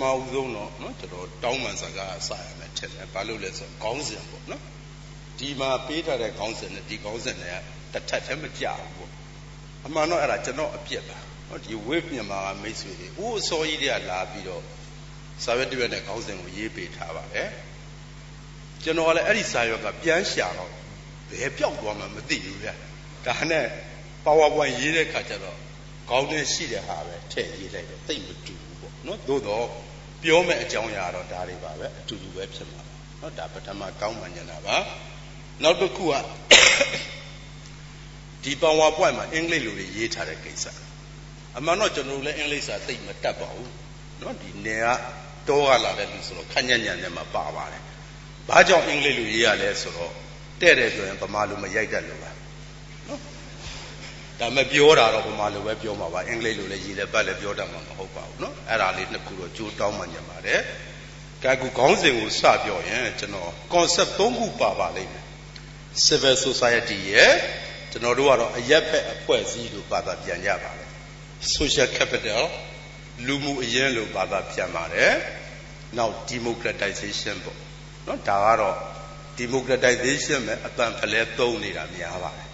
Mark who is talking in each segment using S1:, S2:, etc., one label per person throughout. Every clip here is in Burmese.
S1: မအဆုံးတော့နော်ကျွန်တော်တောင်းပန်စကားအစရမယ်ထင်တယ်ဘာလို့လဲဆိုတော့ခေါင်းစဉ်ပေါ့နော်ဒီမှာပေးထားတဲ့ခေါင်းစဉ်နဲ့ဒီခေါင်းစဉ်နဲ့တထက်တည်းမကြဘူးပေါ့အမှန်တော့အဲ့ဒါကျွန်တော်အပြစ်ပါနော်ဒီ wave မြန်မာကမိတ်ဆွေတွေဦးအစောကြီးတွေကလာပြီးတော့စာရွက်တရွက်နဲ့ခေါင်းစဉ်ကိုရေးပေးထားပါတယ်ကျွန်တော်ကလည်းအဲ့ဒီစာရွက်ကပြန်ရှာတော့ဘယ်ပြောက်သွားမှမသိဘူးဗျဒါနဲ့ PowerPoint ရေးတဲ့ခါကျတော့ခေါင်းထဲရှိတဲ့ဟာပဲထည့်ရေးလိုက်တော့တိတ်မတူဘူးပေါ့နော်သို့တော့ ပြောမဲ့အကြောင်းအရာတော့ဒါတွေပါပဲအတူတူပဲဖြစ်မှာပါနော်ဒါပထမကောင်းမှညနာပါနောက်တစ်ခုကဒီ PowerPoint မှာအင်္ဂလိပ်လိုတွေရေးထားတဲ့ကိစ္စအမှန်တော့ကျွန်တော်လည်းအင်္ဂလိပ်စာသိမတတ်ပါဘူးနော်ဒီနယ်ကတောကလာတဲ့လူဆိုတော့ခက်ညံ့ညံ့နဲ့မှပါပါတယ်ဘာကြောင့်အင်္ဂလိပ်လိုရေးရလဲဆိုတော့တဲ့တယ်ဆိုရင်ဗမာလိုမရိုက်တတ်လို့ပါနော် ဒါမဲ့ပြောတာတော့ဗမာလိုပဲပြောမှာပါအင်္ဂလိပ်လိုလည်းရေးလည်းပတ်လည်းပြောတတ်မှာမဟုတ်ပါဘူးနော်အဲ့ဒါလေးနှစ်ခုတော့ကြိုးတောင်းမှညပါတယ်ကဲကူခေါင်းစဉ်ကိုစပြောရင်ကျွန်တော် concept ၃ခုပါပါလိမ့်မယ် civil society ရဲ့ကျွန်တော်တို့ကတော့အရက်ဖက်အဖွဲ့အစည်းလို့ဘာသာပြန်ကြပါလေ social capital လူမှုအရင်းလို့ဘာသာပြန်ပါတယ်နောက် democratization ပေါ့နော်ဒါကတော့ democratization ပဲအပန်ဖလဲသုံးနေတာများပါတယ်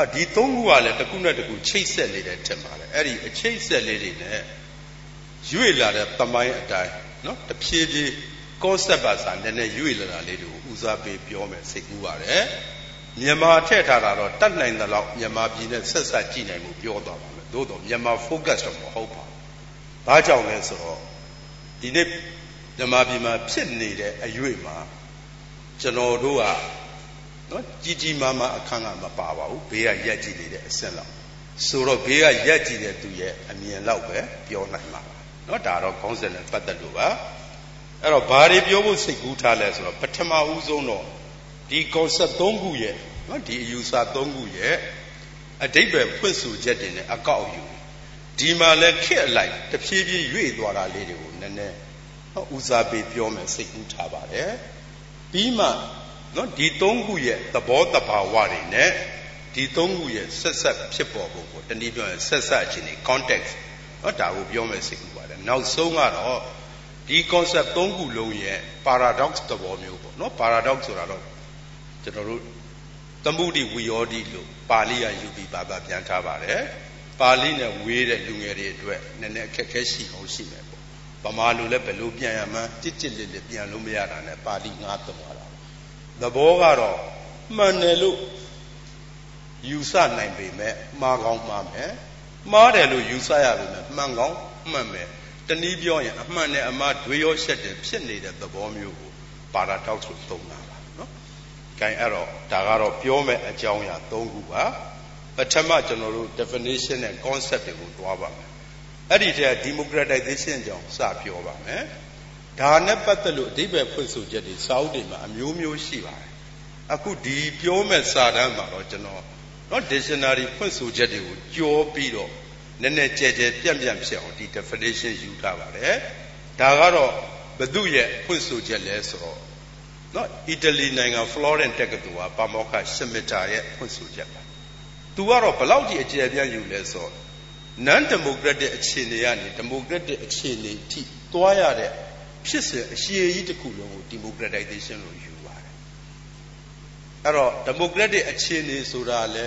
S1: အဒီသုံးခုကလည်းတစ်ခုနဲ့တစ်ခုချိတ်ဆက်နေတဲ့ထင်ပါတယ်အဲ့ဒီအချိတ်ဆက်လေးတွေနဲ့ရွေ့လာတဲ့သမိုင်းအတိုင်းနော်တဖြည်းဖြည်း concept ပါစာနည်းနည်းရွေ့လာတာလေးတွေကိုဦးစားပေးပြောမယ်စိတ်ကူးပါတယ်မြန်မာထည့်ထားတာတော့တတ်နိုင်သလောက်မြန်မာပြည်နဲ့ဆက်ဆက်ကြည့်နိုင်မှုပြောသွားပါမယ်သို့တော့မြန်မာ focus တော့မဟုတ်ပါဘူးဘာကြောင့်လဲဆိုတော့ဒီနေ့မြန်မာပြည်မှာဖြစ်နေတဲ့အရွေ့မှာကျွန်တော်တို့က နော်ကြီးကြီးမားမားအခန်းကမပါပါဘူးဘေးကရက်ကြည့်နေတဲ့အဆင့်လောက်ဆိုတော့ဘေးကရက်ကြည့်တဲ့သူရဲ့အမြင်လောက်ပဲပြောနိုင်မှာပါနော်ဒါတော့ခေါင်းစဉ်နဲ့ပတ်သက်လို့ပါအဲ့တော့ဘာတွေပြောဖို့စိတ်ကူးထားလဲဆိုတော့ပထမဦးဆုံးတော့ဒီ concept ၃ခုရဲ့နော်ဒီအယူဆ၃ခုရဲ့အတိတ်ပဲဖွင့်ဆိုချက်တွေနဲ့အကောက်ယူဒီမှာလဲခက်အလိုက်တဖြည်းဖြည်းရွေ့သွားတာလေးတွေကိုနည်းနည်းနော်ဦးစားပေးပြောမယ်စိတ်ကူးထားပါတယ်ပြီးမှ နော်ဒီသုံးခုရဲ့သဘောတဘာဝတွေနဲ့ဒီသုံးခုရဲ့ဆက်ဆက်ဖြစ်ပေါ်ဖို့ကိုတနည်းပြောရင်ဆက်ဆက်ခြင်းတွေ context နော်ဒါကိုပြောမယ်စိတ်ကူပါတယ်နောက်ဆုံးကတော့ဒီ concept သုံးခုလုံးရဲ့ paradox သဘောမျိုးပေါ့နော် paradox ဆိုတာတော့ကျွန်တော်တို့သမုဒိဝီယောတိလို့ပါဠိရယူပြီးဘာသာပြန်ထားပါတယ်ပါဠိနဲ့ဝေးတဲ့လူငယ်တွေအတွက်နည်းနည်းအခက်အခဲရှိအောင်ရှိမယ်ပေါ့ဗမာလူလည်းဘယ်လိုပြန်ရမှန်းကြစ်ကြစ်လေးလေးပြန်လို့မရတာနဲ့ပါဠိငါးသွားတာ သဘောကတော့မှန်တယ်လို့ယူဆနိုင်ပေမဲ့မှားကောင်းမှားမယ်မှားတယ်လို့ယူဆရပေမဲ့မှန်ကောင်းမှန်မယ်တနည်းပြောရင်အမှန်နဲ့အမှားတွေရောရှက်တယ်ဖြစ်နေတဲ့သဘောမျိုးကိုပါရာတောက်ဆိုသုံးတာပါနော်။ဂိုင်းအဲ့တော့ဒါကတော့ပြောမဲ့အကြောင်းအရာ၃ခုပါပထမကျွန်တော်တို့ definition နဲ့ concept တွေကိုတွားပါမယ်။အဲ့ဒီတည်း democratization ကြောင့်စပြောပါမယ်။ ဒါနဲ့ပတ်သက်လို့အဓိပ္ပာယ်ဖွင့်ဆိုချက်တွေစာအုပ်တွေမှာအမျိုးမျိုးရှိပါတယ်။အခုဒီပြောမဲ့စာတမ်းမှာတော့ကျွန်တော်နော် dictionary ဖွင့်ဆိုချက်တွေကိုကြောပြီးတော့နည်းနည်းကြဲကြဲပြန့်ပြန့်ဖြစ်အောင်ဒီ definition ယူထားပါတယ်ဒါကတော့ဘု து ရဲ့ဖွင့်ဆိုချက်လဲဆိုတော့နော်အီတလီနိုင်ငံ Florence တက္ကသိုလ်ကပါမောက္ခရှမစ်တာရဲ့ဖွင့်ဆိုချက်ပါသူကတော့ဘလောက်ကြီးအကျယ်ပြန့်ယူလဲဆိုတော့ non democratic အခြေအနေကနေ democratic အခြေအနေအထိသွားရတဲ့ ဖြစ်စဉ်အရှိကြီးတစ်ခုလုံးကို democratization လို့ယူအဲ့တော့ democratic အခြေအနေဆိုတာလဲ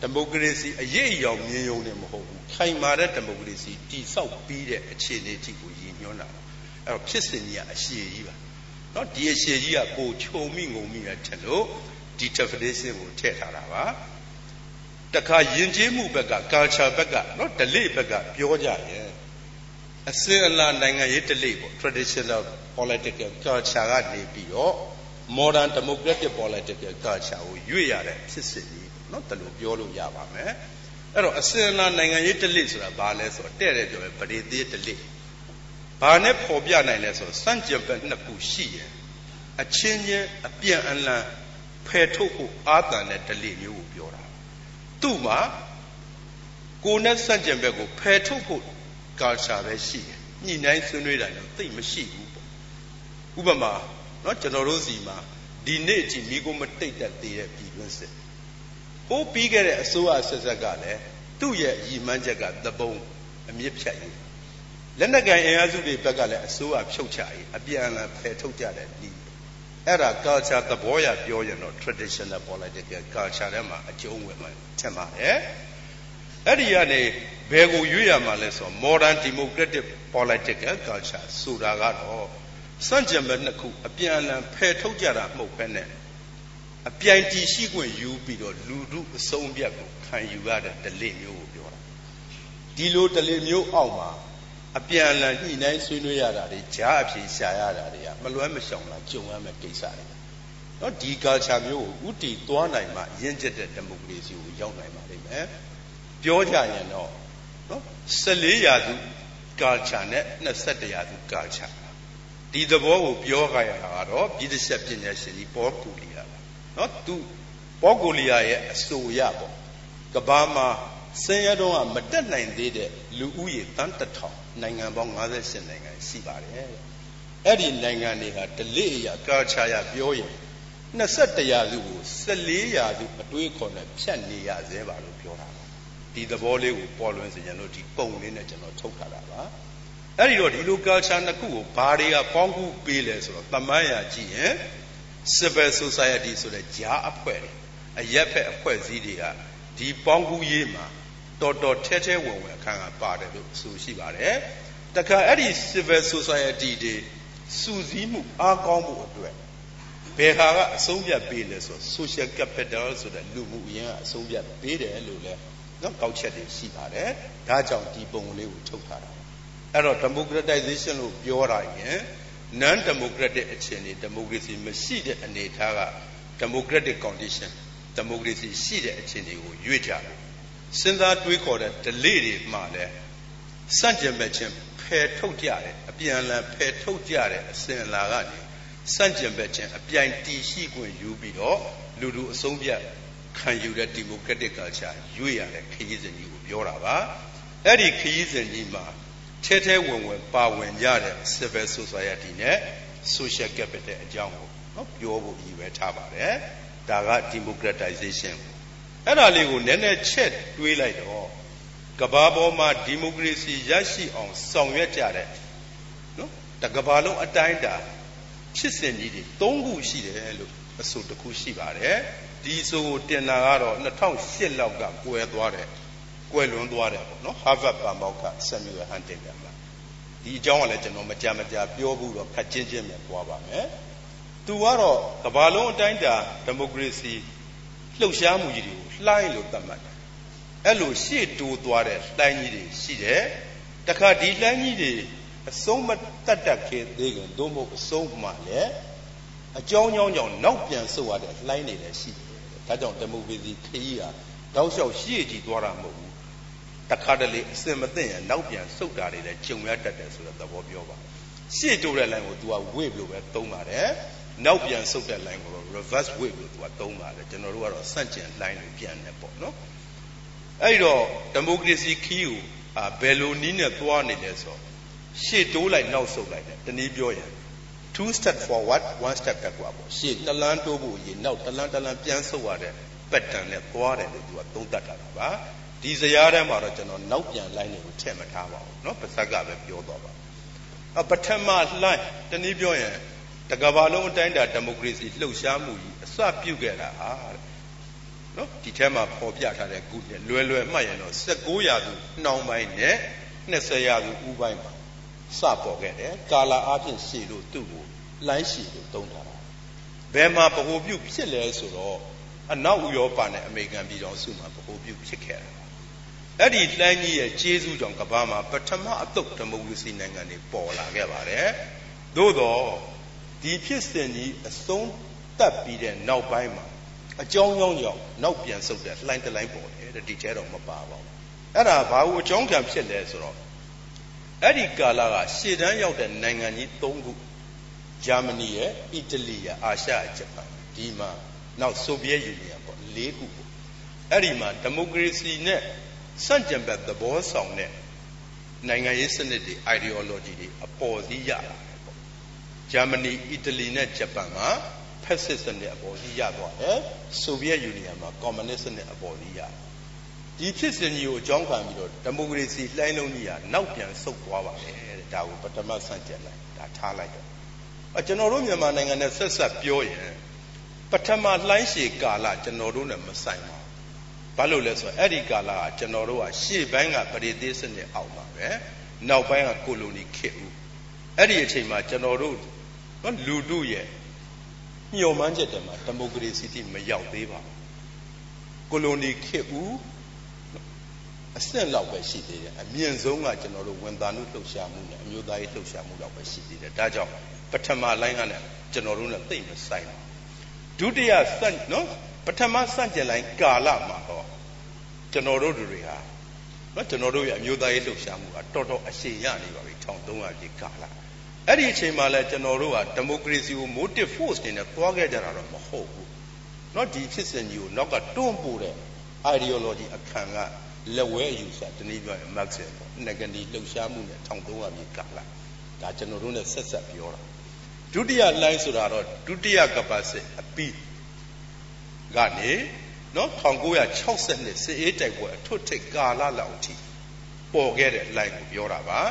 S1: ဒီမိုကရေစီအရေးအယောင်မြင်ယုံနေမဟုတ်ဘူးခိုင်မာတဲ့ဒီမိုကရေစီတည်ဆောက်ပြီးတဲ့အခြေအနေတိကိုရည်ညွှန်းတာအဲ့တော့ဖြစ်စဉ်ကြီးကအရှိကြီးပါเนาะဒီအရှိကြီးကပိုခြုံမိငုံမိရထက်လို့ဒီ definition ကိုထည့်ထားတာပါတခါယဉ်ကျေးမှုဘက်က culture ဘက်ကเนาะ delay ဘက်ကပြောကြရင် အစင်အလာနိုင်ငံရေး delay ပေါ့ traditional political culture ကနေပြီးတော့ modern democratic political culture ကိုရွေ့ရတဲ့ဖြစ်စဉ်ကြီးเนาะတလို့ပြောလို့ရပါမယ်အဲ့တော့အစင်လာနိုင်ငံရေးတလစ်ဆိုတာဘာလဲဆိုတော့တဲ့တဲ့ပြောမယ်ပရိသေးတလစ်ဘာနဲ့ပေါ်ပြနိုင်လဲဆိုတော့စန့်ကျင်ဘက်နှစ်ခုရှိရင်အချင်းချင်းအပြန်အလှန်ဖယ်ထုတ်ဖို့အာသန်တဲ့ဒလိမျိုးကိုပြောတာသူ့မှာကိုယ်နဲ့စန့်ကျင်ဘက်ကိုဖယ်ထုတ်ဖို့ ကာရှာပဲရှိတယ်ညှိနှိုင်းဆွေးနွေးတာလည်းသိမရှိဘူးပေါ့ဥပမာနော်ကျွန်တော်တို့စီမှာဒီနေ့အထိမိကိုမတိတ်တက်သေးတဲ့ပြည်တွင်းစစ်ဟိုးပြီးခဲ့တဲ့အစိုးရဆက်ဆက်ကလည်းသူ့ရဲ့ရည်မှန်းချက်ကသဘုံအမြင့်ဖြတ်ရေးလက်နက်ကန်အင်အားစုတွေဘက်ကလည်းအစိုးရဖြုတ်ချရေးအပြန်အလှန်ဖယ်ထုတ်ကြတဲ့ဒီအဲ့ဒါ culture သဘောရပြောရင်တော့ traditional political culture ထဲမှာအကျုံးဝင်မှထင်ပါတယ်အဲ့ဒီကနေ ဘယ်ကိုရွေးရမှာလဲဆိုတော့ modern democratic political culture ဆိုတာကတော့စန့်ကျင်ဘက်နှစ်ခုအပြန်အလှန်ဖယ်ထုတ်ကြတာမဟုတ်ဘဲနဲ့အပြိုင်တည်ရှိခွင့်ယူပြီးတော့လူထုအဆုံးပြတ်ကိုခံယူရတဲ့ဒလိမျိုးကိုပြောတာဒီလိုဒလိမျိုးအောက်မှာအပြန်အလှန်ညှိနှိုင်းဆွေးနွေးရတာတွေကြားအဖြစ်ရှာရတာတွေကမလွဲမရှောင်လားကြုံရမယ့်ကိစ္စတွေနော်ဒီ culture မျိုးကိုဥတီသွားနိုင်မှရင့်ကျက်တဲ့ဒီမိုကရေစီကိုရောက်နိုင်ပါလိမ့်မယ်ပြောကြရင်တော့ နော်14ရာစု culture နဲ့21ရာစု culture ဒီသဘောကိုပြောကြရတာကတော့ပြည်သက်ဆက်ပညာရှင်ကြီးပေါ်ကူလီယာနော်သူပေါ်ကူလီယာရဲ့အဆိုရပေါ့ကဘာမှာဆင်းရဲတော့မတက်နိုင်သေးတဲ့လူဦးရေတန်းတထောင်နိုင်ငံပေါင်း58နိုင်ငံရှိပါတယ်အဲ့ဒီနိုင်ငံတွေဟာဒလိအရာကာချာရပြောရင်21ရာစုကို14ရာစုအတွေးခေါ်နဲ့ဖြတ်နေရသေးပါလို့ပြောတာပါ ဒီသဘောလေးကိုပေါ်လွင်စေချင်လို့ဒီပုံလေးနဲ့ကျွန်တော်ထုတ်ထားတာပါအဲ့ဒီတော့ဒီလို culture နှစ်ခုကိုဘာတွေကပေါင်းကူးပေးလဲဆိုတော့တမန်ရာကြည့်ရင် civil society ဆိုတဲ့ဂျားအဖွဲ့တွေအရက်ဖက်အဖွဲ့အစည်းတွေကဒီပေါင်းကူးရေးမှာတော်တော်ထဲထဲဝင်ဝင်အခန်းကပါတယ်လို့ဆိုရှိပါတယ်တခါအဲ့ဒီ civil society တွေစူးစီးမှုအားကောင်းမှုအတွက်ဘယ်ဟာကအဆုံးဖြတ်ပေးလဲဆို social capital ဆိုတဲ့လူမှုအရင်းကအဆုံးဖြတ်ပေးတယ်လို့လဲ နော်ကောက်ချက်တွေရှိပါတယ်ဒါကြောင့်ဒီပုံလေးကိုထုတ်ထားတာအဲ့တော့ democratization လို့ပြောတာရင် non democratic အခြေအနေ democracy မရှိတဲ့အနေအထားက democratic condition democracy ရှိတဲ့အခြေအနေကိုရွေ့ကြတယ်စဉ်းစားတွေးခေါ်တဲ့ delay တွေမှလည်းစန့်ကျင်ဘက်ချင်းဖယ်ထုတ်ကြတယ်အပြန်အလှန်ဖယ်ထုတ်ကြတဲ့အစဉ်အလာကနေစန့်ကျင်ဘက်ချင်းအပြိုင်တီရှိခွင့်ယူပြီးတော့လူလူအဆုံးဖြတ် ခံယူတဲ့ democratic culture ရွေ့ရတဲ့ခရီးစဉ်ကြီးကိုပြောတာပါအဲ့ဒီခရီးစဉ်ကြီးမှာထဲထဲဝင်ဝင်ပါဝင်ကြတဲ့ civil society နဲ့ social capital အကြောင်းကိုနော်ပြောဖို့ရည်ရွယ်ထားပါတယ်ဒါက democratization အဲ့ဒါလေးကိုနည်းနည်းချက်တွေးလိုက်တော့ကဘာပေါ်မှာဒီမိုကရေစီရရှိအောင်ဆောင်ရွက်ကြတဲ့နော်တကဘာလုံးအတိုင်းတာဖြစ်စဉ်ကြီးတွေ၃ခုရှိတယ်လို့အဆိုတစ်ခုရှိပါတယ် ဒီဆိုကိုတင်တာကတော့2008လောက်ကကွယ်သွားတယ်ကွယ်လွန်သွားတယ်ပေါ့နော် Harvard ပါမောက္ခ Samuel Huntington ကဒီအကြောင်းကလည်းကျွန်တော်မကြမကြာပြောဘူးတော့ခက်ချင်းချင်းပဲသွားပါမယ်သူကတော့ကဘာလုံးအတိုင်းတာဒီမိုကရေစီလှုပ်ရှားမှုကြီးတွေကိုလှိုင်းလို့သတ်မှတ်တယ်အဲ့လိုရှေ့တိုးသွားတဲ့လှိုင်းကြီးတွေရှိတယ်တခါဒီလှိုင်းကြီးတွေအဆုံးမတတ်တတ်ခဲ့သေးခင်သို့မဟုတ်အဆုံးမှလည်းအကြောင်းကြောင်းကြောင့်နောက်ပြန်ဆုတ်ရတဲ့လှိုင်းတွေလည်းရှိတယ် ဒါကြောင့်ဒီမိုကရေစီခရီးဟာတောက်လျှောက်ရှေ့ကြည့်သွားတာမဟုတ်ဘူးတခါတလေအစင်မသိရင်နောက်ပြန်ဆုတ်တာတွေလည်းကြုံရတတ်တယ်ဆိုတဲ့သဘောပြောပါရှေ့တိုးတဲ့ line ကို तू က wave လို့ပဲသုံးပါတယ်နောက်ပြန်ဆုတ်တဲ့ line ကိုတော့ reverse wave လို့ तू ကသုံးပါတယ်ကျွန်တော်တို့ကတော့စန့်ကျင် line လို့ပြန်တယ်ပေါ့နော်အဲ့တော့ဒီမိုကရေစီခီးကိုဘယ်လိုနည်းနဲ့သွားနေလဲဆိုရှေ့တိုးလိုက်နောက်ဆုတ်လိုက်တယ်တနည်းပြောရင် two step forward one step backward ပေါ့ရှေ့တစ်လမ်းတိုးဖို့ရည်နောက်တစ်လမ်းတစ်လမ်းပြန်ဆုတ်ရတဲ့ pattern နဲ့သွားတယ်လို့ तू ကသုံးသပ်တာပါဒီဇယားထဲမှာတော့ကျွန်တော်နောက်ပြန် line တွေကိုထည့်မထားပါဘူးเนาะပါဇက်ကပဲပြောတော့ပါအပထမလှိုင်းတနည်းပြောရင်တကဘာလုံးအတိုင်းတာဒီမိုကရေစီလှုပ်ရှားမှုကြီးအစပြုခဲ့တာဟာနော်ဒီထဲမှာပေါ်ပြထားတဲ့ခုနဲ့လွယ်လွယ်မှတ်ရင်တော့16ရာစုနှောင်းပိုင်းနဲ့20ရာစုဥပိုင်းမှာစပေါ်ခဲ့တယ်ကာလာအဖြစ်ရှည်လို့သူ့ကို လိုင်းရှည်လို့သုံးထားတာဘယ်မှာဗဟိုပြုဖြစ်လဲဆိုတော့အနောက်ဥရောပနဲ့အမေရိကန်ပြည်တော်စုမှာဗဟိုပြုဖြစ်ခဲ့တာအဲ့ဒီလှမ်းကြီးရဲ့ကျေးဇူးကြောင့်ကမ္ဘာမှာပထမအသုတ်ဒီမိုကရေစီနိုင်ငံတွေပေါ်လာခဲ့ပါတယ်သို့တော့ဒီဖြစ်စဉ်ကြီးအဆုံးတတ်ပြီးတဲ့နောက်ပိုင်းမှာအကြောင်းကြောင့်ကြောင့်နောက်ပြန်ဆုတ်တဲ့လှိုင်းတလိုင်းပေါ်တယ်တဲ့ဒီထဲတော့မပါပါဘူးအဲ့ဒါဘာလို့အကြောင်းခံဖြစ်လဲဆိုတော့အဲ့ဒီကာလကရှေ့တန်းရောက်တဲ့နိုင်ငံကြီး၃ခု ဂျာမနီရဲ့အီတလီရဲ့အာရှရဲ့ဂျပန်ဒီမှာနောက်ဆိုဗီယက်ယူနီယံပေါ့၄ခုပေါ့အဲ့ဒီမှာဒီမိုကရေစီနဲ့စန့်ကျင်ဘက်သဘောဆောင်တဲ့နိုင်ငံရေးစနစ်တွေ ideology တွေအပေါ်စီးရလာတယ်ပေါ့ဂျာမနီအီတလီနဲ့ဂျပန်မှာဖက်စစ်စနစ်အပေါ်စီးရသွားတယ်ဆိုဗီယက်ယူနီယံမှာကွန်မြူနစ်စနစ်အပေါ်စီးရဒီဖြစ်စဉ်ကြီးကိုအကြောင်းခံပြီးတော့ဒီမိုကရေစီလှိုင်းလုံးကြီးကနောက်ပြန်ဆုတ်သွားပါတယ်တဲ့ဒါကိုပထမဆန့်ကျင်လိုက်ဒါထားလိုက်တော့အ ကျွန်တော်တို့မြန်မာနိုင်ငံနဲ့ဆက်ဆက်ပြောရင်ပထမလှိုင်းရှည်ကာလကျွန်တော်တို့နဲ့မဆိုင်ပါဘူးဘာလို့လဲဆိုတော့အဲ့ဒီကာလကကျွန်တော်တို့ကရှေ့ပိုင်းကပရိသေစနစ်အောက်မှာပဲနောက်ပိုင်းကကိုလိုနီခေတ်ဦးအဲ့ဒီအချိန်မှာကျွန်တော်တို့နော်လူတို့ရဲ့ညှော်မှန်းချက်တည်းမှာဒီမိုကရေစီတိမရောက်သေးပါဘူးကိုလိုနီခေတ်ဦးအဆင့်လောက်ပဲရှိသေးတယ်အမြင့်ဆုံးကကျွန်တော်တို့ဝန်သားမှုလှုပ်ရှားမှုနဲ့အမျိုးသားရေးလှုပ်ရှားမှုလောက်ပဲရှိသေးတယ်ဒါကြောင့် ပထမလိုင်းကလည်းကျွန်တော်တို့နဲ့သိမဆိုင်ဘူးဒုတိယစန့်နော်ပထမစန့်ကျင်လိုင်းကာလမှာတော့ကျွန်တော်တို့တွေဟာနော်ကျွန်တော်တို့ရဲ့အမျိုးသားရေးလှုပ်ရှားမှုကတော်တော်အရှိန်ရနေပါပြီ1300ပြည့်ကာလအဲ့ဒီအချိန်မှာလဲကျွန်တော်တို့ကဒီမိုကရေစီကို motive force နေနဲ့သွားခဲ့ကြတာတော့မဟုတ်ဘူးနော်ဒီဖြစ်စဉ်ကြီးကိုနောက်ကတွန်းပို့တဲ့ ideology အခမ်းကလက်ဝဲအယူဆတနည်းပြောရင် Marxism ပေါ့ negative လှုပ်ရှားမှုနဲ့1300ပြည့်ကာလဒါကျွန်တော်တို့နဲ့ဆက်ဆက်ပြောတာ ဒုတိယ line ဆိုတာတော့ဒုတိယကပတ်စစ်အပြီးကနေနော်1960နှစ်စစ်အေးတိုက်ပွဲအထွတ်ထိပ်ကာလလောက်အထိပေါ်ခဲ့တဲ့ line ကိုပြောတာပါ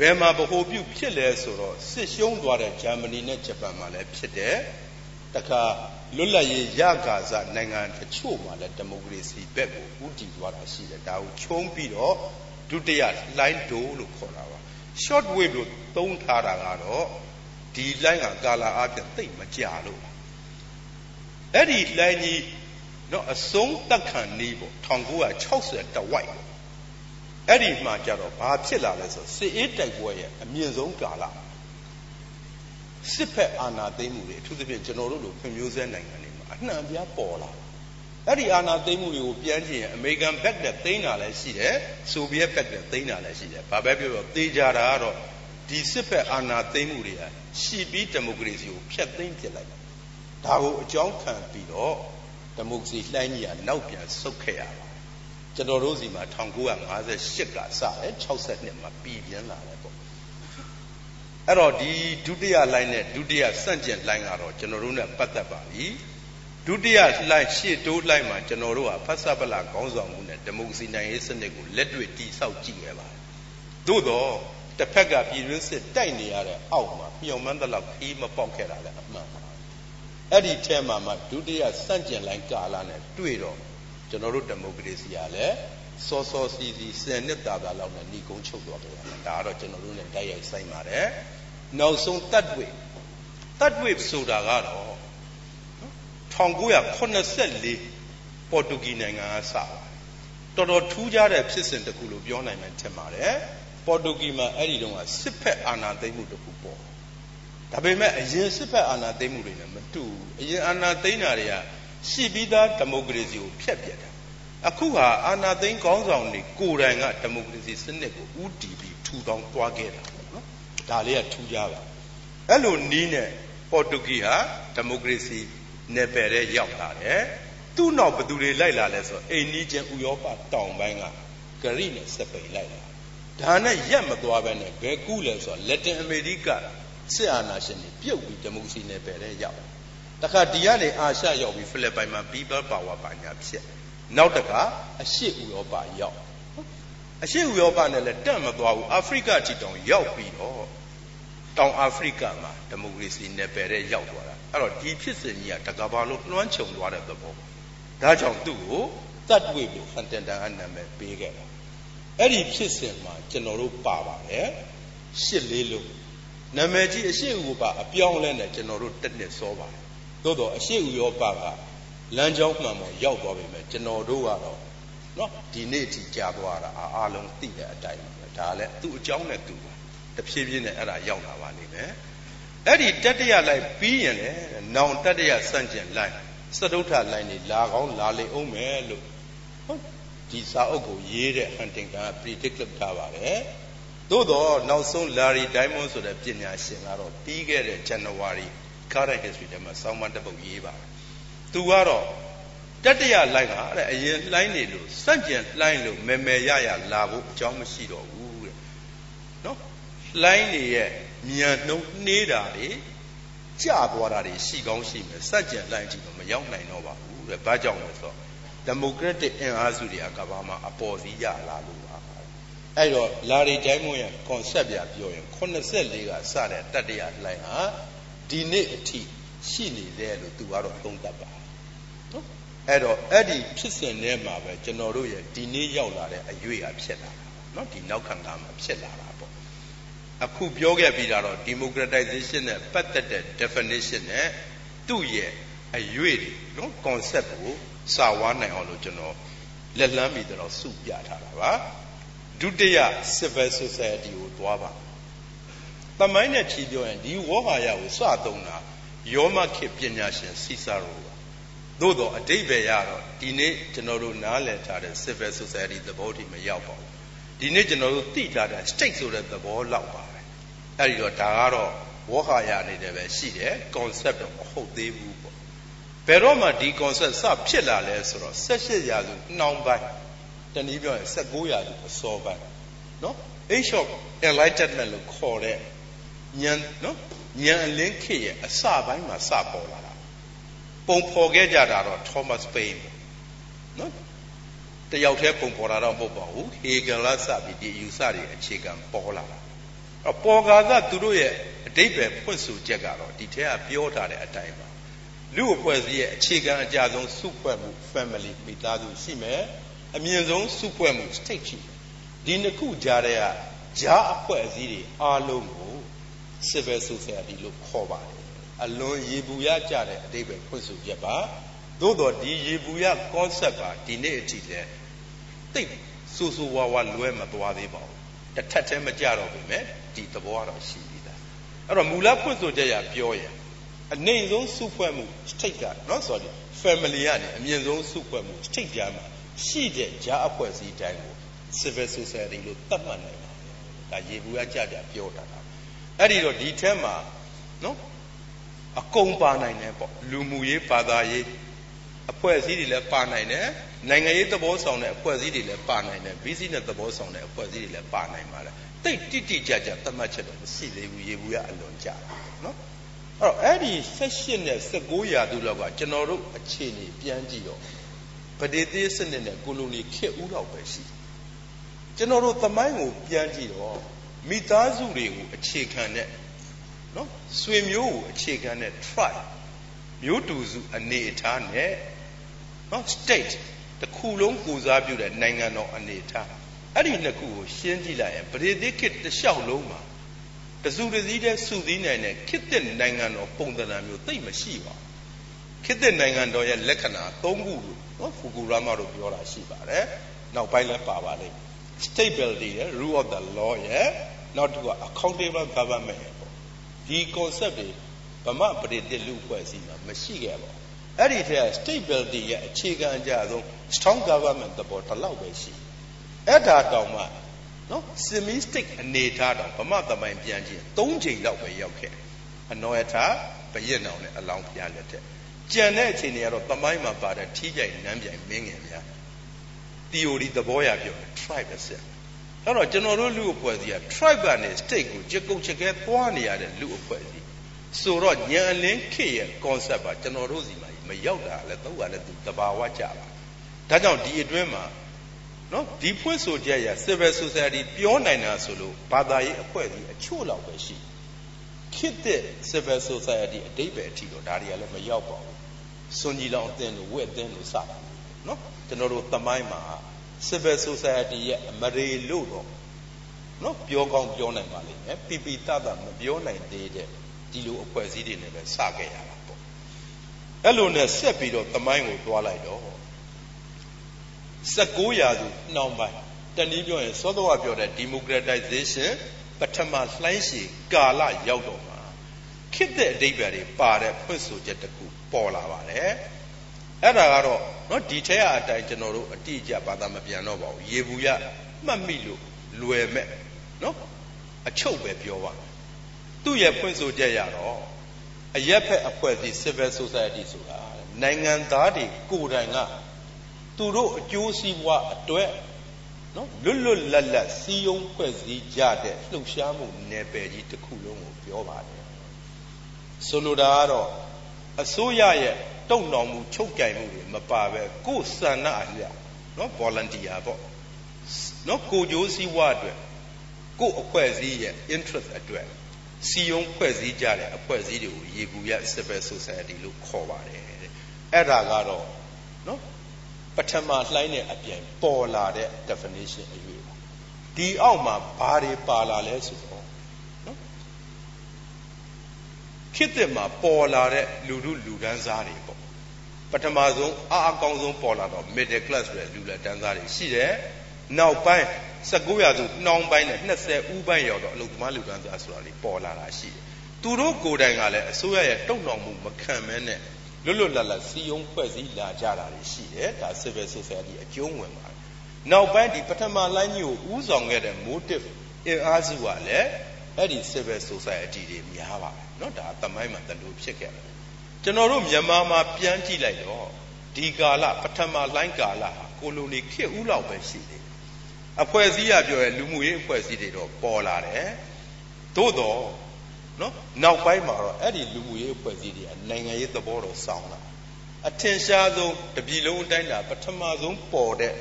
S1: ဘယ်မှာဗဟိုပြုဖြစ်လဲဆိုတော့စစ်ရှုံးသွားတဲ့ဂျာမနီနဲ့ဂျပန်မှာလည်းဖြစ်တယ်တခါလွတ်လပ်ရေးရကာစနိုင်ငံတချို့မှာလည်းဒီမိုကရေစီဘက်ကိုဦးတည်သွားတာရှိတယ်ဒါကိုချုံးပြီးတော့ဒုတိယ line ဒိုလို့ခေါ်တာပါ short wave လို့သုံးထားတာကတော့ ဒီ line ကကာလာအပြင်သိပ်မကြလို့အဲ့ဒီ line ကြီးနော်အဆုံးတက်ခံနေပေါ့1960တဝိုက်အဲ့ဒီမှာကြတော့ဘာဖြစ်လာလဲဆိုစစ်အေးတိုက်ပွဲရဲ့အမြင့်ဆုံးကာလစစ်ဖက်အာဏာသိမ်းမှုတွေအထူးသဖြင့်ကျွန်တော်တို့လိုဖွံ့ဖြိုးဆဲနိုင်ငံတွေမှာအနှံ့ပြားပေါ်လာအဲ့ဒီအာဏာသိမ်းမှုတွေကိုပြန်ကြည့်ရင်အမေရိကန်ဘက်နဲ့သိမ်းတာလည်းရှိတယ်ဆိုဗီယက်ဘက်နဲ့သိမ်းတာလည်းရှိတယ်ဘာပဲပြောပြောသေချာတာကတော့ဒီစစ်ဖက်အာဏာသိမ်းမှုတွေက ရှီပြီးဒီမိုကရေစီကိုဖျက်သိမ်းပစ်လိုက်တယ်ဒါကိုအကြောင်းခံပြီးတော့ဒီမိုကရေစီလှိုင်းကြီးကနောက်ပြန်ဆုတ်ခဲ့ရပါတယ်ကျွန်တော်တို့စီမှာ1958ကစတယ်62မှာပြည်ပြင်းလာတယ်ပေါ့အဲ့တော့ဒီဒုတိယလိုင်းနဲ့ဒုတိယစန့်ကျင်လိုင်းကတော့ကျွန်တော်တို့နဲ့ပတ်သက်ပါပြီဒုတိယလိုင်းရှေ့တိုးလိုင်းမှာကျွန်တော်တို့ကဖတ်ဆပလခေါင်းဆောင်မှုနဲ့ဒီမိုကရေစီနိုင်ရေးစနစ်ကိုလက်တွေ့တည်ဆောက်ကြည့်ခဲ့ပါတယ်သို့တော့ တစ်ဖက်ကပြည်တွင်းစစ်တိုက်နေရတဲ့အောက်မှာမျှော်မှန်းသလောက်ခီးမပေါက်ခဲ့တာလည်းအမှန်ပါအဲ့ဒီထဲမှာမှဒုတိယစန့်ကျင်လိုင်းကာလနဲ့တွေ့တော့ကျွန်တော်တို့ဒီမိုကရေစီကလည်းစောစောစီစီစင်နှစ်တာတာလောက်နဲ့ညီကုန်းချုပ်သွားတယ်ဒါကတော့ကျွန်တော်တို့နဲ့တိုက်ရိုက်ဆိုင်ပါတယ်နောက်ဆုံးတတ်ဝိတတ်ဝိဆိုတာကတော့1984ပေါ်တူဂီနိုင်ငံကစပါတယ်တော်တော်ထူးခြားတဲ့ဖြစ်စဉ်တစ်ခုလို့ပြောနိုင်မှထင်ပါတယ် ပေါ်တူဂီမှာအဲ့ဒီတုန်းကစစ်ဖက်အာဏာသိမ်းမှုတစ်ခုပေါ့ဒါပေမဲ့အရင်စစ်ဖက်အာဏာသိမ်းမှုတွေနဲ့မတူဘူးအရင်အာဏာသိမ်းတာတွေကရှိပြီးသားဒီမိုကရေစီကိုဖျက်ပစ်တာအခုဟာအာဏာသိမ်းကောင်းဆောင်တွေကိုယ်တိုင်ကဒီမိုကရေစီစနစ်ကိုဥတီပြီးထူထောင်သွားခဲ့တာပေါ့နော်ဒါလေးကထူးခြားပါအဲ့လိုနီးနဲ့ပေါ်တူဂီဟာဒီမိုကရေစီနယ်ပယ်ထဲရောက်လာတယ်သူ့နောက်ဘသူတွေလိုက်လာလဲဆိုအိန္ဒိချင်းဥရောပတောင်ပိုင်းကဂရိနဲ့စပိန်လိုက်လာ ဒါနဲ့ရက်မသွားဘဲနဲ့ဘယ်ကူးလဲဆိုတော့လက်တင်အမေရိကစစ်အာဏာရှင်တွေပြုတ်ပြီးဒီမိုကရေစီနယ်ပယ်ထဲရောက်တခါဒီကနေအာရှရောက်ပြီးဖိလစ်ပိုင်မှာ people power ပါညာဖြစ်နောက်တခါအရှေ့ဥရောပရောက်အရှေ့ဥရောပနဲ့လည်းတက်မသွားဘူးအာဖရိကကြည်တောင်ရောက်ပြီးတော့တောင်အာဖရိကမှာဒီမိုကရေစီနယ်ပယ်တဲ့ရောက်သွားတာအဲ့တော့ဒီဖြစ်စဉ်ကြီးကတကဘာလို့လွှမ်းခြုံသွားတဲ့သဘောဒါကြောင့်သူ့ကိုတတ်ဝိလို့ဟန်တန်တန်အနာမည်ပေးခဲ့တာ အဲ့ဒီဖြစ်စဉ်မှာကျွန်တော်တို့ပါပါတယ်ရှစ်လေးလို့နာမည်ကြီးအရှေ့ဥရောပအပြောင်းလဲနဲ့ကျွန်တော်တို့တက်နှစ်စောပါတယ်သို့တော့အရှိဥရောပကလမ်းကြောင်းမှန်ပေါ်ရောက်သွားပြီမဲ့ကျွန်တော်တို့ကတော့နော်ဒီနေ့အထိကြာသွားတာအားလုံးသိတဲ့အတိုင်းပဲဒါလည်းသူ့အကြောင်းနဲ့သူ့တဖြည်းဖြည်းနဲ့အဲ့ဒါရောက်လာပါလိမ့်မယ်အဲ့ဒီတတရလိုက်ပြီးရင်လေနောင်တတရစန့်ကျင်လိုက်စတုထလိုက်နေလာကောင်းလာလေအောင်မယ်လို့ဟုတ် ဒီစာအုပ်ကိုရေးတဲ့ဟန်တင်ကန်က predict လုပ်ထားပါတယ်သို့တော့နောက်ဆုံး Larry Diamond ဆိုတဲ့ပညာရှင်ကတော့ပြီးခဲ့တဲ့ January current history ထဲမှာစောင်းမတစ်ပုဒ်ရေးပါတယ်သူကတော့တတရလိုင်းကအရင်လှိုင်းနေလို့စန့်ကျင်လှိုင်းလို့မဲမဲရရလာဖို့အကြောင်းမရှိတော့ဘူးတဲ့နော်လှိုင်းနေရဲ့မြန်နှုံနှေးတာတွေကြသွားတာတွေရှိကောင်းရှိမယ်စန့်ကျင်လှိုင်းကြည့်တော့မရောက်နိုင်တော့ပါဘူးတဲ့ဘာကြောင့်လဲဆိုတော့ democratic အင်အားစုတွေကကဘာမှာအပေါ်စီးရလာလို့ပါအဲ့တော့လာရီတိုင်းမွန်ရဲ့ concept ပြပြောရင်84ကစတဲ့တတ္တရလိုင်းဟာဒီနေ့အထိရှိနေတယ်လို့သူကတော့သုံးသပ်ပါနော်အဲ့တော့အဲ့ဒီဖြစ်စဉ်ထဲမှာပဲကျွန်တော်တို့ရဲ့ဒီနေ့ရောက်လာတဲ့အရွေ့အဖြစ်လာတာနော်ဒီနောက်ခံကမှာဖြစ်လာတာပေါ့အခုပြောခဲ့ပြီးတော့ democratization နဲ့ပတ်သက်တဲ့ definition နဲ့သူ့ရဲ့အရွေ့တွေနော် concept ကို စာဝါးနိုင်အောင်လို့ကျွန်တော်လက်လန်းပြီးတော့စုပြထားတာပါဒုတိယ civil society ကိုတွားပါတမိုင်းနဲ့ချီပြောရင်ဒီဝေါဟာရကိုစသုံးတာယောမခေပညာရှင်စီစာရိုပါသို့တော့အတိတ်ပဲရတော့ဒီနေ့ကျွန်တော်တို့နားလည်ထားတဲ့ civil society သဘောထိမရောက်ပါဘူးဒီနေ့ကျွန်တော်တို့သိထားတဲ့ state ဆိုတဲ့သဘောလောက်ပါပဲအဲ့ဒီတော့ဒါကတော့ဝေါဟာရနေတယ်ပဲရှိတယ် concept တော့မဟုတ်သေးဘူးပေါ့ ဘယ်တော့မှဒီ concept စဖြစ်လာလဲဆိုတော့18ရာစုနှောင်းပိုင်းတနည်းပြောရင်19ရာစုအစောပိုင်းနော် age of enlightenment လို့ခေါ်တဲ့ဉာဏ်နော်ဉာဏ်အလင်းခေတ်ရဲ့အစပိုင်းမှာစပေါ်လာတာပုံဖော်ခဲ့ကြတာတော့ Thomas Paine နော်တယောက်တည်းပုံဖော်တာတော့မဟုတ်ပါဘူးဟေဂယ်လစပြီးဒီအယူဆတွေအခြေခံပေါ်လာတာအပေါ်ကာကသူတို့ရဲ့အတိတ်ပဲဖွင့်ဆိုချက်ကတော့ဒီထဲကပြောထားတဲ့အတိုင်းပါ လူအဖွဲ့အစည်းရဲ့အခြေခံအကြဆုံးစုဖွဲ့မှု family မိသားစုရှိမယ်အမြင့်ဆုံးစုဖွဲ့မှု state ရှိတယ်ဒီနှစ်ခုကြားတဲ့ကဂျားအဖွဲ့အစည်းတွေအားလုံးကို civil society လို့ခေါ်ပါတယ်အလွန်ရေဘူးရကြတဲ့အတိတ်ပဲဖွင့်ဆိုချက်ပါသို့တော့ဒီရေဘူးရ concept ပါဒီနေ့အထိလဲသိစူစူဝါဝါလွဲမသွားသေးပါဘူးတစ်ထက်တည်းမကြတော့ပြီမဲ့ဒီသဘောကတော့ရှိပြီသားအဲ့တော့မူလဖွင့်ဆိုချက်ရပြောရင် အနေဆုံးစုဖွဲ့မှု state ကနော် sorry family ကနေအမြင့်ဆုံးစုဖွဲ့မှု state ကြားမှာရှိတဲ့ဂျားအဖွဲ့အစည်းတိုင်းကို civil society လို့သတ်မှတ်နိုင်ပါတယ်ဒါရေဘူးရကြကြပြောတာအဲ့ဒီတော့ဒီထဲမှာနော်အကုန်ပါနိုင်တယ်ပေါ့လူမှုရေးဘာသာရေးအဖွဲ့အစည်းတွေလည်းပါနိုင်တယ်နိုင်ငံရေးသဘောဆောင်တဲ့အဖွဲ့အစည်းတွေလည်းပါနိုင်တယ် business သဘောဆောင်တဲ့အဖွဲ့အစည်းတွေလည်းပါနိုင်ပါတယ်တိတ်တိတိကြကြသတ်မှတ်ချက်တော့မရှိသေးဘူးရေဘူးရအလွန်ကြတာနော်အဲ့ တော့အဲ့ဒီ16နဲ့19ရာစုလောက်ကကျွန်တော်တို့အခြေအနေပြန်ကြည့်တော့ဗဒေသေးစနစ်နဲ့ကိုလိုနီခေတ်ဦးတော့ပဲရှိကျွန်တော်တို့သမိုင်းကိုပြန်ကြည့်တော့မိသားစုတွေကိုအခြေခံတဲ့နော်ဆွေမျိုးကိုအခြေခံတဲ့ tribe မျိုးတူစုအနေအထားနဲ့နော် state တစ်ခုလုံးကိုစားပြုတဲ့နိုင်ငံတော်အနေအထားအဲ့ဒီနှစ်ခုကိုရှင်းကြည့်လိုက်ရင်ပရိသတ်ခေတ်တစ်လျှောက်လုံးမှာ တစုတစည်းတည်းစုစည်းနိုင်တဲ့ခေတ်သစ်နိုင်ငံတော်ပုံသဏ္ဍာန်မျိုးသိမရှိပါဘူးခေတ်သစ်နိုင်ငံတော်ရဲ့လက္ခဏာ၃ခုလို့နော်ဖူကူရာမာတို့ပြောတာရှိပါတယ်နောက်ပိုင်းလည်းပါပါလိမ့် stability ရယ် rule of the law ရယ်နောက်တစ်ခုက accountable government ရယ်ပေါ့ဒီ concept တွေဗမာပရိသတ်လူဖွဲ့စည်းမှာမရှိခဲ့ပါဘူးအဲ့ဒီထဲက stability ရဲ့အခြေခံအကြဆုံး strong government သဘောတလောက်ပဲရှိအဲ့ဒါတောင်မှ နော် semistic အနေထားတောင်ဗမာသမိုင်းပြန်ကြည့်၃ချိန်လောက်ပဲရောက်ခဲ့အနောယထာဘယက်နောင်နဲ့အလောင်းဖျားလက်ထက်ကြံတဲ့အချိန်တွေကတော့သမိုင်းမှာပါတဲ့ထီးကြိုင်နန်းပြိုင်မင်းငယ်များ theory သဘောရပြောတယ် tribe အစစ်အဲ့တော့ကျွန်တော်တို့လူအဖွဲ့အစည်းက tribe ကနေ state ကိုကြက်ကုတ်ချက်ကဲသွားနေရတဲ့လူအဖွဲ့အစည်းဆိုတော့ညံအလင်းခေရဲ့ concept ပါကျွန်တော်တို့စီမှာမရောက်တာလဲတော့ကလည်းသူတဘာဝကြပါဒါကြောင့်ဒီအတွင်းမှာ နော်ဒီဖွင့်ဆိုချက်ရ civil society ပြောနိုင်တာဆိုလို့ဘာသာရေးအဖွဲ့အစည်းအချို့လောက်ပဲရှိခေတ်တဲ့ civil society အတိတ်ပဲအထိတော့ဒါတွေကလည်းမရောက်ပါဘူးစွန်ကြီးလောင်အသင်းလို့ဝက်အသင်းလို့စတာနော်ကျွန်တော်တို့သမိုင်းမှာ civil society ရဲ့အမရေလို့တော့နော်ပြောကောင်းပြောနိုင်ပါလိမ့်မယ်ပြပြတတ်တာမပြောနိုင်သေးတဲ့ဒီလိုအဖွဲ့အစည်းတွေနဲ့ပဲစခဲ့ရတာပေါ့အဲ့လိုနဲ့ဆက်ပြီးတော့သမိုင်းကိုသွားလိုက်တော့ 16ရာစုနှောင်းပိုင်းတနည်းပြောရင်စောစောကပြောတဲ့ democratization ပထမလှိုင်းရှည်ကာလရောက်တော့မှာခေတ်တဲ့အဓိပ္ပာယ်တွေပါတဲ့ဖွင့်ဆိုချက်တစ်ခုပေါ်လာပါတယ်အဲ့ဒါကတော့နော်ဒီထဲအတိုင်းကျွန်တော်တို့အတိအကျဘာသာမပြန်တော့ပါဘူးရေဘူးရမှတ်မိလို့လွယ်မဲ့နော်အချုပ်ပဲပြောပါသူ့ရဲ့ဖွင့်ဆိုချက်ရတော့အရက်ဖက်အဖွဲ့အစည်း civil society ဆိုတာနိုင်ငံသားတွေကိုယ်တိုင်က သူတို့အကျိုးစီးပွားအတွက်နော်လွတ်လွတ်လပ်လပ်စီယုံဖွဲ့စည်းကြတဲ့လှုပ်ရှားမှုနယ်ပယ်ကြီးတစ်ခုလုံးကိုပြောပါတယ်ဆိုလိုတာကတော့အစိုးရရဲ့တုံ့နှောင်မှုချုပ်ကြိုင်မှုတွေမပါပဲကိုယ်ဆန္ဒအလျောက်နော် volunteer ပေါ့နော်ကိုကြိုးစည်းဝါအတွက်ကိုယ်အဖွဲ့အစည်းရဲ့ interest အတွက်စီယုံဖွဲ့စည်းကြတဲ့အဖွဲ့အစည်းတွေကိုရေကူရ civil society လို့ခေါ်ပါတယ်အဲ့ဒါကတော့နော်ပ ထမလှိုင်းတဲ့အပြင်ပေါ်လာတဲ့ definition အရွေးပါဒီအောက်မှာဘာတွေပါလာလဲဆိုတော့နော်ခေတ်သစ်မှာပေါ်လာတဲ့လူလူလူဒန်းစားတွေပေါ့ပထမဆုံးအအကောင်းဆုံးပေါ်လာတော့ middle class ဆိုတဲ့လူလက်တန်းစားတွေရှိတယ်နောက်ပိုင်း19ရာစုနှောင်းပိုင်းနဲ့20ဦးပိုင်းရောက်တော့အလုသမားလူဒန်းစားဆိုတာလေးပေါ်လာတာရှိတယ်သူတို့ကိုယ်တိုင်ကလည်းအစိုးရရဲ့တုံ့နှောင်မှုမခံမဲနဲ့ လွတ်လွတ်လပ်လပ်စီယုံဖွဲ့စည်းလာကြတာတွေရှိတယ်ဒါ civil society အကျုံးဝင်ပါတယ်နောက်ပိုင်းဒီပထမလိုင်းကြီးကိုဥဆောင်ခဲ့တဲ့ motive အင်အားစုကလည်းအဲ့ဒီ civil society တွေများပါတယ်เนาะဒါသမိုင်းမှာတလူဖြစ်ခဲ့တယ်ကျွန်တော်တို့မြန်မာမှာပြန်ကြည့်လိုက်တော့ဒီကာလပထမလိုင်းကာလဟာကိုလိုနီခေတ်ဦးလောက်ပဲရှိတယ်အဖွဲ့အစည်းရပြောရဲလူမှုရေးအဖွဲ့အစည်းတွေတော့ပေါ်လာတယ်သို့တော့ နော်နောက်ပိုင်းမှာတော့အဲ့ဒီလူမှုရေးအဖွဲ့အစည်းတွေကနိုင်ငံရေးသဘောတော်ဆောင်းလာအထင်ရှားဆုံးတပြည်လုံးအတိုင်းတာပထမဆုံးပေါ်တဲ့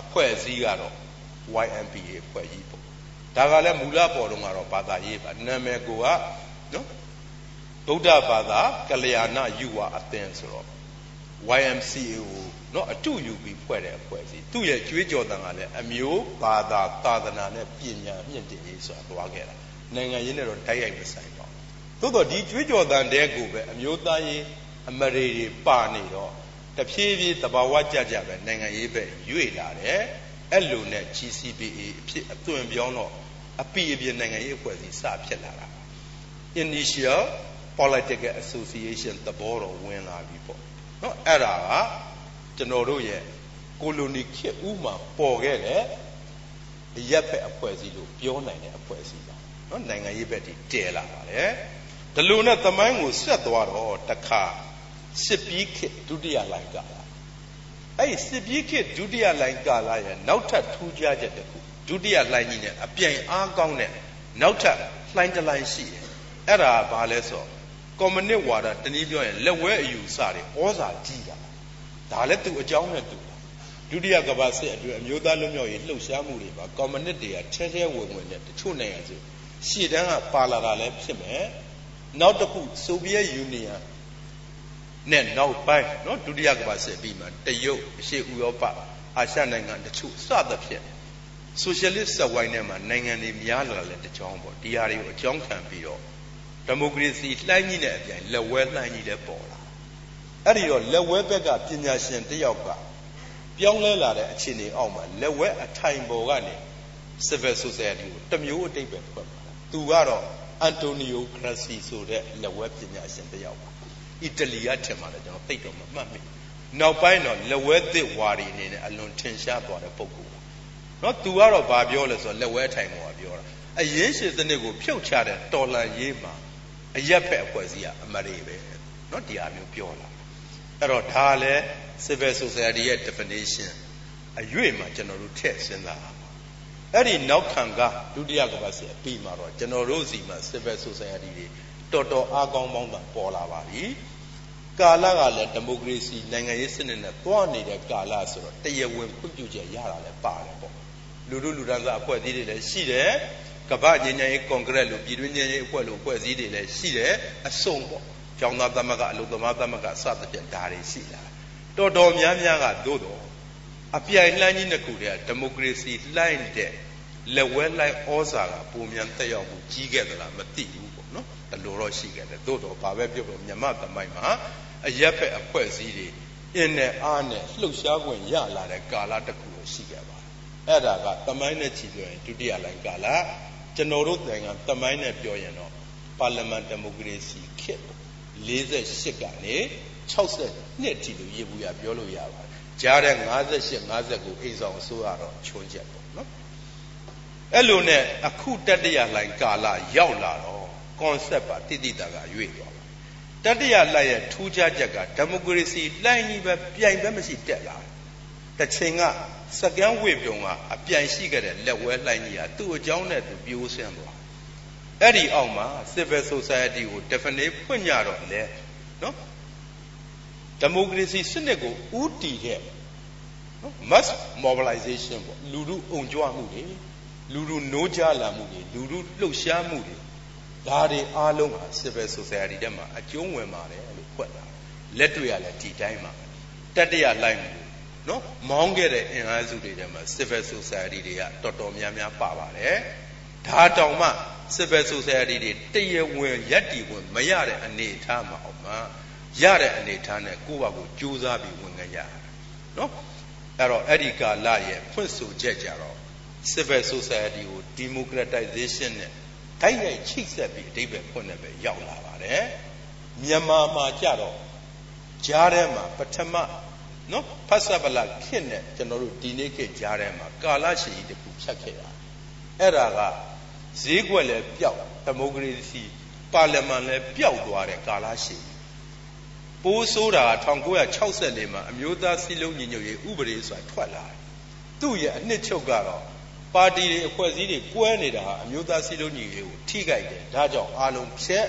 S1: အဖွဲ့အစည်းကတော့ YMPA အဖွဲ့ကြီးပေါ့ဒါကလည်းမူလပေါ်တော့ကတော့ဘာသာရေးပါနာမည်ကိုကနော်ဗုဒ္ဓဘာသာကလျာဏယူဝအသင်းဆိုတော့ YMCA ကိုနော်အတူယူပြီးဖွဲ့တဲ့အဖွဲ့အစည်းသူ့ရဲ့ကြွေးကြော်တန်ကလည်းအမျိုးဘာသာသာသနာနဲ့ပညာမြင့်တင်ရေးဆိုတာတွားခဲ့တာနိုင်ငံရေးနဲ့တော့တိုက်ရိုက်မဆိုင်ပါဘူး သို့တော့ဒီကြွေးကြော်တန်တဲကိုပဲအမျိုးသားရေးအမရေတွေပါနေတော့တဖြည်းဖြည်းတဘာဝကြကြပဲနိုင်ငံရေးပဲရွေ့လာတယ်အဲ့လိုနဲ့ GCPA အဖြစ်အသွင်ပြောင်းတော့အပိအပြင်းနိုင်ငံရေးအဖွဲ့အစည်းစဖြစ်လာတာ initial political association သဘောတော်ဝင်လာပြီပေါ့နော်အဲ့ဒါကကျွန်တော်တို့ရဲ့ကိုလိုနီခေတ်ဥမှာပေါ်ခဲ့တဲ့အရက်ဖက်အဖွဲ့အစည်းလို့ပြောနိုင်တဲ့အဖွဲ့အစည်းပါနော်နိုင်ငံရေးဘက်တည်တည်လာပါတယ် ဒီလိုနဲ့သမိုင်းကိုဆက်သွားတော့တခါစစ်ပြီးခေတ်ဒုတိယလိုင်းကာလအဲ့ဒီစစ်ပြီးခေတ်ဒုတိယလိုင်းကာလရဲ့နောက်ထပ်ထူးခြားချက်တစ်ခုဒုတိယလိုင်းကြီးနဲ့အပြိုင်အားကောင်းတဲ့နောက်ထပ်လှိုင်းတစ်လိုင်းရှိတယ်အဲ့ဒါဘာလဲဆိုတော့ကွန်မြူနစ်ဝါဒတနည်းပြောရင်လက်ဝဲအယူဆတွေဩဇာကြီးတာဒါလည်းသူအကြောင်းနဲ့သူဒုတိယကမ္ဘာစစ်အတွင်းအမျိုးသားလွတ်မြောက်ရေးလှုပ်ရှားမှုတွေမှာကွန်မြူနစ်တွေကထဲထဲဝင်ဝင်နဲ့တချို့နိုင်ငံစုရှေ့တန်းကပါလာတာလည်းဖြစ်မယ် နောက်တစ်ခုဆိုဗီယက်ယူနီယံနဲ့နောက်ပိုင်းနော်ဒုတိယကမ္ဘာစစ်ပြီးမှတရုတ်အရှေ့ဥရောပအာရှနိုင်ငံတချို့စသဖြင့်ဆိုရှယ်လစ်စက်ဝိုင်းထဲမှာနိုင်ငံတွေများလာလဲတကြောင်ပေါ့ဒီဟာတွေကိုအကြောင်းခံပြီးတော့ဒီမိုကရေစီလှိုင်းကြီးနဲ့အပြိုင်လက်ဝဲလှိုင်းကြီးလည်းပေါ်လာအဲ့ဒီတော့လက်ဝဲဘက်ကပညာရှင်တယောက်ကပြောင်းလဲလာတဲ့အခြေအနေအောက်မှာလက်ဝဲအထိုင်ပေါ်ကနေ civil society ကိုတမျိုးအတိတ်ပဲဖွင့်လာသူကတော့ အန်တိုနီယိုဂရက်စီဆိုတဲ့လက်ဝဲပညာရှင်တယောက်ပါအီတလီကထင်ပါတယ်ကျွန်တော်သိတော့မမှတ်မိနောက်ပိုင်းတော့လက်ဝဲသစ်ဝါဒီအနေနဲ့အလွန်ထင်ရှားသွားတဲ့ပုံကူနော်သူကတော့ဗာပြောလဲဆိုတော့လက်ဝဲထိုင်ပေါ်ကပြောတာအရင်ရှင်စနစ်ကိုဖြုတ်ချတဲ့တော်လန်ရေးမှာအရက်ဖက်အဖွဲ့အစည်းကအမရေပဲเนาะဒီအမျိုးပြောလာအဲ့တော့ဒါလည်း civil society ရဲ့ definition အရွေ့မှာကျွန်တော်တို့ထည့်စဉ်းစား အဲ့ဒီနောက်ခံကဒုတိယကမ္ဘာစစ်အပြီးမှာတော့ကျွန်တော်တို့စီမှာ civil society တွေတော်တော်အားကောင်းပေါင်းတာပေါ်လာပါပြီကာလကလည်းဒီမိုကရေစီနိုင်ငံရေးစနစ်နဲ့တွားနေတဲ့ကာလဆိုတော့တရားဝင်ခွင့်ပြုချက်ရတာလည်းပါတယ်ပေါ့လူတို့လူတန်းစားအဖွဲ့အစည်းတွေလည်းရှိတယ်ကမ္ဘာ့ငြိမ်းချမ်းရေးကွန်ကရက်လို့ပြည်တွင်းငြိမ်းချမ်းရေးအဖွဲ့လို့အဖွဲ့အစည်းတွေလည်းရှိတယ်အစုံပေါ့ကျောင်းသားသမဂ္ဂအလုပ်သမားသမဂ္ဂစသဖြင့်ဒါတွေရှိလာတော်တော်များများကသို့တော် အပြိုင်လှမ်းကြီးနှစ်ခုတည်းကဒီမိုကရေစီလှိုင်းတဲ့လက်ဝဲလိုက်ဩဇာကပုံမြန်တက်ရောက်မှုကြီးခဲ့သလားမသိဘူးပေါ့နော်တလူတော့ရှိခဲ့တယ်သို့တော်ဘာပဲပြောပြောမြမသမိုင်းမှာအရက်ဖက်အဖွဲ့အစည်းတွေအင်းနဲ့အားနဲ့လှုပ်ရှားခွင့်ရလာတဲ့ကာလတစ်ခုရှိခဲ့ပါတယ်အဲ့ဒါကသမိုင်းနဲ့ချီပြောရင်ဒုတိယလိုင်းကာလကျွန်တော်တို့နိုင်ငံသမိုင်းနဲ့ပြောရင်တော့ပါလီမန်ဒီမိုကရေစီခေတ်48ကနေ60နှစ်ထိလို့ရေဘူးရပြောလို့ရပါတယ် ကြားတဲ့58 59အိမ်ဆောင်အစိုးရတော့ချွန်းချက်ပေါ့နော်အဲ့လိုနဲ့အခုတတရလိုင်းကာလရောက်လာတော့ concept ပါတိတိတာကရွေ့သွားတတရလိုက်ရဲ့ထူးခြားချက်ကဒီမိုကရေစီလှိုင်းကြီးပဲပြိုင်ပဲမရှိတက်လာတစ်ချိန်ကစကန်းဝေပြုံကအပြိုင်ရှိခဲ့တဲ့လက်ဝဲလှိုင်းကြီးကသူ့အကြောင်းနဲ့သူပြိုးဆင်းသွားအဲ့ဒီအောက်မှာ civil society ကို definite ဖွင့်ကြတော့လေနော် ဒီမိုကရေစီစနစ်ကိုဥတီတဲ့နော် mass mobilization ပေါ့လူလူအုံကြွမှုတွေလူလူနိုးကြလာမှုတွေလူလူလှုပ်ရှားမှုတွေဒါတွေအားလုံးဟာ civil society တက်မှာအကျုံးဝင်ပါတယ်လို့ဖွက်တာလက်တွေ့ရလဲဒီတိုင်းမှာတတရလိုက်မှုနော်မောင်းခဲ့တဲ့အင်အားစုတွေထဲမှာ civil society တွေကတော်တော်များများပါပါတယ်ဒါတောင်မှ civil society တွေတရဝင်ရက်တီဝင်မရတဲ့အနေအထားမှာအောင်မှာ ရတဲ့အနေအထားနဲ့ကိုယ့်ဘာကိုကြိုးစားပြီးဝင်ကြရနော်အဲ့တော့အဲ့ဒီကာလရဲ့ဖွင့်ဆိုချက်ကြတော့ civil society ကို democratization နဲ့တိုက်ရိုက်ချိတ်ဆက်ပြီးအဓိပ္ပာယ်ဖွင့်နေပဲရောက်လာပါတယ်မြန်မာမှာကြတော့ကြားထဲမှာပထမနော်ဖတ်ဆပ်ပလခင့်နဲ့ကျွန်တော်တို့ဒီနေ့ခေတ်ကြားထဲမှာကာလရှည်ကြီးတစ်ခုဖြတ်ခဲ့တာအဲ့ဒါကဈေးကွက်လည်းပျောက်ဒီမိုကရေစီပါလီမန်လည်းပျောက်သွားတဲ့ကာလရှည် ပိုးဆိုးတာ1964မှာအမျိုးသားစီလုံးညီညွတ်ရေးဥပဒေဆိုတာထွက်လာတယ်သူ့ရဲ့အနှစ်ချုပ်ကတော့ပါတီတွေအဖွဲ့အစည်းတွေကွဲနေတာဟာအမျိုးသားစီလုံးညီညွတ်ရေးကိုထိခိုက်တယ်ဒါကြောင့်အားလုံးဖြက်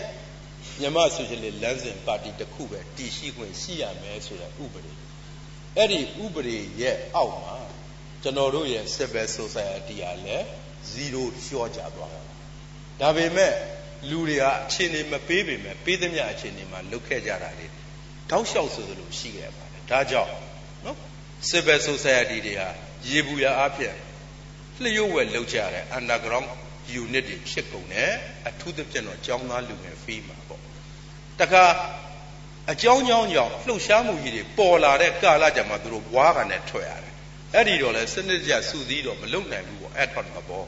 S1: မြန်မာဆိုရှယ်လစ်လမ်းစဉ်ပါတီတစ်ခုပဲတည်ရှိခွင့်ရှိရမယ်ဆိုတဲ့ဥပဒေအဲ့ဒီဥပဒေရဲ့အောက်မှာကျွန်တော်တို့ရဲ့ civil society ကလည်း0လျှော့ကျသွားတာဒါပေမဲ့လူတွေကအခြေအနေမပေးပေမဲ့ပေးသမျှအခြေအနေမှာလုတ်ခဲ့ကြတာလေ တောက်လျှောက်ဆိုသလိုရှိခဲ့ပါတယ်ဒါကြောင့်နော် civil society တွေဟာရေဘူးရအဖြစ်လျှို့ဝှက်လုပ်ကြတဲ့ underground unit တွေဖြစ်ကုန်တယ်အထူးသဖြင့်တော့ကျောင်းသားလူငယ်ဖေးမှာပေါ့တခါအကြောင်းကြောင်းကြောင့်လှုပ်ရှားမှုကြီးတွေပေါ်လာတဲ့ကာလကြမှာသူတို့ဝါးကန်နဲ့ထွက်ရတယ်အဲ့ဒီတော့လဲစနစ်ကျစုစည်းတော့မလုံနိုင်ဘူးပေါ့အဲ့တော့သဘော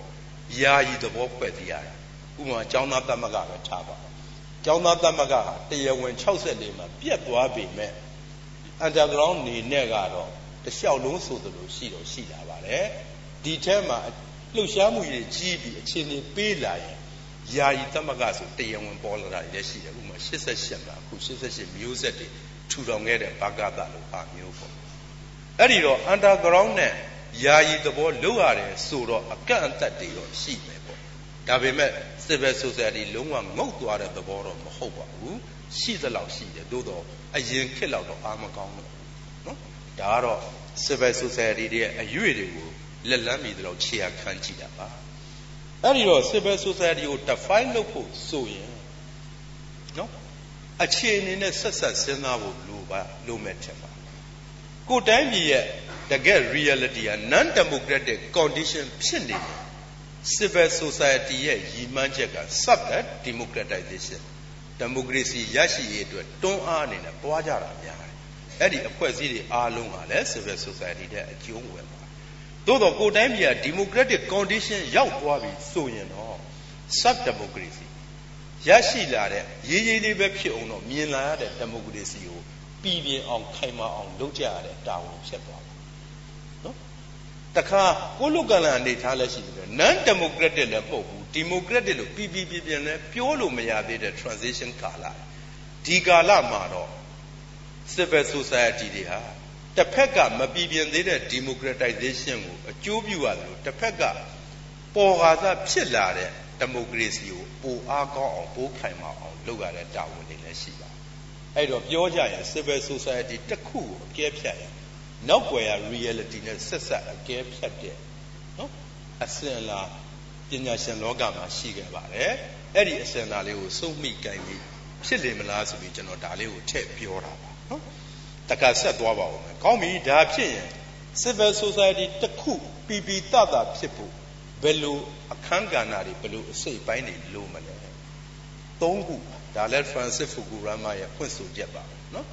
S1: ယာယီသဘောဖွဲ့စည်းရတယ်ဥပမာကျောင်းသားသမဂ္ဂပဲထားပါ ကျောင်းသားသမဂ္ဂဟာတရားဝင်64မှာပြက်သွားပြီမဲ့ underground နေနဲ့ကတော့တလျှောက်လုံးဆိုသလိုရှိတော့ရှိလာပါတယ်ဒီထဲမှာလှုပ်ရှားမှုတွေကြီးပြီးအခြေအနေပေးလာရင်ယာယီသမဂ္ဂဆိုတရားဝင်ပေါ်လာတာလည်းရှိတယ်ဥပမာ88မှာအခု88မျိုးဆက်တွေထူထောင်ခဲ့တဲ့ဘာကသလိုဟာမျိုးပေါ့အဲ့ဒီတော့ underground နဲ့ယာယီသဘောလောက်ရတယ်ဆိုတော့အကန့်အသတ်တွေတော့ရှိမယ်ပေါ့ဒါပေမဲ့ civil society လုံးဝငုတ်သွားတဲ့သဘောတော့မဟုတ်ပါဘူးရှိသလောက်ရှိတယ်သို့တော့အရင်ခေတ်လောက်တော့အာမကောင်းတော့နော်ဒါကတော့ civil society တွေရဲ့အရွေတွေကိုလက်လန်းမိသလောက်ခြေရခံကြည့်တာပါအဲ့ဒီတော့ civil society ကို define လုပ်ဖို့ဆိုရင်နော်အခြေအနေနဲ့ဆက်ဆက်စဉ်းစားဖို့လိုပါလိုမဲ့ချက်ပါကိုတိုင်းပြည်ရဲ့တကယ် reality က non democratic condition ဖြစ်နေတယ် civil society ရဲ့ရည်မှန်းချက်က sub democratization democracy ရရှိရေးအတွက်တွန်းအားအနေနဲ့ပွားကြတာများတယ်အဲ့ဒီအဖွဲ့အစည်းတွေအားလုံးကလည်း civil society တဲ့အကျိုးဝင်ပါသို့တော့ကိုတိုင်းပြည်က democratic condition ရောက်သွားပြီဆိုရင်တော့ sub democracy ရရှိလာတဲ့ရေးရေးလေးပဲဖြစ်အောင်တော့မြင်လာရတဲ့ democracy ကိုပြည်ပြင်းအောင်ခိုင်မာအောင်လုပ်ကြရတဲ့တာဝန်ဖြစ်သွားတယ်နော် တခါကိုလုကလန်အနေထားလည်းရှိတယ် non democratic လည်းမဟုတ်ဘူး democratic လို့ပြည်ပြည်ပြင်းပြင်းလည်းပြောလို့မရသေးတဲ့ transition ကာလဒီကာလမှာတော့ civil society တွေဟာတစ်ဖက်ကမပြည်ပြင်းသေးတဲ့ democratization ကိုအကျိုးပြုရတယ်လို့တစ်ဖက်ကပေါ်ကားသဖြစ်လာတဲ့ democracy ကိုပိုအားကောင်းအောင်ပိုခိုင်မာအောင်လုပ်ရတဲ့တာဝန်တွေလည်းရှိပါတယ်အဲ့တော့ပြောကြရင် civil society တစ်ခုကိုအကဲဖြတ်ရင် နောက်ွယ်ရ reality နဲ့ဆက်ဆက်အကဲဖြတ်တဲ့နော်အစင်လာပညာရှင်လောကမှာရှိခဲ့ပါတယ်အဲ့ဒီအစင်လာလေးကိုစုံမိကြိုင်ပြီးဖြစ်လေမလားဆိုပြီးကျွန်တော်ဒါလေးကိုထည့်ပြောတာပါနော်တခါဆက်သွားပါဦးမယ်ကောင်းပြီဒါဖြစ်ရင် civil society တစ်ခုပြီးပြီးတတဖြစ်ဖို့ဘယ်လိုအခန်းကဏ္ဍတွေဘယ်လိုအစိတ်ပိုင်းတွေလိုမလဲသုံးခုဒါလည်း Francis Fukuyama ရဲ့ဖွင့်ဆိုချက်ပါနော်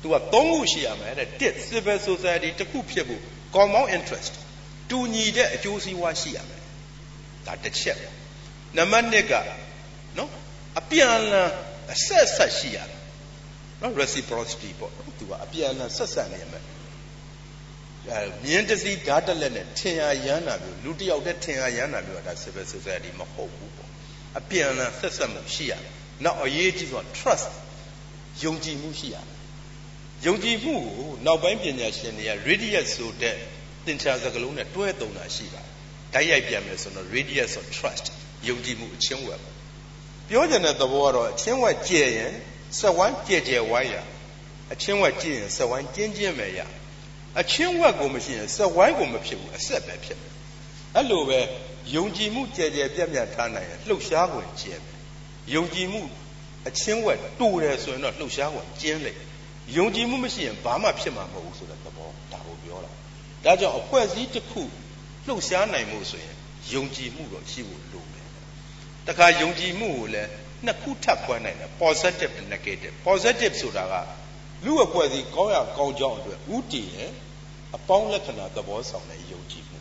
S1: သူကသုံးခုရှိရမယ်တဲ့တစ် civil society တစ်ခုဖြစ်ဖို့ common interest တူညီတဲ့အကျိုးစီးပွားရှိရမယ်ဒါတစ်ချက်နံပါတ်1ကနော်အပြန်အလှန်အဆက်ဆက်ရှိရတယ်နော် reciprocity ပေါ့သူကအပြန်အလှန်ဆက်ဆက်နေရမယ်အဲမြင်းတစည်းဓာတ်တက်လက်နဲ့ထင်ရရမ်းတာမျိုးလူတစ်ယောက်တည်းထင်ရရမ်းတာမျိုးကဒါ civil society မဟုတ်ဘူးပေါ့အပြန်အလှန်ဆက်ဆက်မှုရှိရတယ်နောက်အရေးကြီးဆုံး trust ယုံကြည်မှုရှိရတယ် ယုံကြည်မှုကိုနောက်ပိုင်းပညာရှင်တွေက radius ဆိုတဲ့သင်္ချာစကားလုံးနဲ့တွဲသုံးတာရှိပါတယ်တိုက်ရိုက်ပြန်မယ်ဆိုတော့ radius of trust ယုံကြည်မှုအချင်းဝက်ပြောချင်တဲ့သဘောကတော့အချင်းဝက်ကျဲရင်စက်ဝမ်းကျဲကျဲဝိုင်းရအချင်းဝက်ကြည့်ရင်စက်ဝိုင်းကျင်းကျင်းပဲရအချင်းဝက်ကိုမရှိရင်စက်ဝိုင်းကိုမဖြစ်ဘူးအဆက်ပဲဖြစ်တယ်အဲ့လိုပဲယုံကြည်မှုကြဲကြဲပြတ်ပြတ်ထားနိုင်ရင်လှုပ်ရှားဝင်ကျင်းတယ်ယုံကြည်မှုအချင်းဝက်တူတယ်ဆိုရင်တော့လှုပ်ရှားဝင်ကျင်းလေ ယုံကြည်မှုမရှိရင်ဘာမှဖြစ်မှာမဟုတ်ဘူးဆိုတဲ့သဘောဒါကိုပြောတာဒါကြောင့်အဖွဲ့အစည်းတစ်ခုလှုပ်ရှားနိုင်မှုဆိုရင်ယုံကြည်မှုတော့ရှိဖို့လိုတယ်တခါယုံကြည်မှုကိုလည်းနှစ်ခုထပ်ခွဲနိုင်တယ် positive and negative positive ဆိုတာကလူအဖွဲ့အစည်းကောင်းရကောင်းကြောင်းအတွက်ဥတည်ရဲ့အပေါင်းလက္ခဏာသဘောဆောင်တဲ့ယုံကြည်မှု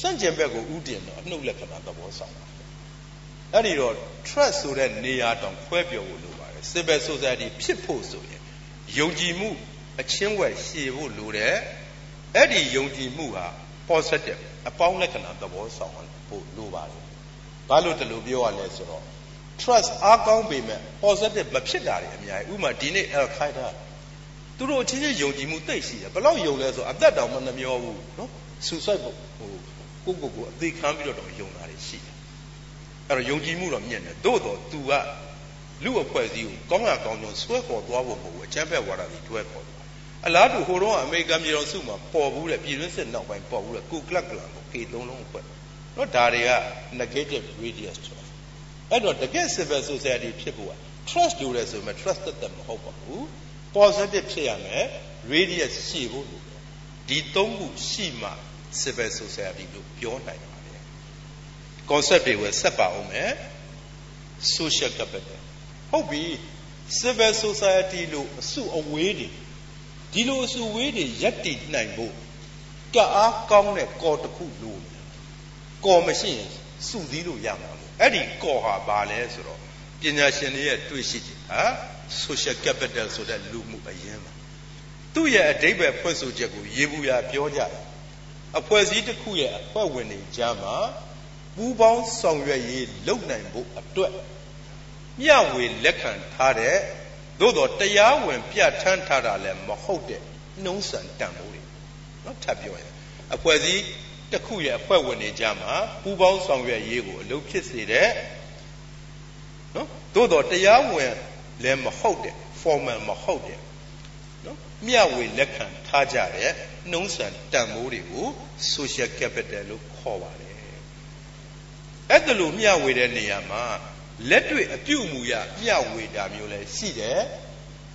S1: စန့်ကျင်ဘက်ကိုဥတည်တော့အနှုတ်လက္ခဏာသဘောဆောင်တာအဲ့ဒီတော့ trust ဆိုတဲ့နေရာတောင်ခွဲပြောဖို့လိုပါတယ် civil society ဖြစ်ဖို့ဆိုရင် ယုံကြည်မှုအချင်းဝက်ရှည်ဖို့လိုတယ်အဲ့ဒီယုံကြည်မှုဟာ positive အပေါင်းလက္ခဏာသဘောဆောင်ဖို့လိုပါတယ်ဘာလို့တလို့ပြောရလဲဆိုတော့ trust အားကောင်းပေမဲ့ positive မဖြစ်တာတွေအများကြီးဥပမာဒီနေ့ al qaeda သူတို့အချင်းချင်းယုံကြည်မှုတိတ်ရှိတယ်ဘယ်လောက်ယုံလဲဆိုအသက်တောင်မနှမျောဘူးနော် suicide ဟိုကိုကိုကိုအသေးခံပြီးတော့ယုံတာတွေရှိတယ်အဲ့တော့ယုံကြည်မှုတော့မြင့်တယ်သို့တော့ तू က လူအဖွဲ့အစည်းကိုကောင်းရကောင်းကြောင်းဆွဲခေါ်သွားဖို့မဟုတ်ဘူးအချမ်းဖက်ဝါဒတွေတွဲခေါ်တယ်အလားတူဟိုတော့အမေရိကန်ပြည်တော်စုမှာပေါ်ဘူးတဲ့ပြည်တွင်းစစ်နောက်ပိုင်းပေါ်ဘူးတဲ့ကုကလပ်ကလန်ကို K3 လုံးအဖွဲ့နော်ဒါတွေက negative radius ဆိုတာအဲ့တော့တကယ် civil society ဖြစ်ဖို့က trust လို့လဲဆိုမှ trust တက်မဟုတ်ပါဘူး positive ဖြစ်ရမယ် radius ရှိဖို့လိုတယ်ဒီသုံးခုရှိမှ civil society လို့ပြောနိုင်ပါတယ် concept တွေကိုဆက်ပါအောင်မယ် social capital ဟုတ်ပြီ civil society လို့အစုအဝေးတွေဒီလိုအစုဝေးတွေရက်တည်နိုင်ဖို့ကအားကောင်းတဲ့ကော်တစ်ခုလို့ကော်မရှိရင်စုစည်းလို့ရမှာလို့အဲ့ဒီကော်ဟာဘာလဲဆိုတော့ပညာရှင်တွေရဲ့တွေ့ရှိချက်ဟာ social capital ဆိုတဲ့လူမှုအရင်းပါသူ့ရဲ့အဓိပ္ပာယ်ဖွင့်ဆိုချက်ကိုရေဘူးရပြောကြတယ်အဖွဲ့အစည်းတစ်ခုရဲ့အဖွဲ့ဝင်တွေကြားမှာပူးပေါင်းဆောင်ရွက်ရေးလုပ်နိုင်ဖို့အတွက် မျှဝေလက်ခံထားတဲ့သို့တော့တရားဝင်ပြဋ္ဌာန်းထားတာလည်းမဟုတ်တဲ့နှုံးဆန်တန်ဖိုးတွေနော်ထပ်ပြောရင်အဖွဲ့အစည်းတစ်ခုရဲ့အဖွဲ့ဝင်တွေကြားမှာပူးပေါင်းဆောင်ရွက်ရေးကိုအလုပ်ဖြစ်စေတဲ့နော်သို့တော့တရားဝင်လည်းမဟုတ်တဲ့ formal မဟုတ်တဲ့နော်မျှဝေလက်ခံထားကြတဲ့နှုံးဆန်တန်ဖိုးတွေကို social capital လို့ခေါ်ပါတယ်အဲ့ဒါလိုမျှဝေတဲ့နေရာမှာ လက်တွေ့အပြုအမူရမျှဝေတာမျိုးလည်းရှိတယ်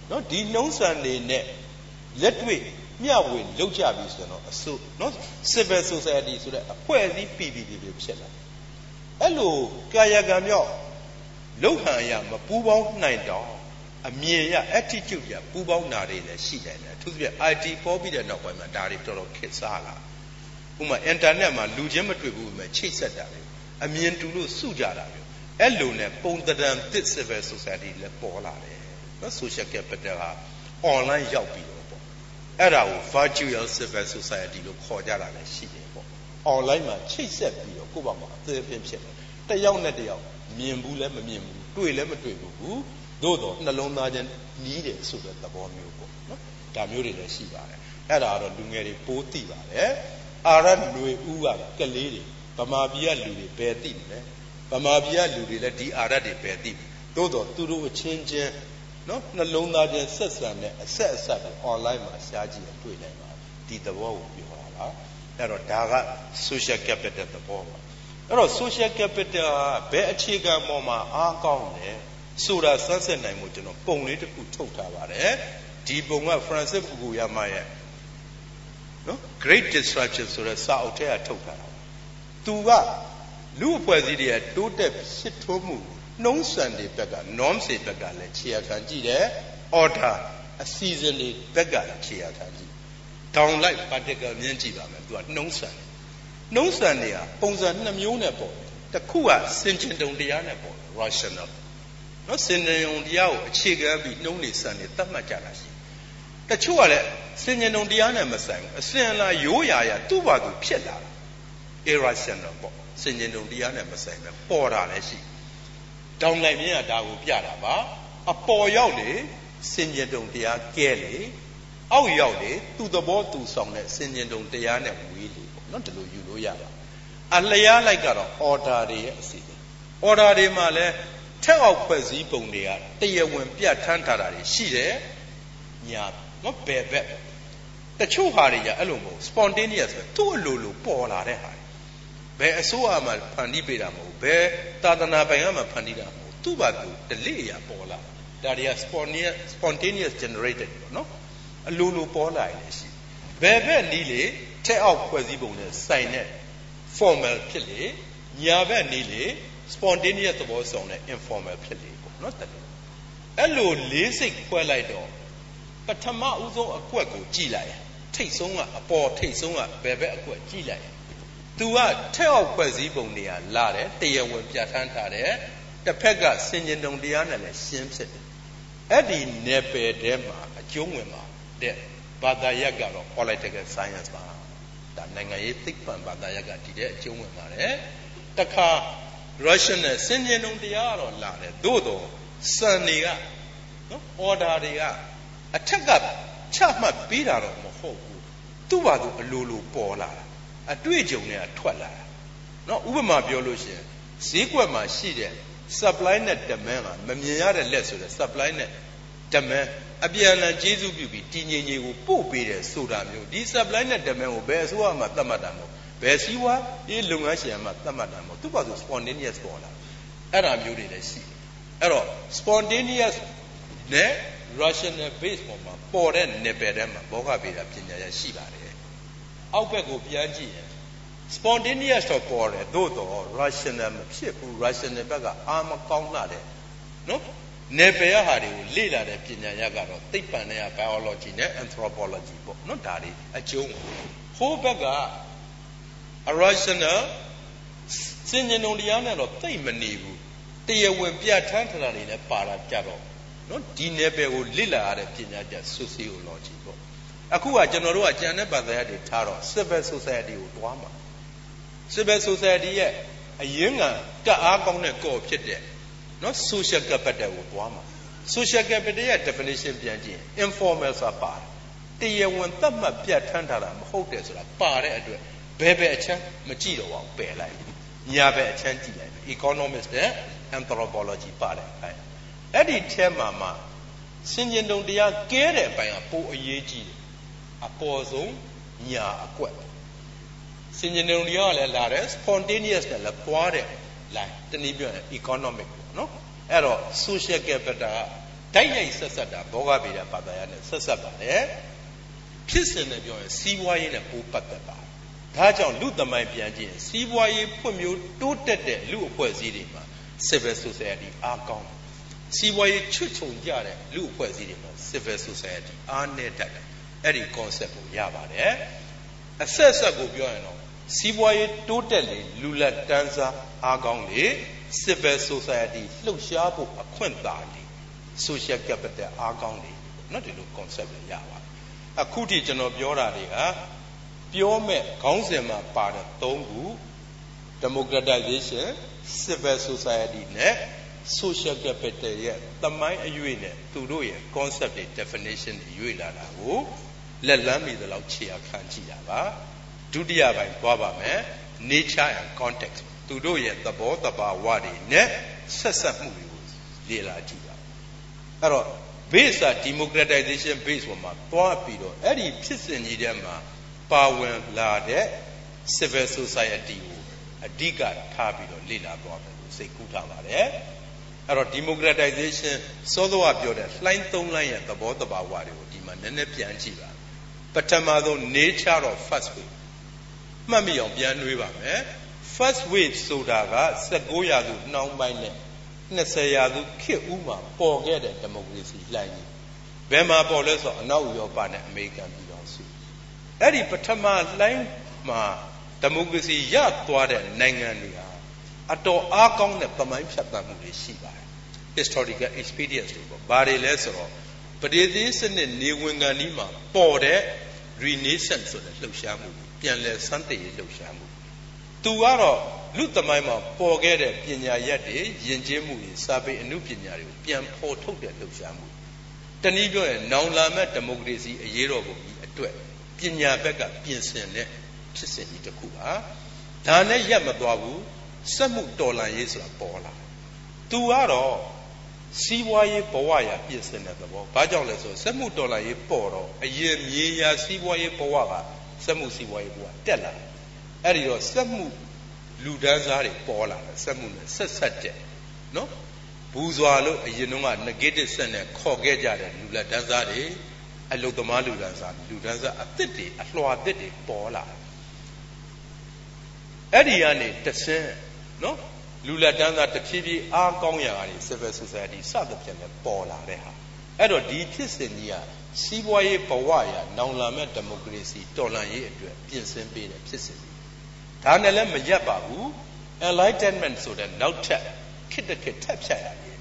S1: နော်ဒီနှုံးဆန်နေနဲ့လက်တွေ့မျှဝေလောက်ကြပြီဆိုတော့အစိုးနော် civil society ဆိုတဲ့အဖွဲ့အစည်း PPP တွေဖြစ်လာအဲ့လိုကာယကံမြောက်လောက်ဟန်ရမပူးပေါင်းနိုင်တော့အမြင်ရ attitude ရပူးပေါင်းတာတွေလည်းရှိတယ်အထူးသဖြင့် IT ပေါ်ပြီးတဲ့နောက်ပိုင်းမှာဒါတွေတော်တော်ခေတ်စားလာဥပမာ internet မှာလူချင်းမတွေ့ဘူးပဲချိတ်ဆက်တာတွေအမြင်တူလို့စုကြတာပဲ အဲ့လိုနဲ့ပုံတံတစ် civil society လည်းပေါ်လာတယ်နော် social capital ဟာ online ရောက်ပြီးတော့ပေါ့အဲ့ဒါကို virtual civil society လို့ခေါ်ကြတာလည်းရှိတယ်ပေါ့ online မှာချိတ်ဆက်ပြီးတော့ကိုယ့်ဘာမှာအသေးအဖြစ်ဖြစ်တယ်တယောက်နဲ့တယောက်မြင်ဘူးလည်းမမြင်ဘူးတွေ့လည်းမတွေ့ဘူးသို့တော့နှလုံးသားချင်းနီးတယ်ဆိုတဲ့သဘောမျိုးပေါ့နော်ဒါမျိုးတွေလည်းရှိပါတယ်အဲ့ဒါကတော့လူငယ်တွေပိုးသိပါတယ်အာရຫນွေဦးကကလေးတွေဗမာပြည်ကလူတွေဘယ်သိမလဲ ဗမာပြည်ကလူတွေလည်းဒီအာရတွေပဲသိပြီသို့တော့သူတို့အချင်းချင်းနော်နှလုံးသားချင်းဆက်ဆံတဲ့အဆက်အဆက်တွေ online မှာရှားကြည့်တွေ့နိုင်ပါဒီသဘောကိုပြောတာလားအဲ့တော့ဒါက social capital သဘောပါအဲ့တော့ social capital ကဘယ်အခြေခံပေါ်မှာအားကောင်းလဲဆိုတာစမ်းစစ်နိုင်မှုကျွန်တော်ပုံလေးတစ်ခုထုတ်ထားပါတယ်ဒီပုံက Francis Fukuyama ရဲ့နော် Great Disruption ဆိုတဲ့စာအုပ်ထဲကထုတ်ထားတာသူက လူအဖွဲ့အစည်းတွေကတိုးတက်ဖြစ်ထွန်းမှုနှုံးဆန်တွေဘက်က norm တွေဘက်ကလည်းခြေရခံကြည့်တယ် order အစီအစဉ်တွေဘက်ကလည်းခြေရခံကြည့် down light particle မြင်ကြည့်ပါမယ်သူကနှုံးဆန်တယ်နှုံးဆန်တွေကပုံစံနှစ်မျိုးနဲ့ပေါ့တစ်ခုကစင်ကျင်တုံတရားနဲ့ပေါ့ rational နော်စင်ကျင်တုံတရားကိုအခြေခံပြီးနှုံးနေဆန်နေသတ်မှတ်ကြတာရှိတချို့ကလည်းစင်ကျင်တုံတရားနဲ့မဆိုင်ဘူးအစင်လာရိုးရာရသူ့ဘာသူဖြစ်လာတာ irrational ပေါ့ စင်ကျင်တုံတရားနဲ့မဆိုင်ပဲပေါ်တာလည်းရှိတောင်းလိုက်မြင်ကဒါကိုပြတာပါအပေါ်ရောက်လေစင်ကျင်တုံတရားကဲလေအောက်ရောက်လေသူ့သဘောသူဆောင်တဲ့စင်ကျင်တုံတရားနဲ့ဝေးလေပေါ့နော်ဒီလိုယူလို့ရတာအလျားလိုက်ကတော့ order တွေရဲ့အစီအစဉ် order တွေမှာလည်းထက်အောက်ဖွဲ့စည်းပုံတွေကတရားဝင်ပြဋ္ဌာန်းထားတာတွေရှိတယ်ညာနော်ဘယ်ဘက်တချို့ဟာတွေကအဲ့လိုမဟုတ် spontaneous ပဲသူ့အလိုလိုပေါ်လာတဲ့ဟာ ဘယ်အစိုးရမှဖန်တီးပေးတာမဟုတ်ဘယ်သာသနာပိုင်ကမှဖန်တီးတာမဟုတ်သူ့ဘာသူဒလိရပေါ်လာဒါတွေက spontaneous spontaneous generated ပေါ့နော်အလိုလိုပေါ်လာရင်ရှိဘယ်ဘက်နီးလေထက်အောက်ဖွဲ့စည်းပုံနဲ့ဆိုင်တဲ့ formal ဖြစ်လေညာဘက်နီးလေ spontaneous သဘောဆောင်တဲ့ informal ဖြစ်လေပေါ့နော်တကယ်အဲ့လိုလေးစိတ်ခွဲလိုက်တော့ပထမဦးဆုံးအကွက်ကိုကြည်လိုက်ထိတ်ဆုံးကအပေါ်ထိတ်ဆုံးကဘယ်ဘက်အကွက်ကြည်လိုက် သူကထက်အောက်ဖွဲ့စည်းပုံတွေကလာတယ်တရားဝင်ပြဋ္ဌာန်းထားတယ်တစ်ဖက်ကစင်ကျင်တုံတရားနဲ့လည်းရှင်းဖြစ်တယ်အဲ့ဒီနယ်ပယ်ထဲမှာအကျုံးဝင်မှာတဲ့ဘာသာရပ်ကတော့ political science ပါဒါနိုင်ငံရေးသိပ္ပံဘာသာရပ်ကဒီတဲ့အကျုံးဝင်ပါတယ်တခါ Russian နဲ့စင်ကျင်တုံတရားကတော့လာတယ်သို့တော့စံတွေကနော် order တွေကအထက်ကချမှတ်ပေးတာတော့မဟုတ်ဘူးသူ့ဘာသူအလိုလိုပေါ်လာတာ အတွေ့အကြုံတွေကထွက်လာတာနော်ဥပမာပြောလို့ရှိရင်ဈေးကွက်မှာရှိတဲ့ supply နဲ့ demand ကမမြင်ရတဲ့လက်ဆိုတဲ့ supply နဲ့ demand အပြန်အလှန်ကျေးဇူးပြုပြီးတည်ငြိမ်ကြီးကိုပို့ပေးတယ်ဆိုတာမျိုးဒီ supply နဲ့ demand ကိုဘယ်အစိုးရမှသတ်မှတ်တာမဟုတ်ဘယ်စည်းဝါးဒီလုပ်ငန်းရှင်မှသတ်မှတ်တာမဟုတ်သူ့ဘာသူ spontaneous ပေါ်လာအဲ့ဒါမျိုးတွေလည်းရှိတယ်အဲ့တော့ spontaneous နဲ့ rational base ပေါ်မှာပေါ်တဲ့ level ထဲမှာဘောဂဗေဒပညာရရှိပါတယ် အောက်ဘက်ကိုပြန်ကြည့်ရင် spontaneous တော့ပေါ်တယ်သို့တော့ rational မဖြစ်ဘူး rational ဘက်ကအာမကောင်းလာတယ်နော်နယ်ပယ်ရဟာတွေကိုလေ့လာတဲ့ပညာရကတော့သိပ္ပံနဲ့ biology နဲ့ anthropology ပေါ့နော်ဒါတွေအကျုံးဟိုဘက်က irrational စင်ញံုံတရားနဲ့တော့သိမနေဘူးတရားဝင်ပြဋ္ဌာန်းထားတာတွေနဲ့ပါတာကြတော့နော်ဒီနယ်ပယ်ကိုလေ့လာရတဲ့ပညာကြ sociology ပေါ့ အခုကကျွန်တော်တို့ကကျန်တဲ့ဘာသာရပ်တွေထားတော့ civil society ကိုတွားမှာ civil society ရဲ့အရင်းကတအားကောင်းတဲ့ကော့ဖြစ်တဲ့နော် social capital ကိုတွားမှာ social capital ရဲ့ definition ပြန်ကြည့်ရင် informal ဆိုတာပါတယ်တရားဝင်သတ်မှတ်ပြဋ္ဌာန်းထားတာမဟုတ်တယ်ဆိုတာပါတဲ့အတွက်ဘယ်ဘယ်အချမ်းမကြည့်တော့ပါဘူးပယ်လိုက်ညာဘက်အချမ်းကြည့်လိုက် economist နဲ့ anthropology ပါတယ်အဲအဲ့ဒီထဲမှာမှစင်ကျင်တုံတရားကဲတဲ့အပိုင်းကပိုအရေးကြီးတယ် အပေါ်ဆုံးညာအကွက်စင်ကျင်တုံတရားကလည်းလာတယ် spontaneous နဲ့လည်းပွားတယ် line တနည်းပြောရင် economic ပေါ့နော်အဲ့တော့ social capital ကတိုက်ရိုက်ဆက်ဆက်တာဘောဂဗေဒဘာသာရပ်နဲ့ဆက်ဆက်ပါတယ်ဖြစ်စဉ်နဲ့ပြောရင်စီးပွားရေးနဲ့ပိုးပတ်သက်ပါတယ်ဒါကြောင့်လူသမိုင်းပြန်ကြည့်ရင်စီးပွားရေးဖွံ့ဖြိုးတိုးတက်တဲ့လူအဖွဲ့အစည်းတွေမှာ civil society အားကောင်းစီးပွားရေးချွတ်ချုံကြတဲ့လူအဖွဲ့အစည်းတွေမှာ civil society အားနည်းတတ်တယ် အဲ့ဒီ concept ကိုရပါတယ်အဆက်ဆက်ကိုပြောရင်တော့စီးပွားရေးတိုးတက်လေလူလက်တန်းစားအားကောင်းလေ civil society လှုပ်ရှားဖို့အခွင့်သာလေ social capital အားကောင်းလေနော်ဒီလို concept တွေရပါတယ်အခုထိကျွန်တော်ပြောတာတွေကပြောမဲ့ခေါင်းစဉ်မှာပါတဲ့၃ခု democratization civil society နဲ့ social capital ရဲ့တမိုင်းအရွေ့နဲ့သူတို့ရဲ့ concept တွေ definition တွေရွေ့လာတာကို လက်လန်းမိသလောက်ခြေအခန်းကြည့်တာပါဒုတိယပိုင်းသွားပါမယ် nature and context သူတို့ရဲ့သဘောတဘာဝတွေနဲ့ဆက်ဆက်မှုတွေကိုလေ့လာကြည့်ပါအဲ့တော့ base က democratization base ပေါ်မှာသွားပြီးတော့အဲ့ဒီဖြစ်စဉ်ကြီးထဲမှာပါဝင်လာတဲ့ civil society ကိုအဓိကထားပြီးတော့လေ့လာသွားမယ်လို့စိတ်ကူးထားပါတယ်အဲ့တော့ democratization စောစောကပြောတဲ့လှိုင်းသုံးလှိုင်းရဲ့သဘောတဘာဝတွေကိုဒီမှာနည်းနည်းပြန်ကြည့်ပါ ပထမဆုံး nature of first wave မှတ်မိအောင်ပြန်နှွေးပါမယ် first wave ဆိုတာက19ရာစုနှောင်းပိုင်းနဲ့20ရာစုခေတ်ဦးမှာပေါ်ခဲ့တဲ့ဒီမိုကရေစီလှိုင်းကြီးဘယ်မှာပေါ်လဲဆိုတော့အနောက်ဥရောပနဲ့အမေရိကန်ပြည်တော်စုအဲ့ဒီပထမလှိုင်းမှာဒီမိုကရေစီရသွားတဲ့နိုင်ငံတွေဟာအတော်အားကောင်းတဲ့ပမိုင်းဖြတ်သန်းမှုတွေရှိပါတယ် historical experience တွေပေါ့ဘာတွေလဲဆိုတော့ ပရိသေစနစ်နေဝင်ကန်ဒီမှာပေါ်တဲ့ renaissance ဆိုတဲ့လှုပ်ရှားမှုပြန်လည်စမ်းသစ်ရေးလှုပ်ရှားမှုသူကတော့လူသမိုင်းမှာပေါ်ခဲ့တဲ့ပညာရက်တွေယဉ်ကျေးမှုတွေစာပေအမှုပညာတွေကိုပြန်ဖော်ထုတ်တဲ့လှုပ်ရှားမှုတနည်းပြောရင်နောင်လာမဲ့ဒီမိုကရေစီအရေးတော်ပုံကြီးအတွက်ပညာဘက်ကပြင်ဆင်တဲ့ဖြစ်စဉ်ကြီးတစ်ခုပါဒါနဲ့ရက်မသွားဘူးစက်မှုတော်လန်ရေးဆိုတာပေါ်လာသူကတော့ စီးပွားရေးဘဝရာပြည့်စင်တဲ့သဘောဘာကြောင့်လဲဆိုစက်မှုတော်လာရေးပေါ်တော့အရင်မြေယာစီးပွားရေးဘဝကစက်မှုစီးပွားရေးဘဝတက်လာအဲ့ဒီတော့စက်မှုလူဒန်းစားတွေပေါ်လာတယ်စက်မှုနဲ့ဆက်ဆက်တဲ့နော်ဘူဇွာလို့အရင်တုန်းက negative ဆက်နဲ့ခေါ်ခဲ့ကြတဲ့လူလက်ဒန်းစားတွေအလုသမားလူဒန်းစားလူဒန်းစားအသစ်တွေအလွှာသစ်တွေပေါ်လာအဲ့ဒီကနေတဆင်းနော် လူလက်တန်းသားတဖြည်းဖြည်းအားကောင်းရာကနေ civil society စသဖြင့်လည်းပေါ်လာတဲ့ဟာအဲ့တော့ဒီဖြစ်စဉ်ကြီးကစီးပွားရေးဘဝရာနောင်လာမဲ့ဒီမိုကရေစီတော်လှန်ရေးအတွက်ပြင်ဆင်ပေးတဲ့ဖြစ်စဉ်ကြီးဒါနဲ့လည်းမရက်ပါဘူး enlightenment ဆိုတဲ့နောက်ထပ်ခေတ်တစ်ခေတ်ထပ်ဖြတ်ရတယ်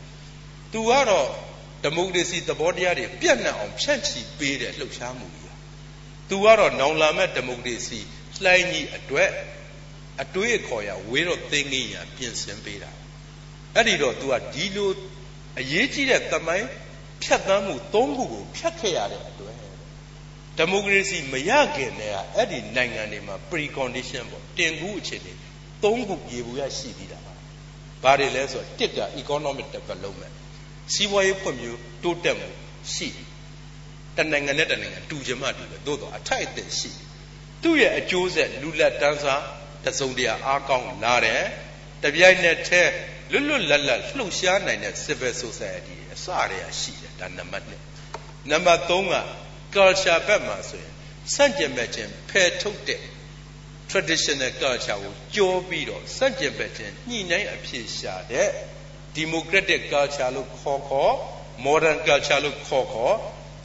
S1: သူကတော့ဒီမိုကရေစီသဘောတရားတွေပြန့်နှံ့အောင်ဖြန့်ချီပေးတဲ့လှုပ်ရှားမှုကြီးသူကတော့နောင်လာမဲ့ဒီမိုကရေစီလှိုင်းကြီးအတွက် အတွေးအခေါ်ရဝေးတော့သိငိရပြင်ဆင်ပေးတာအဲ့ဒီတော့ तू ကဒီလိုအရေးကြီးတဲ့သမိုင်းဖြတ်သန်းမှု၃ခုကိုဖြတ်ခဲ့ရတဲ့အတွက်ဒီမိုကရေစီမရခင်တည်းကအဲ့ဒီနိုင်ငံတွေမှာ precondition ပေါ့တင်ကူးအခြေအနေ၃ခုရေဘူးရရှိပြီးတာပါဘာတွေလဲဆိုတော့တစ်က economic development စီးပွားရေးဖွံ့ဖြိုးတိုးတက်မှုရှိတနိုင်ငံနဲ့တနိုင်ငံတူချင်မှတူတယ်သို့တော့အထိုက်အသင့်ရှိသူ့ရဲ့အကျိုးဆက်လူလက်တန်းစား တစုံတရာအားကောင်းလာတယ်တပြိုင်နက်တည်းလွတ်လွတ်လပ်လပ်လှုပ်ရှားနိုင်တဲ့ civil society အစတည်းရှိတယ်ဒါနံပါတ်1နံပါတ်3က culture ဘက်မှာဆိုရင်စန့်ကျင်ဘက်ချင်းဖယ်ထုတ်တဲ့ traditional culture ကိုကြောပြီးတော့စန့်ကျင်ဘက်ချင်းညှိနှိုင်းအဖြစ်ရှာတဲ့ democratic culture လို့ခေါ်ခေါ် modern culture လို့ခေါ်ခေါ်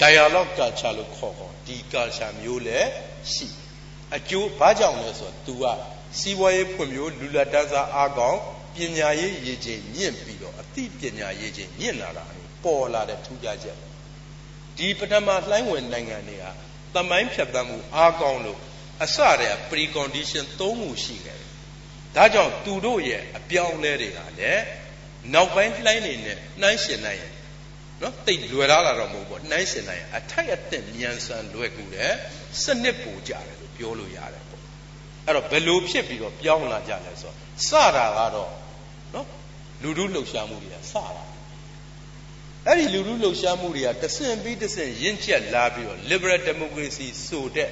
S1: dialogue culture လို့ခေါ်ခေါ်ဒီ culture မျိုးလည်းရှိအကျိုးဘာကြောင့်လဲဆိုတော့ तू က စီးပွားရေးဖွံ့ဖြိုးလူလက်တန်းစားအားကောင်းပညာရေးရည်ချင်းညင့်ပြီးတော့အသိပညာရေးချင်းညင့်လာတာပေါ်လာတဲ့ထူးခြားချက်ဒီပထမလှိုင်းဝင်နိုင်ငံတွေကသမိုင်းဖြတ်သန်းမှုအားကောင်းလို့အစတည်းက precondition ၃ခုရှိခဲ့တယ်ဒါကြောင့်သူတို့ရဲ့အပြောင်းလဲတွေကလည်းနောက်ပိုင်းလှိုင်းနေနဲ့နှိုင်းရှင်နိုင်ရင်နော်တိတ်လွယ်လာတာတော့မဟုတ်ဘူးနှိုင်းရှင်နိုင်ရင်အထိုက်အသင့်မြန်ဆန်လွယ်ကူတယ်စနစ်ပူကြတယ်လို့ပြောလို့ရတယ် အဲ့တော့ဘယ်လိုဖြစ်ပြီးတော့ပြောင်းလာကြလဲဆိုတော့စတာကတော့နော်လူလူလှုပ်ရှားမှုတွေကစတာအဲ့ဒီလူလူလှုပ်ရှားမှုတွေကတဆင့်ပြီးတဆင့်ရင့်ကျက်လာပြီးတော့ liberal democracy ဆိုတဲ့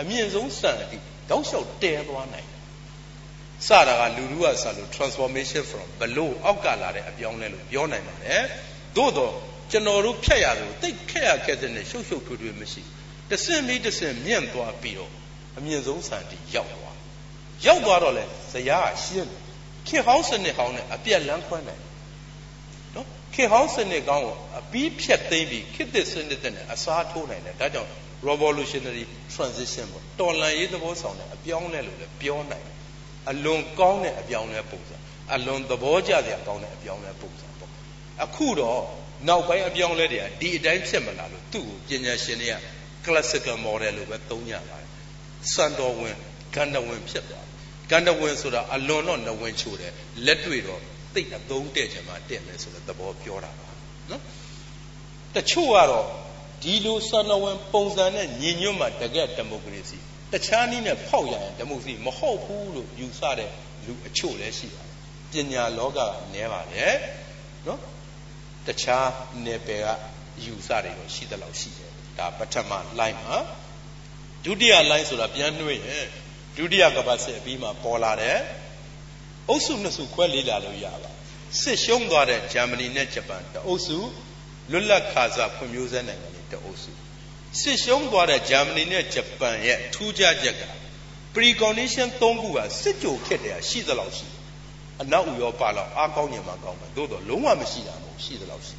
S1: အမြင့်ဆုံးစံအထိတောက်လျှောက်တဲသွားနိုင်စတာကလူလူကစလို့ transformation from ဘလို့အောက်ကလာတဲ့အပြောင်းလဲလို့ပြောနိုင်ပါတယ်သို့တော့ကျွန်တော်တို့ဖြတ်ရတယ်တိတ်ခက်ရခက်တဲ့နဲ့ရှုပ်ရှုပ်ထွေးထွေးမရှိတဆင့်ပြီးတဆင့်မြင့်သွားပြီးတော့အမြင့်ဆုံးစံတိရောက်သွား ရောက်သွားတော့လေဇရာကရှင်းတယ်ခေဟောင်းစနစ်ဟောင်းနဲ့အပြက်လန်းခွန်းနိုင်နော်ခေဟောင်းစနစ်ကောင်းကိုအပြီးဖြတ်သိမ်းပြီးခေတ်သစ်စနစ်နဲ့အစားထိုးနိုင်တယ်ဒါကြောင့် revolutionary transition ပေါ့တော်လန်ရေးသဘောဆောင်တဲ့အပြောင်းလဲလို့လည်းပြောနိုင်တယ်အလွန်ကောင်းတဲ့အပြောင်းလဲပုံစံအလွန်သဘောကျစရာကောင်းတဲ့အပြောင်းလဲပုံစံပေါ့အခုတော့နောက်ပိုင်းအပြောင်းလဲတွေကဒီအတိုင်းဖြစ်မလာလို့သူ့ကိုပညာရှင်တွေက classical model လို့ပဲသုံးကြပါတယ်စံတော်ဝင်ဂန္ဓဝင်ဖြစ်သွား ကန္တဝင်ဆိုတာအလွန်တော့နဝင်ချိုတယ်လက်တွေ့တော့သိအသုံးတဲ့ချင်မှတဲ့မယ်ဆိုတဲ့သဘောပြောတာပါနော်တချို့ကတော့ဒီလိုစနဝင်ပုံစံနဲ့ညီညွတ်မှတကယ်ဒီမိုကရေစီတခြားနည်းနဲ့ဖောက်ရရင်ဒီမိုကရေစီမဟုတ်ဘူးလို့ယူဆတဲ့လူအချို့လည်းရှိပါတယ်ပညာလောကကနည်းပါတယ်နော်တခြားနယ်ပယ်ကယူဆတွေတော့ရှိသလောက်ရှိတယ်ဒါပထမ line မှာဒုတိယ line ဆိုတာပြန်နှွှဲရင် ဒုတိယကမ္ဘာစစ်အပြီးမှာပေါ်လာတဲ့အုပ်စုနှစ်စုခွဲလေးလာလို့ရပါစစ်ရှုံးသွားတဲ့ဂျာမနီနဲ့ဂျပန်တအုပ်စုလွတ်လပ်ခါစားဖွံ့ဖြိုးဆဲနိုင်ငံတွေတအုပ်စုစစ်ရှုံးသွားတဲ့ဂျာမနီနဲ့ဂျပန်ရဲ့ထူးခြားချက်က precondition ၃ခုကစစ်ကြိုခက်တယ်ရှိသလောက်ရှိတယ်အနောက်ဥရောပလောက်အားကောင်းနေမှာကောင်းမယ်သို့တော့လုံးဝမရှိတာမဟုတ်ရှိသလောက်ရှိ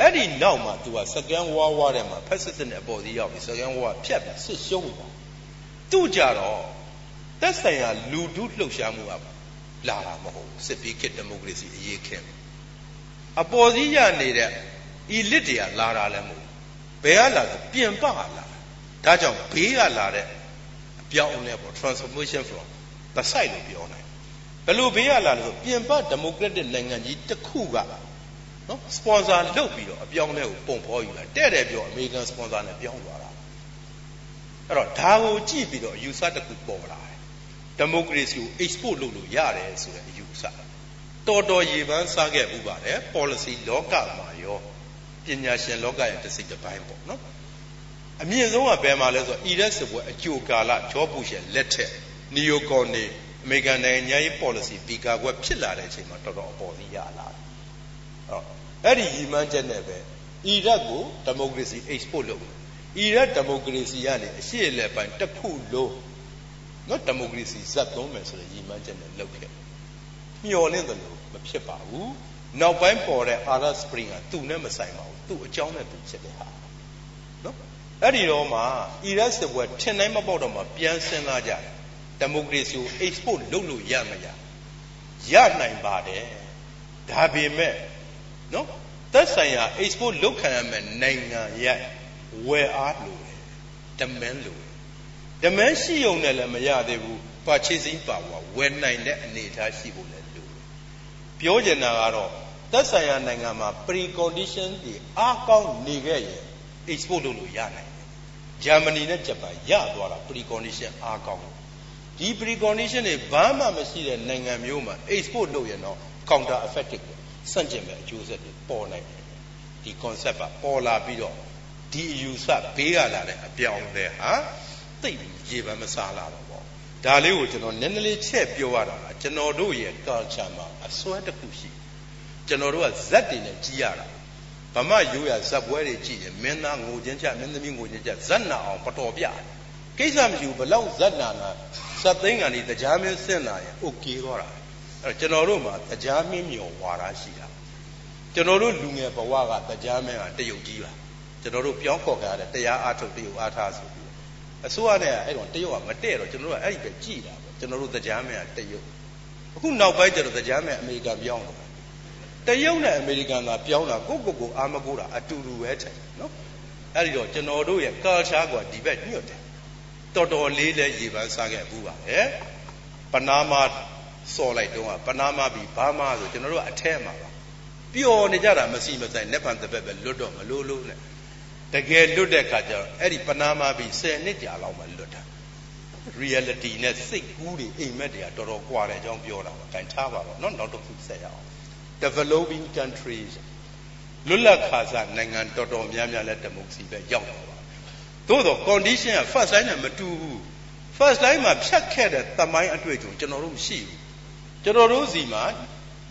S1: အဲ့ဒီနောက်မှာ तू က second war war ထဲမှာဖက်စစ်စစ်နဲ့အပေါ်စီးရောက်ပြီး second war ဖြတ်ပြီးစစ်ရှုံးသွား သူ့ကြတော့သက်ဆိုင်ရာလူထုလှုပ်ရှားမှုကလာတာမဟုတ်စစ်ပြီးခေတ်ဒီမိုကရေစီအရေးခင်အပေါ်စီးရနေတဲ့ elite တွေကလာတာလည်းမဟုတ်ဘယ်ကလာလဲပြင်ပကလာဒါကြောင့်ဘေးကလာတဲ့အပြောင်းအလဲပေါ့ transformation from the side လို့ပြောနိုင်ဘယ်လိုဘေးကလာလဲဆိုပြင်ပဒီမိုကရက်တစ်နိုင်ငံကြီးတစ်ခုကနော်စပွန်ဆာလုပ်ပြီးတော့အပြောင်းလဲကိုပုံဖော်ယူလာတဲ့တယ်ပြောအမေရိကန်စပွန်ဆာနဲ့ပြောင်းသွားတာ အဲ့တော့ဒါကိုကြည့်ပြီးတော့အယူဆတစ်ခုပေါ်လာတယ်ဒီမိုကရေစီကို export လုပ်လို့ရတယ်ဆိုတဲ့အယူဆတော်တော်ရေပန်းစားခဲ့ဥပါတယ် policy လောကမှာရောပညာရှင်လောကရဲ့တစ်စိတ်တစ်ပိုင်းပေါ့နော်အမြင့်ဆုံးကဘယ်မှာလဲဆိုတော့အီရက်စစ်ပွဲအကြိုကာလဂျော့ဘုရှ်ရဲ့လက်ထက်နီယိုကွန်နေအမေရိကန်နိုင်ငံရေး policy ပီကာကွက်ဖြစ်လာတဲ့အချိန်မှာတော်တော်အပေါ်စီးရလာတယ်အဲ့ဒီရည်မှန်းချက်နဲ့ပဲအီရတ်ကိုဒီမိုကရေစီ export လုပ်တယ် အီရတ်ဒီမိုကရေစီကနေအရှိအလဲပိုင်းတစ်ခုလုံးနော်ဒီမိုကရေစီဇက်သုံးမယ်ဆိုတဲ့ရည်မှန်းချက်နဲ့လုပ်ခဲ့မျော်လင့်တယ်လို့မဖြစ်ပါဘူးနောက်ပိုင်းပေါ်တဲ့ Arab Spring ကသူ့နဲ့မဆိုင်ပါဘူးသူ့အကြောင်းနဲ့သူဖြစ်တဲ့ဟာနော်အဲ့ဒီတော့မှအီရတ်စစ်ပွဲထင်တိုင်းမပေါက်တော့မှပြန်ဆင်းလာကြတယ်ဒီမိုကရေစီကို export လုပ်လို့ရမရရနိုင်ပါတယ်ဒါပေမဲ့နော်သက်ဆိုင်ရာ export လုပ်ခံရမယ်နိုင်ငံရဲ့ ဝယ်အားလိုတယ် demand လိုတယ် demand ရှိုံနဲ့လည်းမရသေးဘူး purchasing power ဝယ်နိုင်တဲ့အနေအထားရှိဖို့လည်းလိုတယ်ပြောချင်တာကတော့သက်ဆိုင်ရာနိုင်ငံမှာ pre condition တွေအားကောင်းနေခဲ့ရင် export လုပ်လို့ရနိုင်တယ်ဂျာမနီနဲ့ဂျပန်ရသွားတာ pre condition အားကောင်းဒီ pre condition တွေဘာမှမရှိတဲ့နိုင်ငံမျိုးမှာ export လုပ်ရင်တော့ counter effective စန့်ကျင်မဲ့အကျိုးဆက်တွေပေါ်နိုင်တယ်ဒီ concept ကပေါ်လာပြီးတော့ ဒီအယူဆဘေးကလာတဲ့အပြောင်းလဲဟာသိပ်ရေပန်းမစားလာတော့ပေါ့ဒါလေးကိုကျွန်တော်နည်းနည်းလေးချက်ပြောရတာကကျွန်တော်တို့ရဲ့ culture မှာအစွဲတစ်ခုရှိကျွန်တော်တို့ကဇက်တွေနဲ့ကြီးရတာဗမာရိုးရဇက်ပွဲတွေကြည့်ရင်မင်းသားငိုချင်းချမင်းသမီးငိုချင်းချဇက်နာအောင်ပတော်ပြကိစ္စမရှိဘူးဘလောက်ဇက်နာနာဇက်သိန်းကန်ဒီတရားမင်းဆင့်လာရင် okay တော့တာအဲ့တော့ကျွန်တော်တို့မှာတရားမင်းမြော်ဝါဒရှိတာကျွန်တော်တို့လူငယ်ဘဝကတရားမင်းကတရုတ်ကြီးပါ ကျွန်တော်တို့ပြောင်းခေါ်ကြတဲ့တရားအားထုတ်တရုတ်အားထားဆိုပြီးအစိုးရနဲ့အဲ့တော့တရုတ်ကမတည့်တော့ကျွန်တော်တို့ကအဲ့ဒီပဲကြည်တာပေါ့ကျွန်တော်တို့တရားမင်းကတရုတ်အခုနောက်ပိုင်းကျတော့တရားမင်းအမေရိကန်ပြောင်းတော့တရုတ်နဲ့အမေရိကန်ကပြောင်းတာကိုကိုကိုအာမကိုတာအတူတူပဲတဲ့နော်အဲ့ဒီတော့ကျွန်တော်တို့ရဲ့ culture ကဒီဘက်ညွတ်တယ်တော်တော်လေးလဲရေပန်းစားခဲ့ဘူးပါပဲပနာမာစော်လိုက်တော့ပနာမာပြီးဘာမာဆိုကျွန်တော်တို့ကအထဲမှာပါပျော်နေကြတာမရှိမဆိုင်လက်ဖန်တစ်ပတ်ပဲလွတ်တော့မလို့လို့နဲ့ တကယ်လွတ်တဲ့ခါကျတော့အဲ့ဒီပနာမာပြီး10နှစ်ကြာလောက်မှလွတ်တာ reality နဲ့စိတ်ကူးတွေအိမ်မက်တွေကတော်တော်ကွာတဲ့အကြောင်းပြောတာပါတိုင်ထားပါတော့เนาะနောက်တစ်ခုဆက်ရအောင် developing countries လွတ်လပ်ခါစားနိုင်ငံတော်တော်များများလဲဒီမိုကရေစီပဲရောက်တော့ပါသို့တော့ condition က first line နဲ့မတူဘူး first line မှာဖြတ်ခဲ့တဲ့တမိုင်းအတွေ့အကြုံကျွန်တော်တို့မရှိဘူးကျွန်တော်တို့စီမှာ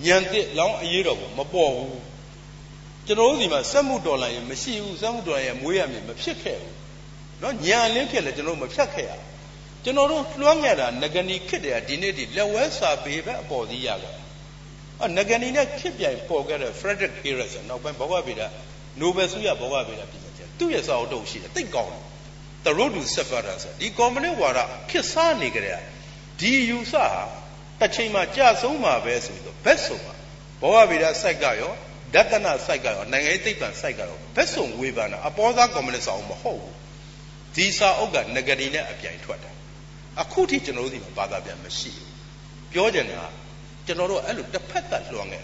S1: ညံတစ်လောင်းအရေးတော်ကိုမပေါ်ဘူး ကျွန်တော်တို့စီမှာစက်မှုတော်လိုင်းရမရှိဘူးစက်မှုတော်လိုင်းရမွေးရမယ်မဖြစ်ခဲ့ဘူးเนาะညံလင်းဖြစ်လဲကျွန်တော်တို့မဖြတ်ခဲ့ရကျွန်တော်တို့လွှမ်းငယ်တာငကနီခစ်တယ်ဒီနေ့ဒီလက်ဝဲစာပေပဲအပေါ်စီးရခဲ့အငကနီနဲ့ခစ်ပြိုင်ပေါ်ခဲ့တဲ့ Frederick Harris နောက်ပိုင်းဘောဂဗေဒနိုဘယ်ဆုရဘောဂဗေဒပြည်ချက်သူ့ရဲ့စာအုပ်တုပ်ရှိတယ်သိကောင်းတယ် The Road to Separation ဆိုဒီကွန်မြူနစ်ဝါဒခစ်စားနေကြတဲ့ဒီယူဆဟာတစ်ချိန်မှာကြာဆုံးမှာပဲဆိုပြီးတော့ဘက်ဆုံးမှာဘောဂဗေဒစိုက်ကရော ဒသနစိုက်ကရောနိုင်ငံရေးသိပ္ပံစိုက်ကရောဘက်ဆုံးဝေဖန်တာအပေါ်သားကွန်မြူနစ်စာအုပ်မဟုတ်ဘူးဒီစာအုပ်ကငကနီနဲ့အပြိုင်ထွက်တာအခုထိကျွန်တော်တို့ဒီမှာဘာသာပြန်မရှိဘူးပြောကြတာကျွန်တော်တို့အဲ့လိုတစ်ဖက်သက်လွှမ်းခဲ့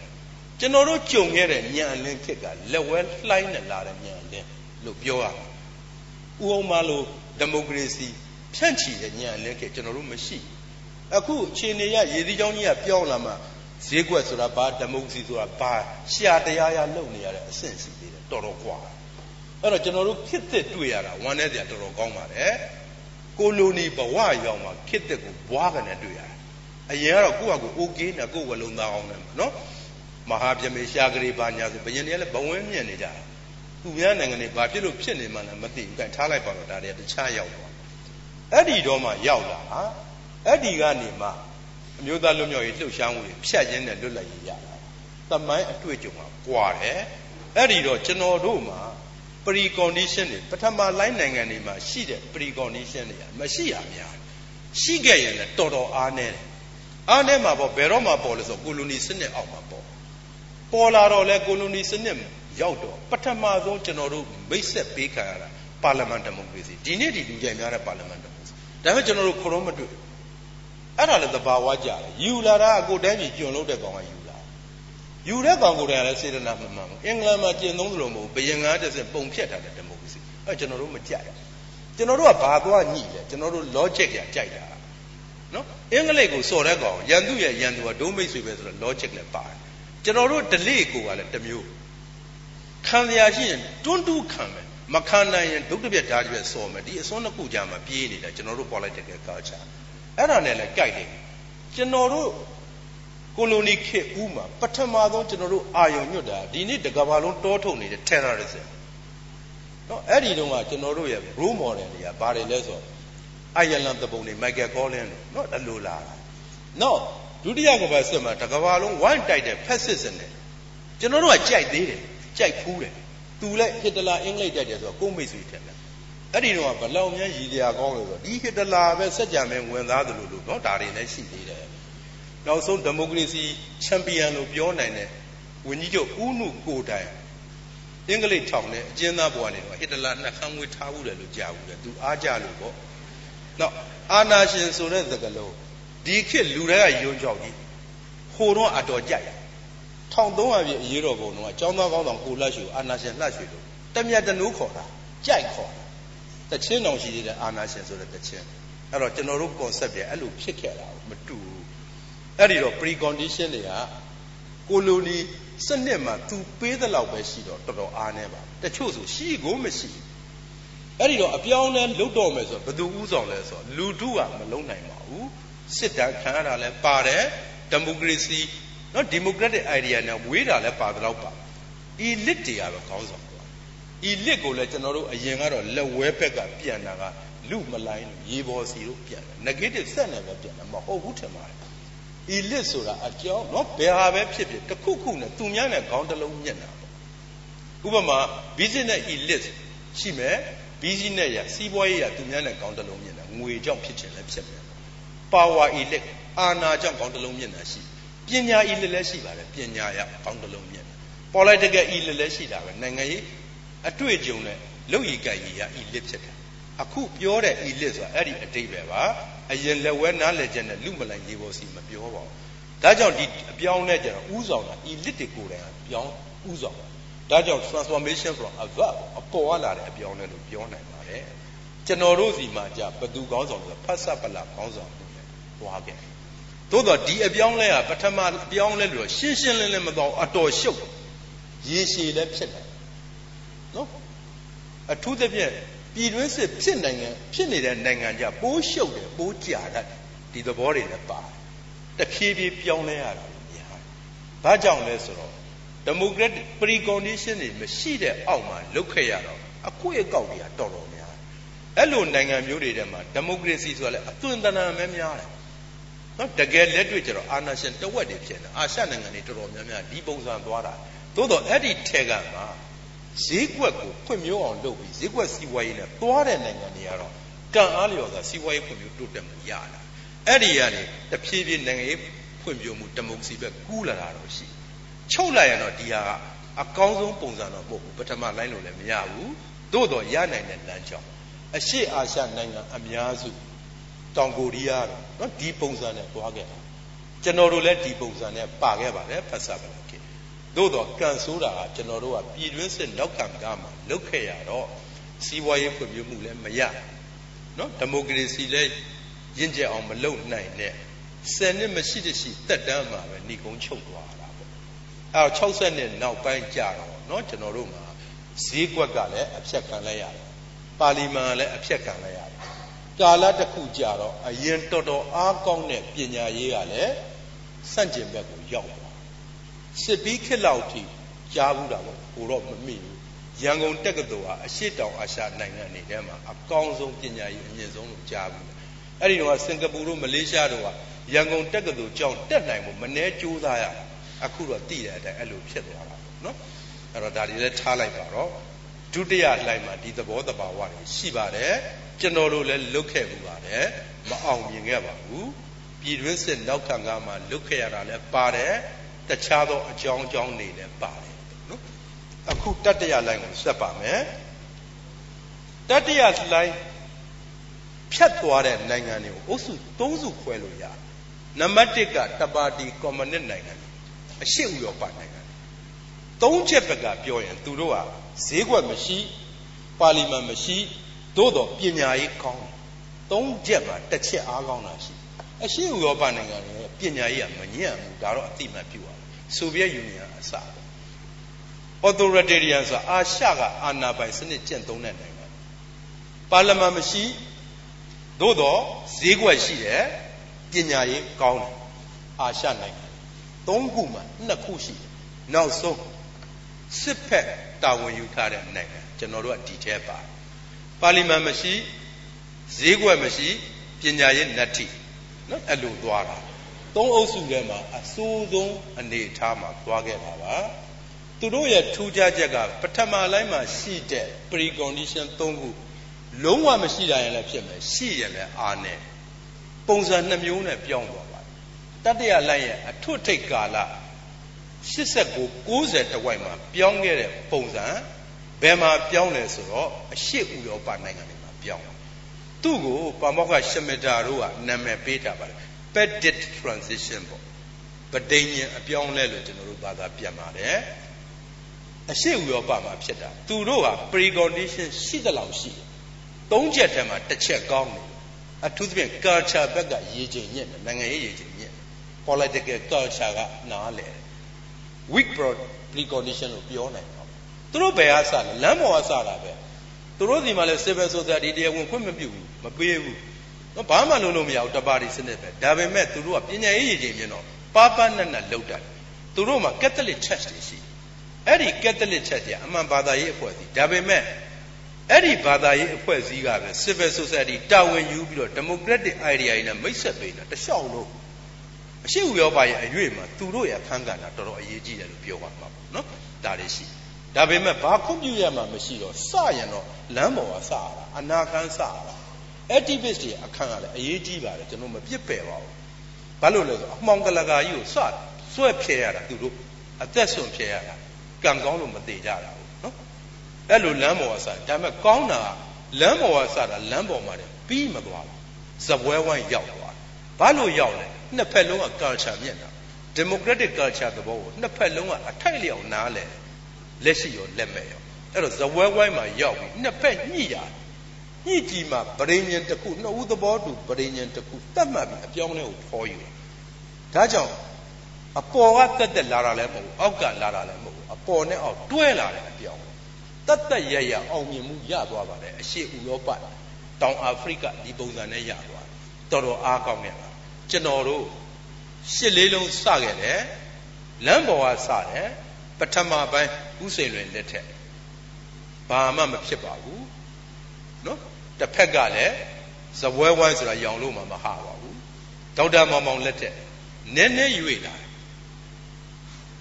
S1: ကျွန်တော်တို့ကြုံခဲ့တဲ့ညံလင်းခစ်ကလက်ဝဲလှိုင်းနဲ့လာတဲ့ညံလင်းလို့ပြောရမှာဥအောင်မလို့ဒီမိုကရေစီဖြန့်ချီတဲ့ညံလင်းခစ်ကျွန်တော်တို့မရှိအခုအခြေအနေရရည်သီးချောင်းကြီးကပြောင်းလာမှ ဈေးကွက်ဆိုတာဘာဒီမိုကရေစီဆိုတာဘာရှာတရားရလုပ်နေရတဲ့အဆင့်စီသေးတယ်တော်တော်กว่าအဲ့တော့ကျွန်တော်တို့ခစ်သက်တွေ့ရတာဝမ်းနဲ့စရာတော်တော်ကောင်းပါတယ်ကိုလိုနီဘဝရောက်မှာခစ်သက်ကိုဘွားကနေတွေ့ရတယ်အရင်ကတော့ကိုယ့်ဟာကိုယ် okay နဲ့ကိုယ်ဝလုံးသားအောင်တယ်နော်မဟာပြမေရှာကလေးပါညာဆိုဘယင်တွေကလည်းဘဝင်းမြင်နေကြတာသူများနိုင်ငံတွေဘာဖြစ်လို့ဖြစ်နေမှန်းလည်းမသိဘူးအဲထားလိုက်ပါတော့ဒါတွေကတခြားရောက်သွားအဲ့ဒီတော့မှရောက်လာဟာအဲ့ဒီကနေမှ အမျိုးသားလွတ်မြောက်ရေးလှုပ်ရှားမှုတွေဖြတ်ရင်းနဲ့လွတ်လပ်ရေးရတာတမိုင်းအတွေ့အကြုံကကွာတယ်အဲ့ဒီတော့ကျွန်တော်တို့မှာ pre condition တွေပထမ line နိုင်ငံတွေမှာရှိတဲ့ pre condition တွေကမရှိရများရှိခဲ့ရင်လည်းတော်တော်အားနည်းတယ်အားနဲ့မှာပေါ့ဘယ်တော့မှပေါ်လဲဆိုကိုလိုနီစနစ်အောက်မှာပေါ့ပေါ်လာတော့လဲကိုလိုနီစနစ်ရောက်တော့ပထမဆုံးကျွန်တော်တို့မိတ်ဆက်ပေးခံရတာပါလီမန်ဒီမိုကရေစီဒီနေ့ဒီလူကြိုင်များတဲ့ပါလီမန်ဒီမိုကရေစီဒါပေမဲ့ကျွန်တော်တို့ခရုံးမတွေ့ အဲ့ဒါလည်းသဘာဝကြတယ်ယူလာတာအကိုတိုင်းပြည်ကျွံလို့တဲ့ကောင်ကယူလာယူတဲ့ကောင်ကိုယ်တိုင်လည်းစေတနာမမှန်ဘူးအင်္ဂလန်မှာကျင့်သုံးသလိုမဟုတ်ဘယင်ကားတစ်စက်ပုံဖြတ်ထားတဲ့ဒီမိုကရေစီအဲ့ကျွန်တော်တို့မကြိုက်ကျွန်တော်တို့ကဘာသွားညှိလဲကျွန်တော်တို့ logic ရကြိုက်တာနော်အင်္ဂလိပ်ကိုစော်တဲ့ကောင်ရန်သူရဲ့ရန်သူကဒိုးမိတ်ဆွေပဲဆိုတော့ logic လည်းပါတယ်ကျွန်တော်တို့ delay ကိုကလည်းတစ်မျိုးခံရရှိရင်တွန်းတူးခံမယ်မခံနိုင်ရင်ဒုတ်တပြက်ဓာတ်ပြက်စော်မယ်ဒီအစွန်းနှစ်ခုကြာမှာပြေးနေတာကျွန်တော်တို့ political culture အဲ့ဒါနဲ့လည်းကြိုက်တယ်ကျွန်တော်တို့ကိုလိုနီခေတ်ဦးမှာပထမဆုံးကျွန်တော်တို့အာယုံညွတ်တာဒီနေ့တကဘာလုံးတောထုတ်နေတဲ့ terrorism နော်အဲ့ဒီတုန်းကကျွန်တော်တို့ရဲ့ role model တွေကဘာတွေလဲဆိုတော့အိုင်ယာလန်တပုံတွေ Michael Collins လို့နော်အလိုလာတာနော်ဒုတိယကမ္ဘာစစ်မှာတကဘာလုံးဝိုင်းတိုက်တဲ့ fascism နဲ့ကျွန်တော်တို့ကကြိုက်သေးတယ်ကြိုက်ဖူးတယ်သူလည်းဟစ်တလာအင်္ဂလိပ်တိုက်တယ်ဆိုတော့ကိုမိတ်ဆွေထင်တယ် အဲ့ဒီတော့ဘလောက်များရည်ရကောင်းလို့ဆိုတော့ဒီဟစ်တလာပဲစက်ကြံမဲ့ဝင်သားသလိုလို့နော်ဒါတွေလည်းရှိသေးတယ်နောက်ဆုံးဒီမိုကရေစီချန်ပီယံလို့ပြောနိုင်တဲ့ဝင်းကြီးချုပ်ဦးနုကိုတိုင်အင်္ဂလိပ်ထောင်နဲ့အကျဉ်းသားဘဝနေတော့ဟစ်တလာနှက်ခမ်းငွေထားဘူးတယ်လို့ကြားဘူးတယ်သူအားကြလို့ပေါ့နောက်အာနာရှင်ဆိုတဲ့သကလုံးဒီခေတ်လူတွေကယုံကြောက်ကြီးဟိုတော့အတော်ကြိုက်1300ပြည့်အရေးတော်ပုံတော့အကျောင်းသားကောင်းဆောင်ကိုလက်ရှူအာနာရှင်လှရွှေတို့တမြတ်တနူးခေါ်တာကြိုက်ခေါ်တာ တချင်းတော်ရှိသေးတဲ့အာနာရှင်ဆိုတဲ့တချင်းအဲ့တော့ကျွန်တော်တို့ concept တွေအဲ့လိုဖြစ်ခဲ့တာမတူဘူးအဲ့ဒီတော့ precondition တွေကကိုလိုနီစနစ်မှာသူပေးသလောက်ပဲရှိတော့တော်တော်အားနေပါတချို့ဆိုရှိကိုမရှိအဲ့ဒီတော့အပြောင်းလဲလုတ်တော့မယ်ဆိုတော့ဘယ်သူဥဆောင်လဲဆိုတော့လူထုကမလုံးနိုင်ပါဘူးစစ်တမ်းခံရတာလဲပါတယ်ဒီမိုကရေစီနော်ဒီမိုကရက်တစ် idea နဲ့ဝေးတာလဲပါတော့ပါ elite တွေကတော့ခေါင်းဆောင် ပါ elite ကိုလည်းကျွန်တော်တို့အရင်ကတော့လက်ဝဲဘက်ကပြန်တာကလူမလိုင်းရေပေါ်စီတို့ပြန်တယ် negative ဆက်နေပဲပြန်တယ်မဟုတ်ဘူးထင်ပါတယ် elite ဆိုတာအကြောင်းနော်ဘယ်ဟာပဲဖြစ်ဖြစ်တစ်ခုခုနဲ့သူများနဲ့ခေါင်းတစ်လုံးညက်တာပေါ့ဥပမာ business elite ရှိမယ် business ရစီးပွားရေးရသူများနဲ့ခေါင်းတစ်လုံးညက်တာငွေကြောင့်ဖြစ်ချင်လည်းဖြစ်မယ် power elite အာဏာကြောင့်ခေါင်းတစ်လုံးညက်တာရှိပညာ elite လည်းရှိပါတယ်ပညာရခေါင်းတစ်လုံးညက်တာ political elite လည်းရှိတာပဲနိုင်ငံရေး အတွေ့အကြုံနဲ့လုပ်ရည်ကံရည်ရ elite ဖြစ်တယ်အခုပြောတဲ့ elite ဆိုတာအဲ့ဒီအတိတ်ပဲပါအရင်လက်ဝဲနားလည်ချက်နဲ့လူမလိုင်ရေပေါ်စီမပြောပါဘူးဒါကြောင့်ဒီအပြောင်းနဲ့ကျတော့ဥဆောင်တာ elite တွေကိုယ်တိုင်ကပြောင်းဥဆောင်ဒါကြောင့် transformation from a verb အပေါ်ကလာတဲ့အပြောင်းလဲလို့ပြောနိုင်ပါတယ်ကျွန်တော်တို့စီမှာじゃဘသူကောင်းဆောင်လို့ဖတ်ဆက်ပလာကောင်းဆောင်လို့သွားခဲ့သို့တော့ဒီအပြောင်းလဲကပထမအပြောင်းလဲလို့ရှင်းရှင်းလင်းလင်းမတော့အတော်ရှုပ်ရေရှည်လည်းဖြစ်တယ် နော်အထူးသဖြင့်ပြည်တွင်းစစ်ဖြစ်နိုင်ငံဖြစ်နေတဲ့နိုင်ငံကြပိုးရှုပ်တယ်ပိုးကြာတတ်ဒီသဘောတွေလည်းပါတယ်တဖြည်းဖြည်းပြောင်းလဲရတာလို့များဘာကြောင့်လဲဆိုတော့ democratic precondition တွေမရှိတဲ့အောက်မှာလုတ်ခဲ့ရတော့အကွေ့အကောက်တွေကတော်တော်များအဲ့လိုနိုင်ငံမျိုးတွေထဲမှာ democracy ဆိုတာလည်းအသွင်သဏ္ဍာန်ပဲများတယ်နော်တကယ်လက်တွေ့ကျတော့အာဏာရှင်တဝက်တွေဖြစ်နေအာရှနိုင်ငံတွေတော်တော်များများဒီပုံစံသွားတာသို့တော့အဲ့ဒီထဲကမှာ ဈေးကွက်ကိုဖွင့်မျိုးအောင်လုပ်ပြီးဈေးကွက်စီးပွားရေးနဲ့သွားတဲ့နိုင်ငံတွေကတော့ကံအားလျော်စွာစီးပွားရေးဖွံ့ဖြိုးတိုးတက်မှုရလာအဲ့ဒီကနေတဖြည်းဖြည်းနိုင်ငံရေးဖွံ့ဖြိုးမှုဒီမိုကရေစီဘက်ကူးလာတာတော့ရှိချုပ်လိုက်ရင်တော့ဒီဟာကအကောင်းဆုံးပုံစံတော့မဟုတ်ဘူးပထမလိုင်းလို့လည်းမရဘူးသို့တော့ရနိုင်တဲ့လမ်းကြောင်းအရှေ့အာရှနိုင်ငံအများစုတောင်ကိုရီးယားတော့နော်ဒီပုံစံနဲ့သွားခဲ့တာကျွန်တော်တို့လည်းဒီပုံစံနဲ့ပါခဲ့ပါတယ်ဖတ်စာပါလား သို့တော့ကန်ဆိုးတာကကျွန်တော်တို့ကပြည်တွင်းစစ်နောက်ခံကားမှာလုတ်ခဲ့ရတော့စီးပွားရေးဖွံ့ဖြိုးမှုလည်းမရနော်ဒီမိုကရေစီလည်းရင့်ကျက်အောင်မလုပ်နိုင်နဲ့ဆယ်နှစ်မရှိတရှိတက်တန်းမှာပဲဏီကုန်းချုပ်သွားတာပေါ့အဲ60နှစ်နောက်ပိုင်းကြာတော့နော်ကျွန်တော်တို့မှာဈေးကွက်ကလည်းအဖြတ်ခံလိုက်ရတယ်ပါလီမန်လည်းအဖြတ်ခံလိုက်ရတယ်ကာလတစ်ခုကြာတော့အရင်တော်တော်အားကောင်းတဲ့ပညာရေးကလည်းစန့်ကျင်ဘက်ကိုရောက် စစ်ပြီးခက်လောက်ထိကြားဘူးတာပေါ့ဟိုတော့မမိဘူးရန်ကုန်တက္ကသိုလ်ဟာအရှိတောင်အာရှနိုင်ငံတွေထဲမှာအကောင်းဆုံးပညာရေးအမြင့်ဆုံးလို့ကြားဘူးအဲ့ဒီတော့စင်ကာပူတို့မလေးရှားတို့ကရန်ကုန်တက္ကသိုလ်ကျောင်းတက်နိုင်ဖို့မနှဲကြိုးစားရအခုတော့တည်တဲ့အတိုင်းအဲ့လိုဖြစ်သွားတာပေါ့နော်အဲ့တော့ဒါတွေလည်းထားလိုက်ပါတော့ဒုတိယလှိုင်းမှာဒီသဘောတဘာဝတွေရှိပါတယ်ကျွန်တော်တို့လည်းလုတ်ခဲ့မှုပါတယ်မအောင်မြင်ခဲ့ပါဘူးပြည်တွင်းစစ်နောက်ခံကမှလုတ်ခဲ့ရတာလည်းပါတယ် တခြားသောအကြောင်းအကြောင်းတွေလည်းပါတယ်နော်အခုတတ္တရလိုင်းကိုဆက်ပါမယ်တတ္တရလိုင်းဖြတ်သွားတဲ့နိုင်ငံတွေကိုအုပ်စု၃စုခွဲလို့ရတယ်နံပါတ်1ကတပါတီကွန်မြူနစ်နိုင်ငံအရှေ့ဥရောပနိုင်ငံသုံးချက်ဘက်ကပြောရင်သူတို့ကဈေးကွက်မရှိပါလီမန်မရှိသို့တော့ပညာရေးကောင်းသုံးချက်မှာတစ်ချက်အားကောင်းတာရှိအရှေ့ဥရောပနိုင်ငံတွေပညာရေးကမညံ့ဘူးဒါတော့အတိမတ်ပြုရစ ဆိုဗီယက်ယူနီယံအစပေါ့ authoritarian ဆိုတာအာရှကအာဏာပိုင်စနစ်ကျင့်သုံးတဲ့နိုင်ငံပါလီမန်မရှိသို့တော့ဈေးကွက်ရှိတယ်ပညာရေးကောင်းတယ်အာရှနိုင်ငံသုံးခုမှာနှစ်ခုရှိတယ်နောက်ဆုံးစစ်ဖက်တာဝန်ယူထားတဲ့နိုင်ငံကျွန်တော်တို့ကဒီထဲပါပါလီမန်မရှိဈေးကွက်မရှိပညာရေးနတ်တိနော်အဲ့လိုသွားတာ သုံးအုပ်စုထဲမှာအဆိုးဆုံးအနေအထားမှာသွားခဲ့တာပါသူတို့ရဲ့ထူးခြားချက်ကပထမလိုင်းမှာရှိတဲ့ precondition ၃ခုလုံးဝမရှိတာရင်လည်းဖြစ်မယ်ရှိရင်လည်းအားနဲ့ပုံစံနှမျိုးနဲ့ပြောင်းသွားပါတယ်တတိယလိုင်းရဲ့အထွတ်ထိပ်ကာလ89 90တဝိုက်မှာပြောင်းခဲ့တဲ့ပုံစံဘယ်မှာပြောင်းလဲဆိုတော့အရှေ့ဥရောပနိုင်ငံတွေမှာပြောင်းသူ့ကိုပါမောက္ခရှမတာတို့ကနာမည်ပေးထားပါတယ် pedit transition ပေါ့ပဒိညာအပြောင်းလဲလို့ကျွန်တော်တို့ဘာသာပြန်ပါတယ်အရှိဥရောပမှာဖြစ်တာသူတို့ဟာ precondition ရှိသလောက်ရှိတယ်သုံးချက်ထဲမှာတစ်ချက်ကောင်းတယ်အထူးသဖြင့် culture ဘက်ကရေးချိန်ညက်တယ်နိုင်ငံရေးရေးချိန်ညက် political culture ကနားလဲ weak precondition လို့ပြောနိုင်တယ်သူတို့ဘယ်အားစလဲလမ်းပေါ်အားစတာပဲသူတို့ဒီမှာလဲ civil society တရားဝင်ခွင့်မပြုဘူးမပေးဘူး တော့ဘာမှလုပ်လို့မရဘူးတပါတီစနစ်ပဲဒါပေမဲ့သူတို့ကပညာရေးရည်ချင်းမြင်တော့ပါပနတ်နတ်လောက်တာသူတို့မှာ Catholic Church တွေရှိအဲ့ဒီ Catholic Church ကအမှန်ဘာသာရေးအဖွဲ့အစည်းဒါပေမဲ့အဲ့ဒီဘာသာရေးအဖွဲ့အစည်းကပဲ civil society တာဝန်ယူပြီးတော့ democratic idea တွေနဲ့မိတ်ဆက်ပေးတာတခြားလို့အရှိဥရောပရဲ့အရွေ့မှာသူတို့ရဲ့အခန်းကဏ္ဍတော်တော်အရေးကြီးတယ်လို့ပြောပါမှာပေါ့နော်ဒါတွေရှိဒါပေမဲ့ဘာခွင့်ပြုရမှာမရှိတော့စရင်တော့လမ်းပေါ်ကစရတာအနာခံစရတာ activist တွေအခန်းကလည်းအရေးကြီးပါတယ်ကျွန်တော်မပြစ်ပယ်ပါဘူးဘာလို့လဲဆိုအမှောင်ကလကာကြီးကိုစဆွဲဖြဲရတာသူတို့အသက်ဆွန့်ဖြဲရတာကံကောင်းလို့မသေးကြတာဘူးနော်အဲ့လိုလမ်းပေါ်ကစဒါပေမဲ့ကောင်းတာလမ်းပေါ်ကစတာလမ်းပေါ်မှာတည်းပြီးမသွားဘူးဇပွဲဝိုင်းရောက်သွားဘာလို့ရောက်လဲနှစ်ဖက်လုံးက culture မြင့်တာ democratic culture သဘောကိုနှစ်ဖက်လုံးကအထိုက်လျောက်နားလဲလက်ရှိရောလက်မဲ့ရောအဲ့တော့ဇပွဲဝိုင်းမှာရောက်ပြီးနှစ်ဖက်ညှိရတယ် ညှိကြည့်မှပရိညာတစ်ခုနှစ်ဦးသဘောတူပရိညာတစ်ခုတတ်မှတ်ပြီးအပြောင်းလဲကိုဖော်ယူတယ်ဒါကြောင့်အပေါ်ကတက်တက်လာတာလည်းမဟုတ်ဘူးအောက်ကလာတာလည်းမဟုတ်ဘူးအပေါ်နဲ့အောက်တွဲလာတဲ့အပြောင်းတတ်တက်ရရအောင်မြင်မှုရသွားပါတယ်အရှိဥရောပတောင်အာဖရိကဒီပုံစံနဲ့ရသွားတော်တော်အားကောင်းနေတာကျွန်တော်တို့ရှစ်လေးလုံးစခဲ့တယ်လမ်းပေါ်ကစတယ်ပထမပိုင်းဥစိန်လွင်လက်ထက်ဘာမှမဖြစ်ပါဘူးနော် တစ်ဖက်ကလည်းဇပွဲဝိုင်းဆိုတာရောင်လို့မှမဟပါဘူးဒေါက်တာမောင်မောင်လက်ထက်နည်းနည်းရွေလာ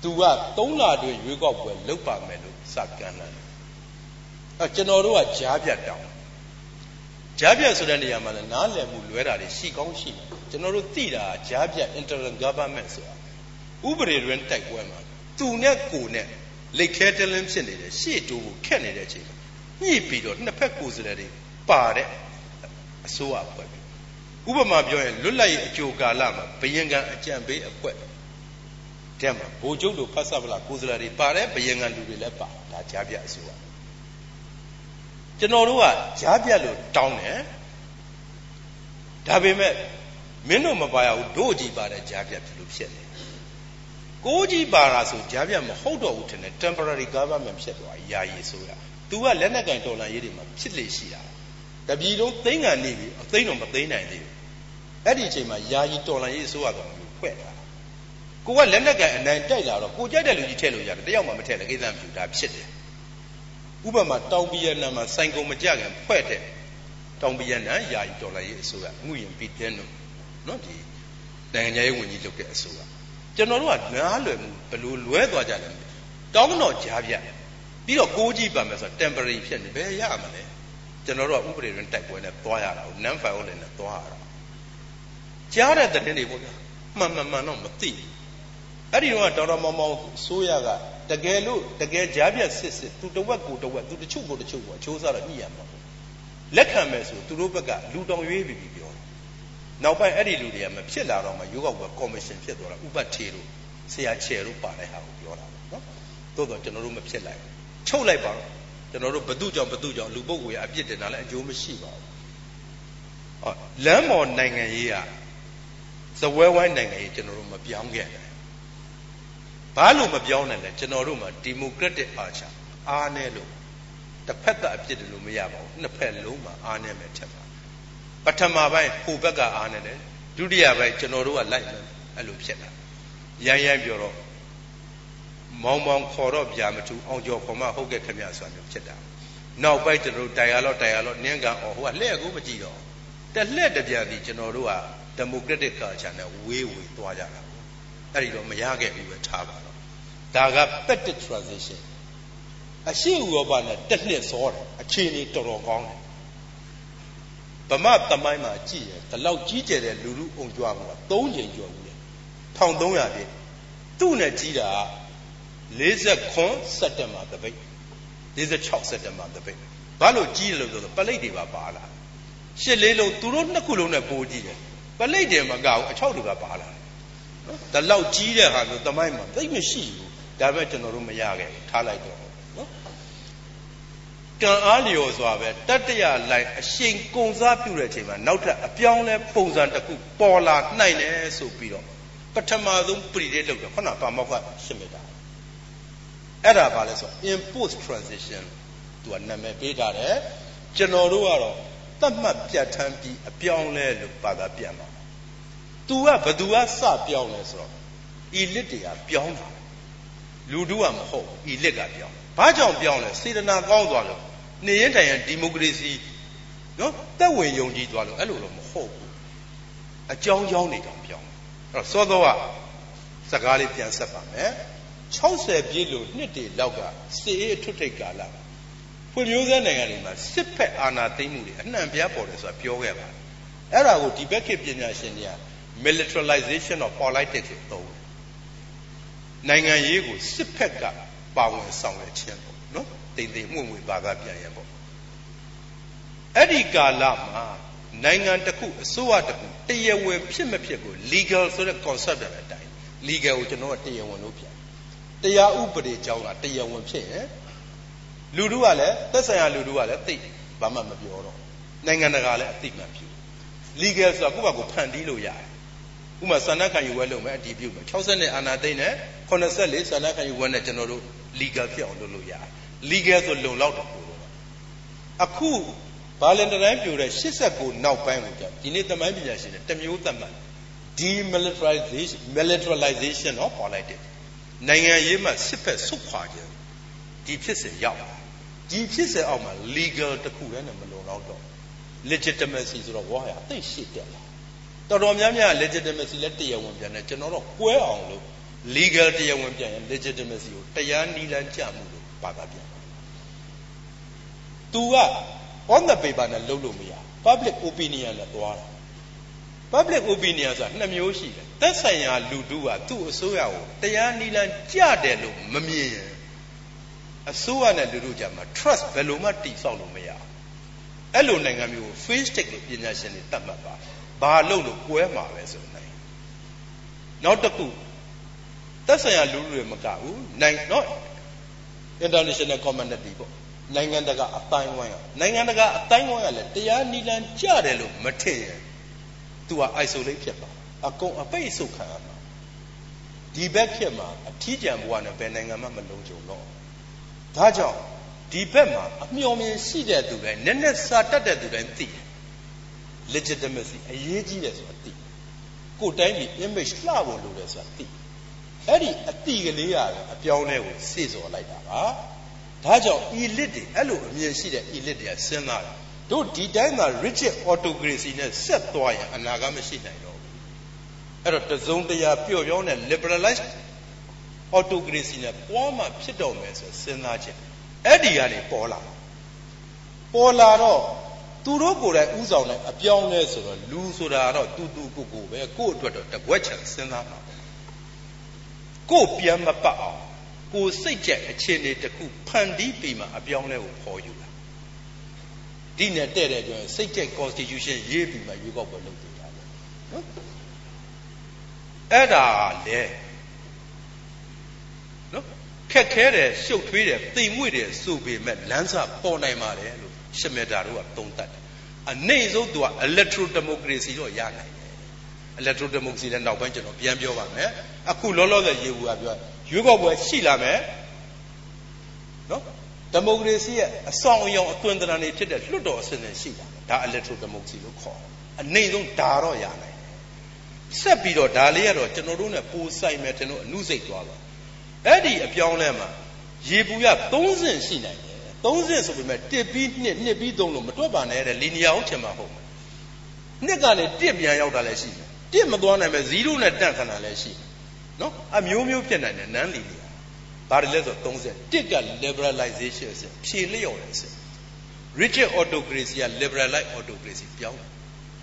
S1: သူက3လတွင်ရွေးကောက်ပွဲလုပ်ပါမယ်လို့စကန်လာတယ်အဲကျွန်တော်တို့ကကြားပြတ်တောင်းကြားပြတ်ဆိုတဲ့နေရာမှာလည်းနားလည်မှုလွဲတာတွေရှိကောင်းရှိတယ်ကျွန်တော်တို့သိတာကြားပြတ် interim government ဆိုတာဥပဒေတွင်တိုက်ပွဲမှာသူနဲ့ကိုနဲ့လက်ခဲတလင်းဖြစ်နေတယ်ရှေ့တိုးကိုခက်နေတဲ့အချိန်မှာညှိပြီးတော့နှစ်ဖက်ကိုယ်စားလှယ်တွေ ပါတဲ့အစိုးရအဖွဲ့ဥပမာပြောရင်လွတ်လပ်ရေးအကြိုကာလမှာဘယင်ကံအကြံပေးအဖွဲ့တဲ့မှာဘိုလ်ချုပ်တို့ဖတ်ဆပ်ဗလာကိုယ်စားလှယ်တွေပါတယ်ဘယင်ကံလူတွေလည်းပါဒါကြားပြအစိုးရကျွန်တော်တို့ကကြားပြလို့တောင်းတယ်ဒါပေမဲ့မင်းတို့မပါရဘူးတို့ကြည်ပါတဲ့ကြားပြဖြစ်လို့ဖြစ်နေကိုကြီးပါတာဆိုကြားပြမဟုတ်တော့ဘူးထင်တယ် temporary government ဖြစ်သွားယာယီဆိုရသူကလက်နက်ကင်တော်လှန်ရေးတွေမှာဖြစ်လေရှိတာ တပြည်လုံးသိန်းကန်နေပြီအသိန်းတော့မသိန်းနိုင်သေးဘူးအဲ့ဒီအချိန်မှာယာယီတော်လှန်ရေးအစိုးရကမျိုးဖွဲ့တာကိုကလက်နက်ကင်အနိုင်တိုက်လာတော့ကိုကြိုက်တဲ့လူကြီးထည့်လို့ရတယ်တယောက်မှမထည့်လည်းကိစ္စမဖြစ်တာဖြစ်တယ်ဥပမာတောင်ပြည်နံမှာစိုင်ကုန်မကြခင်ဖွဲ့တဲ့တောင်ပြည်နံယာယီတော်လှန်ရေးအစိုးရငွေရင်ပြီးတဲ့နော်နော်ဒီနိုင်ငံရေးဝန်ကြီးလုပ်တဲ့အစိုးရကျွန်တော်တို့ကနားလွယ်မှုဘလို့လွဲသွားကြတယ်တောင်းတော့ကြားပြပြီးတော့ကိုးကြည့်ပါမယ်ဆိုတော့ temporary ဖြစ်နေဘယ်ရမလဲ ကျွန်တော်တို့ကဥပဒေတွင်တိုက်ပွဲနဲ့သွားရတာကို non violent နဲ့သွားရတာကြားတဲ့တဲ့တွေပေါ့ဗျာမှန်မှန်မှန်တော့မသိအဲ့ဒီတော့တော်တော်မောင်မောင်ဆိုးရကတကယ်လို့တကယ်ကြားပြစစ်စစ်သူတဝက်ကိုတဝက်သူတချို့ကိုတချို့ကိုအချိုးစားတော့ညှိရမှာပေါ့လက်ခံမယ်ဆိုသူတို့ဘက်ကလူတောင်ရွေးပြီးပြီးပြောတယ်နောက်ပိုင်းအဲ့ဒီလူတွေကမဖြစ်လာတော့မှယောဂဘကော်မရှင်ဖြစ်သွားတာဥပတ်ထေတို့ဆရာချေတို့ပါတဲ့ဟာကိုပြောတာပေါ့နော်သို့တော့ကျွန်တော်တို့မဖြစ်လိုက်ချုပ်လိုက်ပါတော့ ကျွန်တော်တို့ဘသူကြောင့်ဘသူကြောင့်လူပုဂ္ဂိုလ်ရဲ့အပြစ်တင်တာလည်းအကျိုးမရှိပါဘူးဟောလမ်းမော်နိုင်ငံရေးကဇဝဲဝိုင်းနိုင်ငံရေးကျွန်တော်တို့မပြောင်းခဲ့တယ်ဘာလို့မပြောင်းနိုင်လဲကျွန်တော်တို့မှာဒီမိုကရက်တစ်အာချာအားနဲ့လို့တစ်ဖက်သက်အပြစ်တယ်လို့မရပါဘူးနှစ်ဖက်လုံးမှာအားနဲ့မယ်ထက်ပါပထမပိုင်းဟိုဘက်ကအားနဲ့တယ်ဒုတိယပိုင်းကျွန်တော်တို့ကလိုက်မယ်အဲ့လိုဖြစ်တာရိုင်းရိုင်းပြောတော့ မောင်မောင်ခေါ်တော့ဗျာမထူအောင်ကျော်ခေါ်မှဟုတ်ကဲ့ခင်ဗျဆိုတာမျိုးဖြစ်တာနောက်ပိုင်းကျွန်တော်တို့တိုင်ရတော့တိုင်ရတော့နင်းကန်အော်ဟိုကလှည့်ကူမကြည့်တော့တလှည့်တပြန်ဒီကျွန်တော်တို့ကဒီမိုကရက်တစ်ကာချာနဲ့ဝေးဝေးသွားကြတာအဲ့ဒီတော့မရခဲ့ဘူးပဲထားပါတော့ဒါက petty transition အရှိဥရောပနဲ့တစ်နှစ်စောတယ်အခြေအနေတော်တော်ကောင်းတယ်ဗမာတမိုင်းမှာကြည့်ရဒီလောက်ကြီးကျယ်တဲ့လူလူအုံကြွားမှုက3ချိန်ကျော်ဘူးလေ1300ပြည့်သူ့နဲ့ကြီးတာ 49စက်တင်ဘာတပိတ်46စက်တင်ဘာတပိတ်ဘာလို့ကြီးတယ်လို့ဆိုတော့ပလိတ်တွေပါပါလာရှစ်လေးလုံးသူတို့နှစ်ခုလုံးနဲ့ပိုးကြည့်တယ်ပလိတ်တယ်မကဘူးအချောက်တွေကပါလာနော်ဒါလောက်ကြီးတဲ့ဟာမျိုးတမိုင်းမှာသိမရှိဘူးဒါပေမဲ့ကျွန်တော်တို့မရခဲ့ဘူးထားလိုက်တော့နော်ကံအားလျော်စွာပဲတတ္တရလိုက်အရှိန်ကုံစားပြုတဲ့အချိန်မှာနောက်ထပ်အပြောင်းလဲပုံစံတစ်ခုပေါ်လာနိုင်တယ်ဆိုပြီးတော့ပထမဆုံးပရိဒေလုပ်တယ်ခုနပါမောက်ကရှင်းမိတာ အဲ့ဒါဘာလဲဆို in post transition သူကနာမည်ပေးထားတယ်ကျွန်တော်တို့ကတော့တတ်မှတ်ပြဋ္ဌာန်းပြီးအပြောင်းလဲလို့ဘာသာပြန်ပါသူကဘသူကစပြောင်းလဲဆိုတော့ elite တွေကပြောင်းတာလူတို့ကမဟုတ် elite ကပြောင်းဘာကြောင့်ပြောင်းလဲစေတနာကောင်းသွားလို့နေရင်တိုင်ရင်ဒီမိုကရေစီနော်တက်ဝင်ယုံကြည်သွားလို့အဲ့လိုတော့မဟုတ်ဘူးအကြောင်းကြောင်းနေတောင်ပြောင်းအဲ့တော့စောသောကစကားလေးပြန်ဆက်ပါမယ် 60ပြည့်လို့နှစ်တည်လောက်ကစေအေးအထွတ်ထိပ်ကာလဖွံ့ဖြိုးဆဲနိုင်ငံတွေမှာစစ်ဖက်အာဏာသိမ်းမှုတွေအနှံ့ပြားပေါ်တယ်ဆိုတာပြောခဲ့ပါတယ်အဲ့ဒါကိုဒီဘက်ခေတ်ပညာရှင်တွေက militarization of politics ကိုသုံးတယ်နိုင်ငံရေးကိုစစ်ဖက်ကပါဝင်ဆောင်ရွက်ခြင်းပေါ့နော်တိမ်တိမ်မှုန့်မှုန့်ဘာသာပြန်ရင်ပေါ့အဲ့ဒီကာလမှာနိုင်ငံတစ်ခုအစိုးရတစ်ခုတရားဝင်ဖြစ်မဖြစ်ကို legal ဆိုတဲ့ concept နဲ့အတိုင်း legal ကိုကျွန်တော်ကတရားဝင်လို့ပြန် တရားဥပဒေကြောင်းကတရားဝင်ဖြစ်ရင်လူတို့ကလည်းသက်ဆိုင်ရာလူတို့ကလည်းသိဘာမှမပြောတော့နိုင်ငံတကာလည်းအသိမှန်ဖြစ် legal ဆိုတာကိုယ့်ဘာကိုဖန်တီးလို့ရတယ်ဥမာဆန္ဒခံယူဝဲလုပ်မယ်အတည်ပြုမယ်60နဲ့အာနာသိမ့်နဲ့84ဆန္ဒခံယူဝဲနဲ့ကျွန်တော်တို့ legal ဖြစ်အောင်လုပ်လို့ရတယ် legal ဆိုလုံလောက်တော့ပို့တော့အခုဘာလန်တိုင်းပြိုတဲ့89နောက်ပိုင်းကိုကြာဒီနေ့သမိုင်းပညာရှင်တွေတမျိုးသတ်မှတ် demilitarization militarization of politics နိုင်ငံရေးမှာစစ်ဖက်ဆုတ်ခွာခြင်းဒီဖြစ်စဉ်ရောက်ဒီဖြစ်စဉ်အောက်မှာ legal တခုလည်းမလုံလောက်တော့ legitimacy ဆိုတော့ဝါရအသိရှိတက်လာတော်တော်များများ legitimacy လည်းတရားဝင်ပြန်တယ်ကျွန်တော်တော့ကွဲအောင်လို့ legal တရားဝင်ပြန်ရင် legitimacy ကိုတရားနီလန်းကြမှုလို့ဘာသာပြန်ပါ तू က on the paper နဲ့လုပ်လို့မရ public opinion နဲ့သွားတာ public opinion ဆိုတာနှစ်မျိုးရှိတယ်သက်ဆိုင်ရာလူတုကသူ့အစိုးရကိုတရားနီလန်းကြတယ်လို့မမြင်ရင်အစိုးရနဲ့လူတုကြမှာ trust ဘယ်လိုမှတိဆောက်လို့မရဘူးအဲ့လိုနိုင်ငံမျိုးကို face stick လို့ပညာရှင်တွေတတ်မှတ်ပါဘာလို့လို့ကွဲမှာပဲဆိုနိုင်နောက်တစ်ခုသက်ဆိုင်ရာလူလူတွေမကဘူးနိုင်နော် international community ပေါ့နိုင်ငံတကာအတိုင်းဝိုင်းနိုင်ငံတကာအတိုင်းဝိုင်းကလည်းတရားနီလန်ကြတယ်လို့မထင်ရင် तू က isolate ဖြစ်ပါအကုန်အပိတ်ဆုတ်ခံရမှာဒီဘက်ခေတ်မှာအထီးကျန်ဘဝနဲ့ဘယ်နိုင်ငံမှမလုံးကြုံတော့ဒါကြောင့်ဒီဘက်မှာအမျှော်မြင်ရှိတဲ့သူတိုင်းနည်းနည်းစာတတ်တဲ့သူတိုင်းသိတယ် legitimacy အရေးကြီးတယ်ဆိုတာသိကိုယ်တိုင်းပြည် image လှဖို့လိုတယ်ဆိုတာသိအဲ့ဒီအတိကလေးရတယ်အပြောင်းလဲကိုစေ့စော်လိုက်တာပါဒါကြောင့် elite တွေအဲ့လိုအမြင်ရှိတဲ့ elite တွေကစဉ်းစားတယ် တို့ဒီတိုင်းမှာ rigid autocracy နဲ့ဆက်သွားရင်အနာဂတ်မရှိနိုင်တော့ဘူးအဲ့တော့တစုံတရာပျော့ပြောင်းတဲ့ liberalized autocracy နဲ့ပွားမှဖြစ်တော်မယ်ဆိုစဉ်းစားချက်အဲ့ဒီကနေပေါ်လာပေါ်လာတော့သူတို့ကိုယ်တိုင်ဥဆောင်တဲ့အပြောင်းလဲဆိုတော့လူဆိုတာတော့တူတူကိုကိုပဲကို့အတွက်တော့တကွက်ချင်စဉ်းစားမှာကို့ပြန်မပတ်အောင်ကိုစိတ်ကြက်အခြေအနေတစ်ခုဖန်တီးပြီးမှအပြောင်းလဲကိုပေါ်ယူတာ ဒီနဲ့တဲ့တဲ့ကြောင့်စိတ်ကြက် constitution ရေးပြီးမှရွေးကောက်ပွဲလုပ်ပေးတာလေနော်အဲ့ဒါလေနော်ခက်ခဲတယ်ရှုပ်ထွေးတယ်သိမ်မွေ့တယ်ဆိုပေမဲ့လမ်းစာပေါ်နိုင်ပါတယ်လို့ရှမေတာတို့ကသုံးသပ်တယ်အနေဆုံးသူက electro democracy တော့ရနိုင်တယ် electro democracy လည်းနောက်ပိုင်းကျွန်တော်ပြန်ပြောပါမယ်အခုလောလောဆယ်ရေဘူးကပြောရွေးကောက်ပွဲရှိလာမယ်နော် ဒီမိုကရေစီရဲ့အဆောင်အယောင်အသွင်သဏ္ဍာန်တွေဖြစ်တဲ့လွတ်တော်အစဉ်အရှိတာဒါ electro democracy လို့ခေါ်တယ်အနေဆုံးဒါတော့ရနိုင်တယ်ဆက်ပြီးတော့ဒါလေးကတော့ကျွန်တော်တို့ ਨੇ ပိုဆိုင်မယ်ကျွန်တော်အနုစိတ်သွားပါအဲ့ဒီအပြောင်းလဲမှာရေပူရ30ရှိနိုင်တယ်30ဆိုပေမဲ့တစ်ပြီးနှစ်နှစ်ပြီး3လို့မတွက်ပါနဲ့တဲ့လီနီယာဟုတ်ချင်မှာဟုတ်မယ်နှစ်ကနေတစ်ပြန်ရောက်တာလည်းရှိတယ်တစ်မသွားနိုင်မဲ့0နဲ့တန့်ခဏလည်းရှိတယ်နော်အမျိုးမျိုးဖြစ်နိုင်တယ်နန်းလီနီယာ ဘာတွေလဲဆို30တစ်က liberalization အစစ်ဖြေလျော့တယ်အစစ် rigid autocracy က liberalize autocracy ပြောင်းတယ်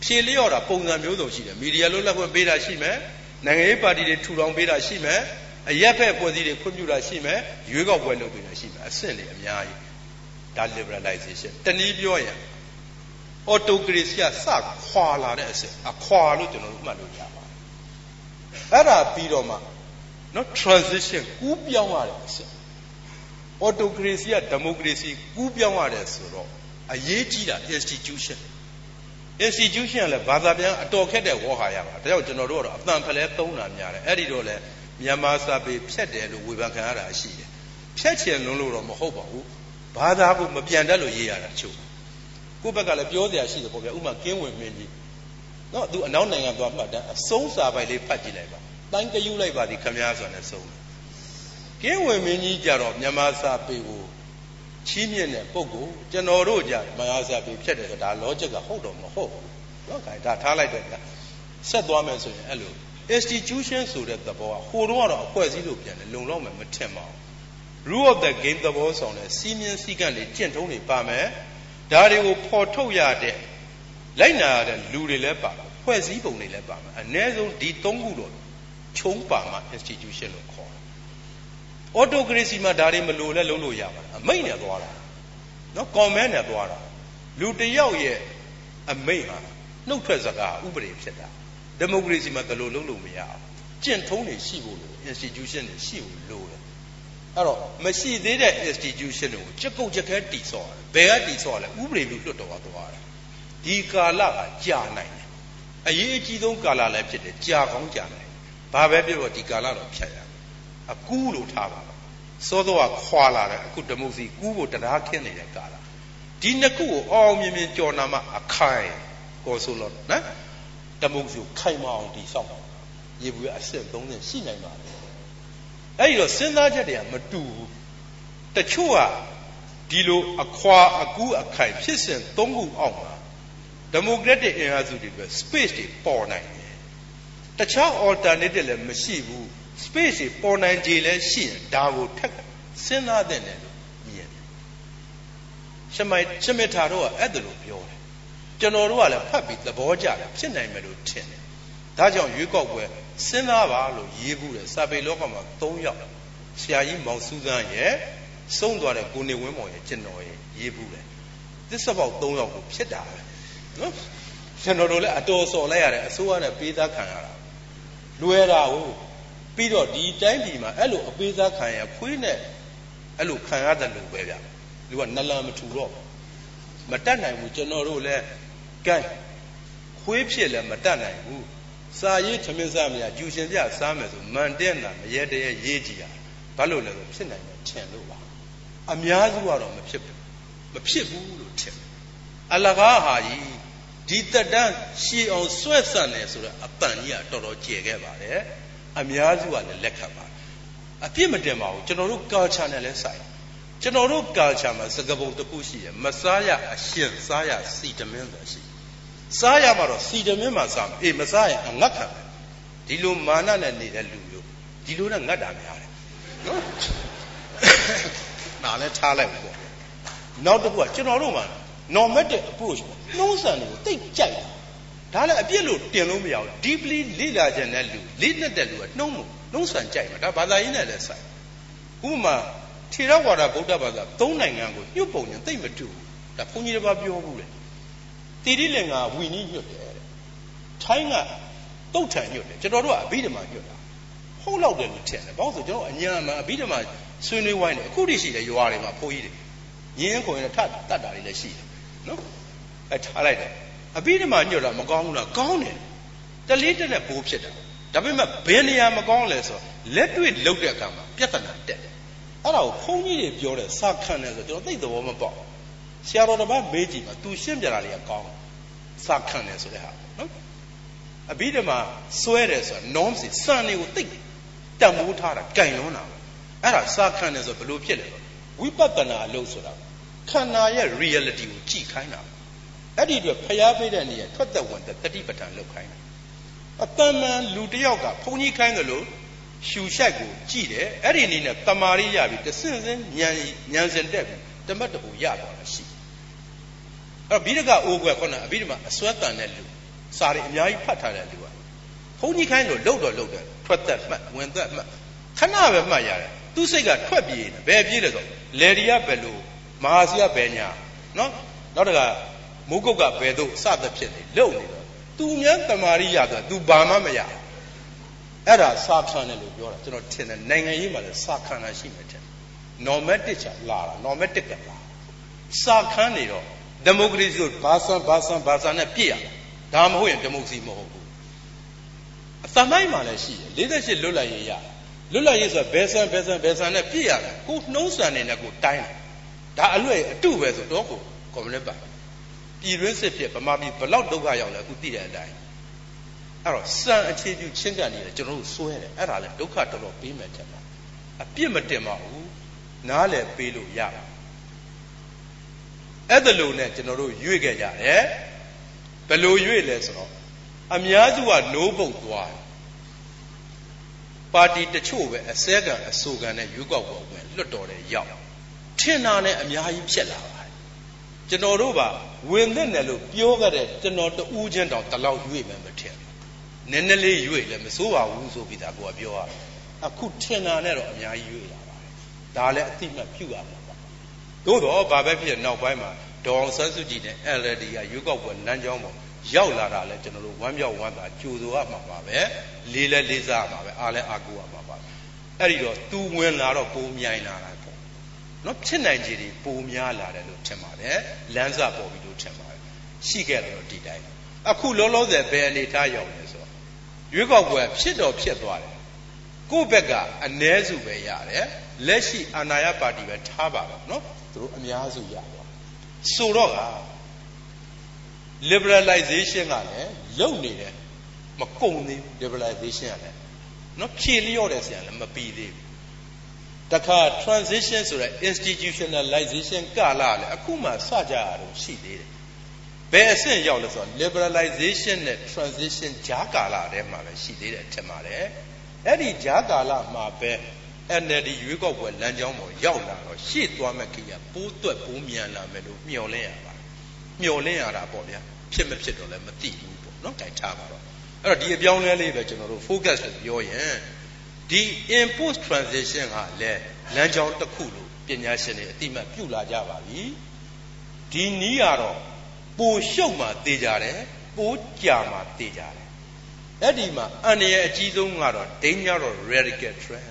S1: ဖြေလျော့တာပုံစံမျိုးစုံရှိတယ်မီဒီယာလွတ်လပ်ခွင့်ပေးတာရှိမယ်နိုင်ငံရေးပါတီတွေထူထောင်ပေးတာရှိမယ်အရက်ဖက်ဖွဲ့စည်းတွေခွင့်ပြုတာရှိမယ်ရွေးကောက်ပွဲလုပ်ပေးတာရှိမယ်အဆင့်တွေအများကြီးဒါ liberalization တနည်းပြောရင် autocracy ကစခွာလာတဲ့အဆင့်အခွာလို့ကျွန်တော်တို့မှတ်လို့ရပါတယ်အဲ့ဒါပြီးတော့မှ နော် transition ကူးပြောင်းရတဲ့အဆင့် autocracy က democracy ကူးပြောင်းရတယ်ဆိုတော့အရေးကြီးတာ institution institution လည်းဘာသာပြန်အတော်ခက်တဲ့ဝေါ်ဟာရပါဒါကြောင့်ကျွန်တော်တို့ကတော့အတန်ဖလဲသုံးတာများတယ်အဲ့ဒီတော့လေမြန်မာစာပေဖြတ်တယ်လို့ဝေဖန်ခံရတာရှိတယ်ဖြတ်ချင်လုံးလို့တော့မဟုတ်ပါဘူးဘာသာကိုမပြန်တတ်လို့ရေးရတာချုပ်ကိုယ့်ဘက်ကလည်းပြောစရာရှိတယ်ပေါ့ဗျာဥမာကင်းဝင်မင်းကြီးနော်သူအနောက်နိုင်ငံသွားမှတ်တမ်းအဆုံးစာပိုက်လေးဖတ်ကြည့်လိုက်ပါ တိုင်းကယူလိုက်ပါဒီခမည်းဆိုတဲ့ဆုံးကင်းဝင်မင်းကြီးကြတော့မြန်မာစာပေကိုချီးမြှင့်တဲ့ပုဂ္ဂိုလ်ကျွန်တော်တို့ကြမဟာစာပေဖြတ်တယ်ဆိုဒါ logic ကဟုတ်တော့မဟုတ်ဘူးနော်ခိုင်ဒါထားလိုက်တော့ဗျာဆက်သွားမယ်ဆိုရင်အဲ့လို institution ဆိုတဲ့သဘောကဟိုတော့ကတော့အဖွဲ့အစည်းလို့ပြန်တယ်လုံလောက်မယ်မထင်ပါဘူး rule of the game သဘောဆောင်တဲ့စီးမြင်စည်းကမ်းတွေကျင့်ထုံးတွေပါမယ်ဒါတွေကိုဖော်ထုတ်ရတဲ့လိုက်နာရတဲ့လူတွေလည်းပါမယ်ဖွဲ့စည်းပုံတွေလည်းပါမယ်အ ਨੇ ဆုံးဒီသုံးခုတော့ ခြုံပါမှ institution လို့ခေါ်တယ် autocracy မှာဒါတွေမလိုလဲလုံးလို့ရပါတယ်အမိတ်နဲ့သွားတာနော် comment နဲ့သွားတာလူတယောက်ရဲ့အမိတ်ဟာနှုတ်ထွက်စကားဥပဒေဖြစ်တာ democracy မှာဘယ်လိုလုပ်လို့မရအောင်ကျင့်ထုံးတွေရှိဖို့လို institution တွေရှိဖို့လိုတယ်အဲ့တော့မရှိသေးတဲ့ institution တွေကိုကြက်ကုတ်ကြက်ခဲတည်ဆော့ရတယ်ဘယ်ကတည်ဆော့ရလဲဥပဒေလို့လွတ်တော်သွားတယ်ဒီကာလကကြာနိုင်တယ်အရေးအကြီးဆုံးကာလလည်းဖြစ်တယ်ကြာကောင်းကြာနိုင် ဘာပဲပြောဒီကာလတော့ဖြတ်ရအကူးလို့ထားပါစောစောကခွာလာတယ်အခုဓမုစီကူးဖို့တရားခင်းနေတဲ့ကာလဒီနှစ်ခုကိုအောင်မြင်မြင်ကြော်နာမှအခိုင်ကိုဆိုလို့နော်ဓမုစီကိုခိုင်မအောင်ဒီဆောက်ပါရေဘူးအစစ်30ရှိနိုင်ပါလေအဲ့ဒီတော့စဉ်းစားချက်တွေကမတူဘူးတချို့ကဒီလိုအခွာအကူးအခိုင်ဖြစ်စဉ်၃ခုအောက်မှာ democratic အင်အားစုတွေပဲ space တွေပေါ်နိုင်တယ် တခြား alternative လည်းမရှိဘူး space တွေပေါ်နိုင်ကြလည်းရှိရင်ဒါကိုထက်စဉ်းစားတဲ့တယ်လို့မြင်တယ်ရှမိုင်ရှမထာတော့အဲ့ဒါလိုပြောတယ်ကျွန်တော်တို့ကလည်းဖတ်ပြီးသဘောကျတယ်ဖြစ်နိုင်မယ်လို့ထင်တယ်ဒါကြောင့်ရွေးကောက်ပွဲစဉ်းစားပါလို့ရေးဘူးတယ်စာပေလောကမှာ၃ယောက်ဆရာကြီးမောင်စူးစမ်းရဲ့ဆုံးသွားတဲ့ကိုနေဝင်းမောင်ရဲ့ကျွန်တော်ရဲ့ရေးဘူးတယ်သစ္စာပေါက်၃ယောက်ကိုဖြစ်တာပဲနော်ကျွန်တော်တို့လည်းအတော်စော်လိုက်ရတယ်အစိုးရနဲ့ပေးသားခံရတာ လွယ်တာဟုတ်ပြီးတော့ဒီတိုင်းပြည်မှာအဲ့လိုအပေးသားခံရခွေးနဲ့အဲ့လိုခံရတယ်လို့ပဲဗျလူကနလန်မထူတော့မတတ်နိုင်ဘူးကျွန်တော်တို့လည်းကဲခွေးဖြစ်လည်းမတတ်နိုင်ဘူးစာရေးသမင်းစားမရကျူရှင်ပြစားမယ်ဆိုမန်တဲ့နာမရဲတရဲရေးကြည့်ရဘာလို့လဲဆိုဖြစ်နိုင်တယ်ထင်လို့ပါအများစုကတော့မဖြစ်ဘူးမဖြစ်ဘူးလို့ထင်အလကားဟာကြီး ဒီတက်တန်းရှည်အောင်ဆွဲဆန့်တယ်ဆိုတော့အပန်ကြီးကတော်တော်ကျယ်ခဲ့ပါတယ်အများစုကလည်းလက်ခံပါတယ်အပြစ်မတင်ပါဘူးကျွန်တော်တို့ culture နဲ့လည်းဆိုင်ကျွန်တော်တို့ culture မှာစကားပုံတစ်ခုရှိတယ်မစားရအရှင်စားရစီတမင်းဆိုရှိစားရမှာတော့စီတမင်းမှာစားမှာအေးမစားရင်အငတ်ခံတယ်ဒီလိုမာနနဲ့နေတဲ့လူမျိုးဒီလိုနဲ့ငတ်တာများတယ်နော်နားလည်းထားလိုက်ပေါ့နောက်တစ်ခုကကျွန်တော်တို့မှာ normative approach ပေါ့ နှုံးဆန်တွေကိုတိတ်ကြိုက်တာဒါလည်းအပြစ်လို့တင်လို့မရဘူး deeply လေ့လာခြင်းတဲ့လူလေ့နဲ့တဲ့လူကနှုံးမှုနှုံးဆန်ကြိုက်မှာဒါဘာသာရေးနဲ့လည်းဆိုင်ဥပမာထေရဝါဒဗုဒ္ဓဘာသာသုံးနိုင်ငံကိုညှို့ပုံရင်တိတ်မတူဘူးဒါဘုန်းကြီးတစ်ပါးပြောဘူးလေတိရိလင်္ကာဝီနီးညွတ်တယ်တဲ့ထိုင်းကတုတ်ထန်ညွတ်တယ်ကျွန်တော်တို့ကအဘိဓမ္မာညွတ်တာဟုတ်လောက်တယ်လို့ထင်တယ်ဘာလို့ဆိုကျွန်တော်အညာမှာအဘိဓမ္မာဆွေးနွေးဝိုင်းတယ်အခုတည်းရှိတယ်ရွာတွေမှာဖိုးကြီးတွေရင်းခွင်နဲ့ထတ်တတ်တာတွေလည်းရှိတယ်နော် အဲထားလိုက်တယ်အဘိဓမ္မာညွတ်တာမကောင်းဘူးလားကောင်းတယ်တလေးတက်နဲ့ဘိုးဖြစ်တာဒါပေမဲ့ဘယ်နေရာမကောင်းလဲဆိုတော့လက်တွေ့လုပ်တဲ့အခါမှာပြဿနာတက်တယ်အဲ့ဒါကိုဘုန်းကြီးတွေပြောတဲ့စာခံတယ်ဆိုကျွန်တော်သိသဘောမပေါက်ဆရာတော်တစ်ပါးမေးကြည့်မှာ तू ရှင်းပြတာတွေကကောင်းစာခံတယ်ဆိုတဲ့ဟာနော်အဘိဓမ္မာစွဲတယ်ဆိုတာ norm စီစံတွေကိုသိတန်မိုးထားတာကြိုင်လွန်းတာအဲ့ဒါစာခံတယ်ဆိုဘယ်လိုဖြစ်လဲဝိပဿနာအလုပ်ဆိုတာခန္ဓာရဲ့ reality ကိုကြည့်ခိုင်းတာ အဲ့ဒီအတွက်ဖျားပေးတဲ့နေရာထွက်သက်ဝင်တဲ့တတိပဋ္ဌာန်လောက်ခိုင်းတာအတန်မှန်လူတယောက်ကဘုန်းကြီးခိုင်းတယ်လို့ရှူရှိုက်ကိုကြည့်တယ်အဲ့ဒီအနေနဲ့တမာရီရပြီးတဆင့်စင်းညံညံစင်တက်ပြီးတမတ်တပူရသွားတာရှိအဲ့တော့ဘိဒကအိုးကွယ်ခုနအဘိဓမ္မာအစွဲတန်တဲ့လူစာရီအများကြီးဖတ်ထားတဲ့လူကဘုန်းကြီးခိုင်းလို့လှုပ်တော့လှုပ်တယ်ထွက်သက်မှတ်ဝင်သက်မှတ်ခဏပဲမှတ်ရတယ်သူစိတ်ကထွက်ပြေးနေဘယ်ပြေးလဲဆိုလေဒီယဘယ်လိုမဟာစီယဘယ်ညာနော်နောက်တက မုဂုတ်ကဘယ်သို့စသဖြင့်နေလုံနေတော့သူများတမာရိရဆိုသူဘာမှမရအဲ့ဒါစာခံတယ်လို့ပြောတာကျွန်တော်ထင်တယ်နိုင်ငံရေးမှာလည်းစာခံတာရှိမှထင် normative ချလာတာ normative ကလာစာခံနေတော့ဒီမိုကရေစီကိုဘာဆန်ဘာဆန်ဘာဆန်နဲ့ပြည့်ရဒါမဟုတ်ရင်ဒီမိုကရေစီမဟုတ်ဘူးအသမိုင်းမှာလည်းရှိတယ်48လွတ်လပ်ရေးရလွတ်လပ်ရေးဆိုတာဘယ်ဆန်ဘယ်ဆန်ဘယ်ဆန်နဲ့ပြည့်ရတယ်ကိုနှုံးဆန်နေနဲ့ကိုတိုင်းတယ်ဒါအလွဲ့အတုပဲဆိုတော့ကိုကွန်မြူနစ်ပါ ပြည်တွင်းစစ်ဖြစ်ဗမာပြည်ဘလောက်ဒုက္ခရောက်လဲအခုသိတဲ့အတိုင်းအဲ့တော့စံအခြေပြုချင်းကန်နေတယ်ကျွန်တော်တို့စွဲတယ်အဲ့ဒါလည်းဒုက္ခတော်တော်ပေးမယ်တဲ့မှာအပြစ်မတင်ပါဘူးနားလည်ပေးလို့ရပါအဲ့ဒါလို့နဲ့ကျွန်တော်တို့ရွေ့ခဲ့ကြတယ်ဘယ်လိုရွေ့လဲဆိုတော့အများစုကနိုးပုတ်သွားတယ်ပါတီတချို့ပဲအစဲကံအဆိုကံနဲ့ရွေးကောက်ပွဲဝင်လွတ်တော်တဲ့ရောက်ထင်တာနဲ့အများကြီးဖြစ်လာပါတယ် ကျွန်တော်တို့ပါဝင်တဲ့နယ်လို့ပြောခဲ့တဲ့ကျွန်တော်တူးချင်းတောင်တလောက်ရွေ့မယ်မထင်နည်းနည်းလေးရွေ့လည်းမစိုးပါဘူးဆိုပြီးသားကိုကပြောရတယ်အခုထင်တာနဲ့တော့အများကြီးရွေ့လာပါတယ်ဒါလည်းအတိမတ်ပြုရမှာပါသို့တော့ဘာပဲဖြစ်နောက်ပိုင်းမှာဒေါအောင်ဆန်းစုကြည်နဲ့ LD ကရွေးကောက်ပွဲလမ်းကြောင်းပေါ်ရောက်လာတာလဲကျွန်တော်တို့ဝမ်းမြောက်ဝမ်းသာကြိုဆိုရမှာပါပဲလေးလဲလေးစားရမှာပဲအားလဲအားကိုးရမှာပါအဲ့ဒီတော့သူဝင်လာတော့ပုံမြိုင်လာတာပေါ့ နော်ဖြစ်နိုင်ခြေတွေပုံများလာတယ်လို့ထင်ပါတယ်လမ်းစာပေါ်ပြီးလို့ထင်ပါတယ်ရှိခဲ့တယ်တော့ဒီတိုင်းအခုလောလောဆယ်ဘယ်အနေထားရောက်လဲဆိုတော့ရွေးကောက်ပွဲဖြစ်တော့ဖြစ်သွားတယ်ကိုယ့်ဘက်ကအ ਨੇ စုပဲရတယ်လက်ရှိအာဏာရပါတီပဲထားပါတော့နော်သူတို့အများစုရသွားဆိုတော့က liberalization ကလည်းလုံနေတယ်မကုန်သေးဘူး liberalization ကလည်းနော်ဖြည့်လျော့တဲ့ဆရာလည်းမပြီးသေးဘူး တခါ transition ဆိုတဲ့ institutionalization ကလာလည်းအခုမှစကြရတော့ရှိသေးတယ်ဘယ်အဆင့်ရောက်လဲဆိုတော့ liberalization နဲ့ transition ဂျာကာလထဲမှာပဲရှိသေးတယ်ထင်ပါတယ်အဲ့ဒီဂျာကာလမှာပဲ NLD ရွေးကောက်ပွဲလမ်းကြောင်းပေါ်ရောက်လာတော့ရှေ့သွားမဲ့ခေတ်ကပိုးသွက်ပိုးမြန်လာမယ်လို့မျှော်လင့်ရပါမျော်လင့်ရတာပေါ့ဗျာဖြစ်မဖြစ်တော့လည်းမသိဘူးပေါ့နော်တိုင်ထားပါတော့အဲ့တော့ဒီအပြောင်းလဲလေးပဲကျွန်တော်တို့ focus လို့ပြောရင် ဒီ input transition ကလည်းလမ်းကြောင်းတစ်ခုလို့ပညာရှင်တွေအတိမတ်ပြုလာကြပါပြီဒီနီးကတော့ပိုရှုပ်မှတေးကြတယ်ပိုကြာမှတေးကြတယ်အဲ့ဒီမှာအန္တရာယ်အကြီးဆုံးကတော့ danger of radical trend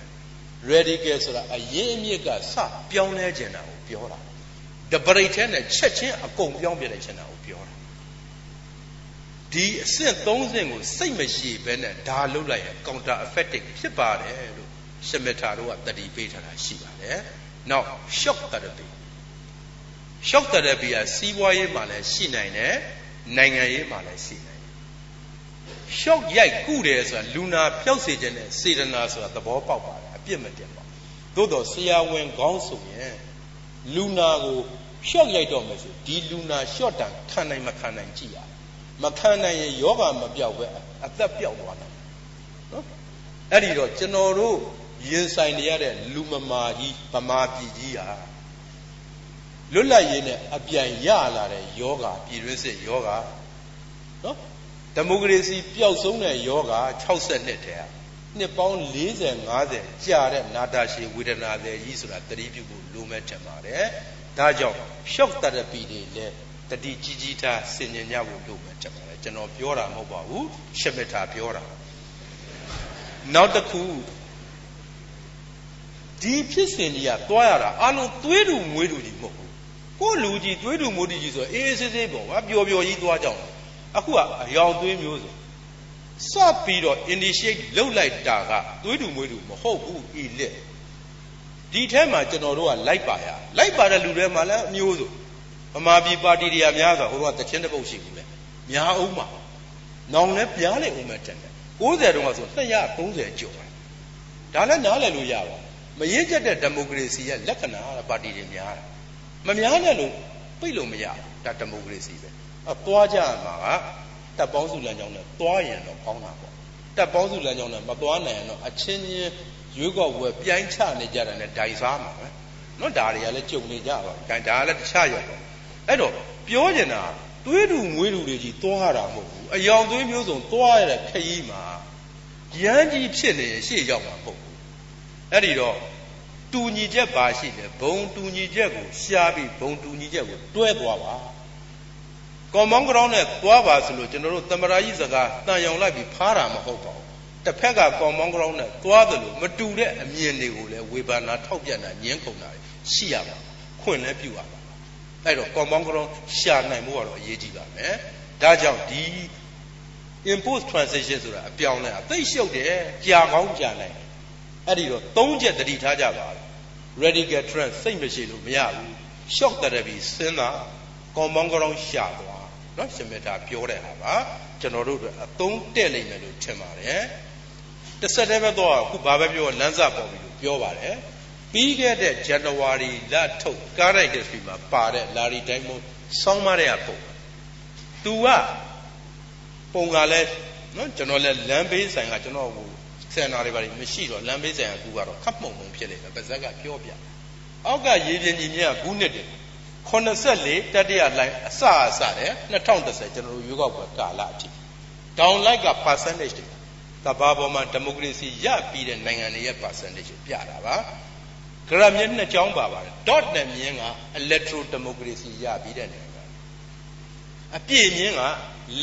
S1: radical ဆိုတာအရင်အမြစ်ကစပြောင်းလဲခြင်းတာကိုပြောတာတပရိတ်ထဲနဲ့ချက်ချင်းအကုန်ပြောင်းပြလိုက်ချင်တာကိုပြောတာ ဒီအဆင့်၃ဆင့်ကိုစိတ်မရှိဘဲနဲ့ဒါလုတ်လိုက်ရင် counter effective ဖြစ်ပါတယ်လို့ရှမထာတို့ကတတိပေးထားတာရှိပါတယ်နောက် shock therapy shock therapy ကစီးပွားရေးမှာလည်းရှိနိုင်တယ်နိုင်ငံရေးမှာလည်းရှိနိုင်တယ် shock ရိုက်ကုတယ်ဆိုတာလူနာပျောက်စေခြင်းနဲ့စေတနာဆိုတာသဘောပေါက်ပါတယ်အပြစ်မတင်ပါသို့တော့ဆရာဝန်ခေါင်းဆိုရင်လူနာကိုရှော့ရိုက်တော့မယ်ဆိုဒီလူနာရှော့တန်ခံနိုင်မခံနိုင်ကြည့်ရ မခံနိုင်ရင်ယောဂမပြောက်ပဲအသက်ပြောက်သွားတယ်နော်အဲ့ဒီတော့ကျွန်တော်တို့ရင်ဆိုင်နေရတဲ့လူမမာကြီးဗမာပြည်ကြီးဟာလွတ်လပ်ရေးနဲ့အပြိုင်ရလာတဲ့ယောဂပြည်တွင်းစစ်ယောဂနော်ဒီမိုကရေစီပျောက်ဆုံးတဲ့ယောဂ60နှစ်တည်းဟာနှစ်ပေါင်း40 50ကြာတဲ့နာတာရှည်ဝေဒနာတွေကြီးဆိုတာတတိပြုဖို့လိုမဲ့ထင်ပါတယ်။ဒါကြောင့် shock therapy တွေလည်း တတိကြီးကြီးထားဆင်ញင်ကြဖို့လိုမဲ့ထင်ပါတယ်။ကျွန်တော်ပြောတာမဟုတ်ပါဘူး။ရှမထာပြောတာ။နောက်တစ်ခုဒီဖြစ်စဉ်ကြီးကသွားရတာအလုံးသွေးတူမွေးတူကြီးမဟုတ်ဘူး။ကိုလူကြီးသွေးတူမွေးတူကြီးဆိုအေးအေးဆေးဆေးပေါ့ကွာပျော်ပျော်ကြီးသွားကြအောင်။အခုကအယောင်သွေးမျိုးဆိုစပြီးတော့ initiate လုပ်လိုက်တာကသွေးတူမွေးတူမဟုတ်ဘူး elite ဒီထဲမှာကျွန်တော်တို့ကလိုက်ပါရလိုက်ပါတဲ့လူတွေမှာလည်းအမျိုးစု ဗမာပြည်ပါတီတွေကများဆိုဟိုတော့တချင်းတစ်ပုတ်ရှိဘူးလေများအောင်ပါနောင်လည်းပြားလေဦးမဲ့တဲ့90တုန်းကဆို230ကျော်တယ်ဒါလည်းနားလည်လို့ရပါမရင့်ကျက်တဲ့ဒီမိုကရေစီရဲ့လက္ခဏာပါတီတွေများတယ်မများနဲ့လို့ပြိတ်လို့မရဘူးဒါဒီမိုကရေစီပဲအသွားကြမှာကတပ်ပေါင်းစုလမ်းကြောင်းနဲ့သွားရင်တော့ကောင်းတာပေါ့တပ်ပေါင်းစုလမ်းကြောင်းနဲ့မသွားနိုင်ရင်တော့အချင်းချင်းရွေးကောက်ပွဲပြိုင်းချနေကြတာနဲ့ဒိုင်စားမှာပဲနော်ဒါတွေကလည်းကြုံနေကြပါဘူးဒါဒါကလည်းတခြားရောက်တော့ အဲ့တော့ပြောကျင်တာသွေးတူမွေးတူတွေကြီးသွားတာမဟုတ်ဘူးအယောင်သွေးမျိုးစုံသွားရတဲ့ခရီးမှာရမ်းကြီးဖြစ်နေရှေ့ရောက်မှာမဟုတ်ဘူးအဲ့ဒီတော့တူညီချက်ပါရှိတယ်ဘုံတူညီချက်ကိုရှားပြီးဘုံတူညီချက်ကိုတွဲသွားပါကွန်မောင်းကရောင်းနဲ့သွားပါဆိုလို့ကျွန်တော်တို့တမရာကြီးစကားတန်ရောင်လိုက်ပြီးဖားတာမဟုတ်ပါဘူးတစ်ဖက်ကကွန်မောင်းကရောင်းနဲ့သွားတယ်လို့မတူတဲ့အမြင်တွေကိုလည်းဝေဘာနာထောက်ပြတာညင်းကုန်တာရှိရပါခွင့်လည်းပြုရပါ အဲ့တော့ကွန်မောင်းကရောင်းရှာနိုင်ဖို့ကတော့အရေးကြီးပါမယ်ဒါကြောင့်ဒီ impose transition ဆိုတာအပြောင်းလဲအသိရှုပ်တယ်ကြာကောင်းကြာနိုင်အဲ့ဒီတော့သုံးချက်တတိထားကြပါ radical trend စိတ်မရှိလို့မရဘူး shock therapy စဉ်းစား compound ground ရှာသွားเนาะရှင်မေတာပြောတဲ့ဟာပါကျွန်တော်တို့အသုံးတဲ့လိမ့်မယ်လို့ထင်ပါတယ်တစ်ဆက်တည်းပဲတော့အခုဘာပဲပြောလမ်းစာပေါ်ပြီလို့ပြောပါတယ် ပြီးခဲ့တဲ့ January လထုတ် current history မှာပါတဲ့ Larry Diamond စောင်းမတဲ့ပုံသူကပုံကလည်းနော်ကျွန်တော်လည်းလမ်းဘေးဆိုင်ကကျွန်တော်ဟိုစင်နာတွေပါမရှိတော့လမ်းဘေးဆိုင်ကကူကတော့ခတ်မှုံမှုံဖြစ်နေတယ်ပါဇက်ကပြောပြအောက်ကရေပြင်ကြီးမြတ်ကူးနှစ်တယ်84တတိယလိုင်းအစအစတဲ့2010ကျွန်တော်တို့ရွေးကောက်ပွဲကာလအထိ down like က percentage တွေကဘာပေါ်မှာဒီမိုကရေစီရပြီးတဲ့နိုင်ငံတွေရဲ့ percentage ကိုပြတာပါ ဂရမြင့်နှစ်ကြောင်းပါပါတယ် dot နဲ့မြင်းက electro democracy ရပြီးတဲ့နိုင်ငံအပြည့်မြင်းက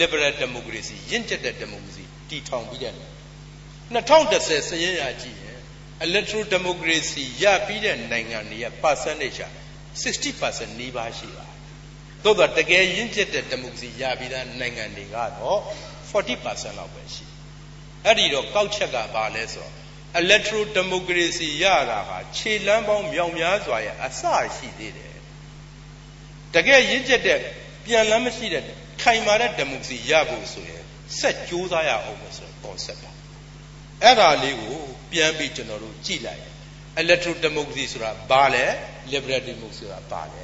S1: liberal democracy ရင့်ကျက်တဲ့ democracy တည်ထောင်ပြီးတဲ့နိုင်ငံ2010စည်ရင်ရကြည့်ရင် electro democracy ရပြီးတဲ့နိုင်ငံတွေရဲ့ percentage 60%နီးပါးရှိပါသို့တော့တကယ်ရင့်ကျက်တဲ့ democracy ရပြီးသားနိုင်ငံတွေကတော့40%လောက်ပဲရှိအဲ့ဒီတော့ကောက်ချက်ကဘာလဲဆိုတော့ electro democracy ရတာဟာခြေလမ်းပေါင်းမြောင်များစွာရဲ့အစရှိသေးတယ်တကယ်ရင့်ကျက်တဲ့ပြန်လမ်းမရှိတဲ့ခိုင်မာတဲ့ democracy ရဖို့ဆိုရင်ဆက်ကြိုးစားရအောင်လို့ဆိုတော့ concept ပါအဲ့ဒါလေးကိုပြန်ပြီးကျွန်တော်တို့ကြည့်လိုက် electro democracy ဆိုတာဘာလဲ liberal democracy ဆိုတာဘာလဲ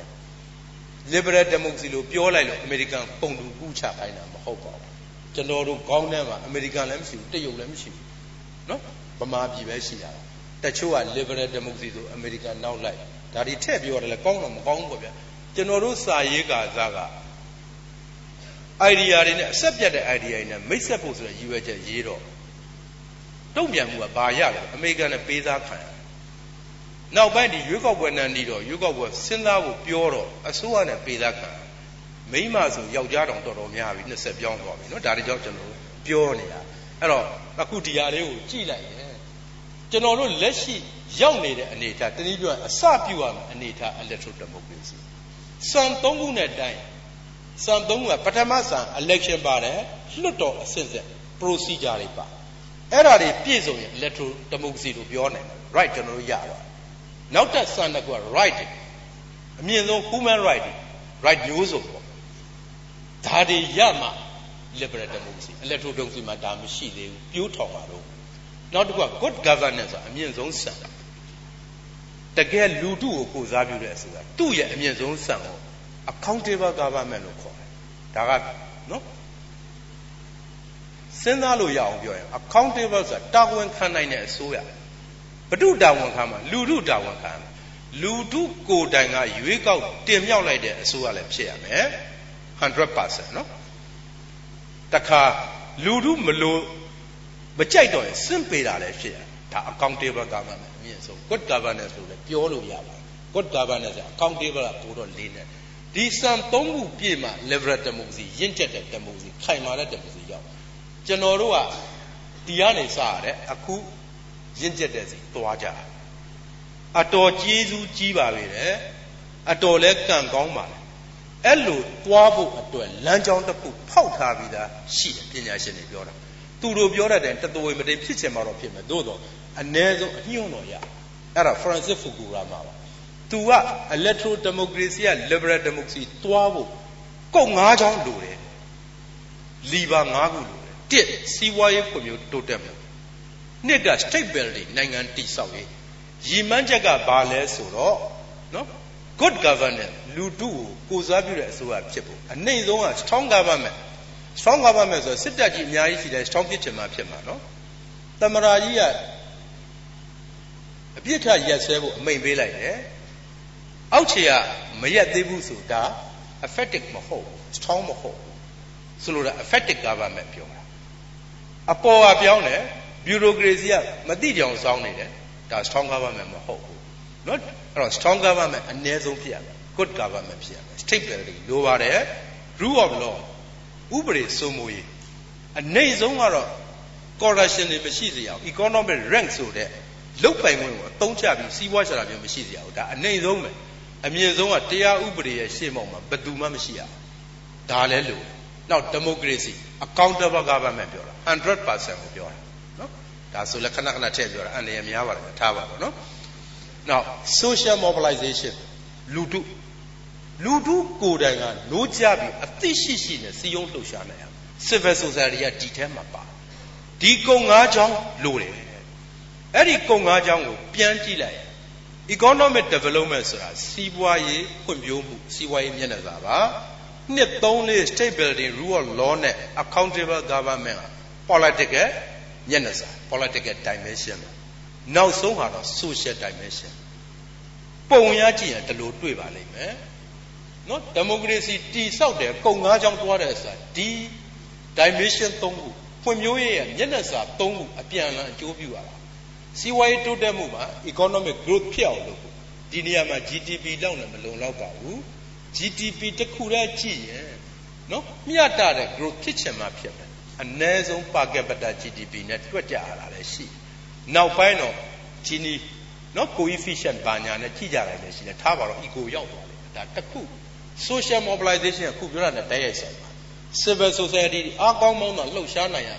S1: liberal democracy လို့ပြောလိုက်လို့အမေရိကန်ပုံတူကူးချခိုင်းတာမဟုတ်ပါဘူးကျွန်တော်တို့ခေါင်းထဲမှာအမေရိကန်လည်းမရှိဘူးတရုတ်လည်းမရှိဘူးနော် ဗမာပြည်ပဲရှိရတာတချို့က liberal democracy ဆိုအမေရိကန်နောက်လိုက်ဒါဒီထည့်ပြောတယ်လေကောင်းတော့မကောင်းဘူးပေါ့ဗျာကျွန်တော်တို့စာရေးကာစားက idea တွေနဲ့အဆက်ပြတ်တဲ့ idea တွေနဲ့မိတ်ဆက်ဖို့ဆိုတဲ့ရည်ရွယ်ချက်ရေးတော့တုံ့ပြန်မှုကဘာရလဲအမေရိကန်နဲ့ပေးစားခံရနောက်ပိုင်းဒီရွေးကောက်ပွဲနဲ့နေတော့ရွေးကောက်ပွဲစဉ်းစားဖို့ပြောတော့အစိုးရနဲ့ပေးစားခံမိမဆိုယောက်ျားတောင်တော်တော်များပြီ20ပြောင်းသွားပြီเนาะဒါတွေကြောင့်ကျွန်တော်ပြောနေတာအဲ့တော့အခုဒီဟာလေးကိုကြည့်လိုက်ရင် ယ် ကျွန်တော်တို့လက်ရှိရောက်နေတဲ့အနေအထားတနည်းပြောရင်အစပြုရမယ်အနေအထား electoral democracy စံသုံးခုနဲ့တိုင်းစံသုံးခုကပထမစံ election ပါတယ်လွှတ်တော်အစစ်စစ် procedure တွေပါအဲ့ဒါတွေပြည့်စုံရင် electoral democracy လို့ပြောနိုင်တယ် right ကျွန်တော်တို့ရပါတယ်နောက်တက်စံတစ်ခုက right အမြင့်ဆုံး human right right မျိုးစုံပေါ့ဒါတွေရမှ liberal democracy electoral democracy မှာဒါမရှိသေးဘူးပြိုးထောင်တာတော့ နောက်တစ်ခုက good governance ဆိုတာအမြင့်ဆုံးစံတကယ်လူထုကိုကိုစားပြုတဲ့အစိုးရသူ့ရဲ့အမြင့်ဆုံးစံကို accountable government လို့ခေါ်တယ်ဒါကနော်စဉ်းစားလို့ရအောင်ပြောရင် accountable ဆိုတာတာဝန်ခံနိုင်တဲ့အစိုးရဘဒုတာဝန်ခံမှာလူထုတာဝန်ခံမှာလူထုကိုယ်တိုင်ကရွေးကောက်တင်မြှောက်လိုက်တဲ့အစိုးရလည်းဖြစ်ရမယ်100%နော်တခါလူထုမလို့ မကြိုက်တော့ရင်စင့်ပေတာလည်းဖြစ်ရဒါ accountable government အမြင့်ဆုံး good governance လို့လည်းပြောလို့ရပါတယ် good governance က accountable ကပိုတော့လေးနေဒီစံသုံးခုပြည့်မှ liberal democracy ရင့်ကျက်တဲ့ democracy ခိုင်မာတဲ့ democracy ရောက်ကျွန်တော်တို့ကဒီကနေစရတယ်အခုရင့်ကျက်တဲ့စီသွားကြအတော်ကျေးဇူးကြီးပါပဲတဲ့အတော်လဲကံကောင်းပါလေအဲ့လိုသွားဖို့အတွက်လမ်းကြောင်းတစ်ခုဖောက်ထားပြီးသားရှိတယ်ပညာရှင်တွေပြောတာ
S2: သူတို့ပြောတတ်တယ်တသွေမတိဖြစ်ချင်မှတော့ဖြစ်မယ်သို့တော့အ ਨੇ ဆုံးအညွန့်တော်ရအဲ့ဒါ Francis Fukuyama ပါသူက electro democracy က liberal democracy တွားဖို့ကုတ်၅ချောင်းလိုတယ်လီဘာ၅ခုလိုတယ်တစ်စီးပွားရေးဖွံ့ဖြိုးတိုးတက်မှုနှစ်က state building နိုင်ငံတည်ဆောက်ရေးရည်မှန်းချက်ကဘာလဲဆိုတော့နော် good governance လူထုကိုကိုစားပြုတဲ့အစိုးရဖြစ်ဖို့အနှိမ့်ဆုံးက strong government strong government ဆိုစစ်တပ်ကြီးအများကြီးရှိတယ် strong ဖြစ်ချင်မှဖြစ်မှာနော်သမရာကြီးကအပြစ်ထရက်ဆဲဖို့အမိန်ပေးလိုက်တယ်အောက်ခြေကမရက်သေးဘူးဆိုတာ effective မဟုတ်ဘူး strong မဟုတ်ဘူးဆိုလိုတာ effective government ပြောတာအပေါ်ကပြောင်းတယ် bureaucracy ကမတိကြောင်စောင်းနေတယ်ဒါ strong government မဟုတ်ဘူးเนาะအဲ့တော့ strong government အနည်းဆုံးဖြစ်ရမယ် good government ဖြစ်ရမယ် state building လိုပါတယ် rule of law ဥပဒေစိုးမိုးရေးအနေဆုံးကတော့ corruption တွေမရှိစေရအောင် economic rank ဆိုတဲ့လုတ်ပိုင်ခွင့်ကိုအသုံးချပြီးစီးပွားရှာတာမျိုးမရှိစေရဘူးဒါအနေဆုံးပဲအမြင့်ဆုံးကတရားဥပဒေရဲ့ရှေ့မှောက်မှာဘယ်သူမှမရှိရဘူးဒါလည်းလို့နောက် democracy accountable government ပြောတာ100%ကိုပြောတာနော်ဒါဆိုလည်းခဏခဏထည့်ပြောတာအန္တရာယ်များပါတယ်ထားပါတော့နော်နောက် social mobilization လူထု လူထုကိုယ်တိုင်ကနိုးကြပြီးအသိရှိရှိနဲ့စီယုံလှုပ်ရှားနိုင်အောင် civil society ကဒီထဲမှာပါဒီကုံငါးချောင်းလိုတယ်အဲ့ဒီကုံငါးချောင်းကိုပြန်ကြည့်လိုက် economic development ဆိုတာစီးပွားရေးဖွံ့ဖြိုးမှုစီးပွားရေးမျက်နှာစာပါနှစ်သုံးလေး state building rule of law နဲ့ accountable government political မျက်နှာစာ political dimension နောက်ဆုံးဟာတော့ social dimension ပုံရကြည့်ရင်ဒီလိုတွေ့ပါလိမ့်မယ် နော်ဒီမိုကရေစီတည်ဆောက်တယ်ကုံငါးချောင်းတွားတယ်ဆိုတာဒီ dimension ၃ခုဖွံ့ဖြိုးရေးရဲ့မျက်နှာစာ၃ခုအပြန်အလှန်အကျိုးပြုရတာစီးပွားရေးတိုးတက်မှုမှာ economic growth ဖြစ်အောင်လုပ်ဖို့ဒီနေရာမှာ GDP လောက်နဲ့မလုံလောက်ပါဘူး GDP တစ်ခုတည်းကြည့်ရင်နော်မျှတတဲ့ growth ဖြစ်ချင်မှဖြစ်တယ်အနည်းဆုံး per capita GDP နဲ့တွက်ကြရတာလည်းရှိနောက်ပိုင်းတော့ဂျီနီနော် coefficient ဘာညာနဲ့ကြည့်ကြတယ်လည်းရှိတယ်ထားပါတော့ eco ရောက်သွားတယ်ဒါတစ်ခု social mobilization ကခုပြောတာနဲ့တိုက်ရိုက်ဆိုင်ပါ civil society အားကောင်းမောင်းတာလှုပ်ရှားနိုင်ရ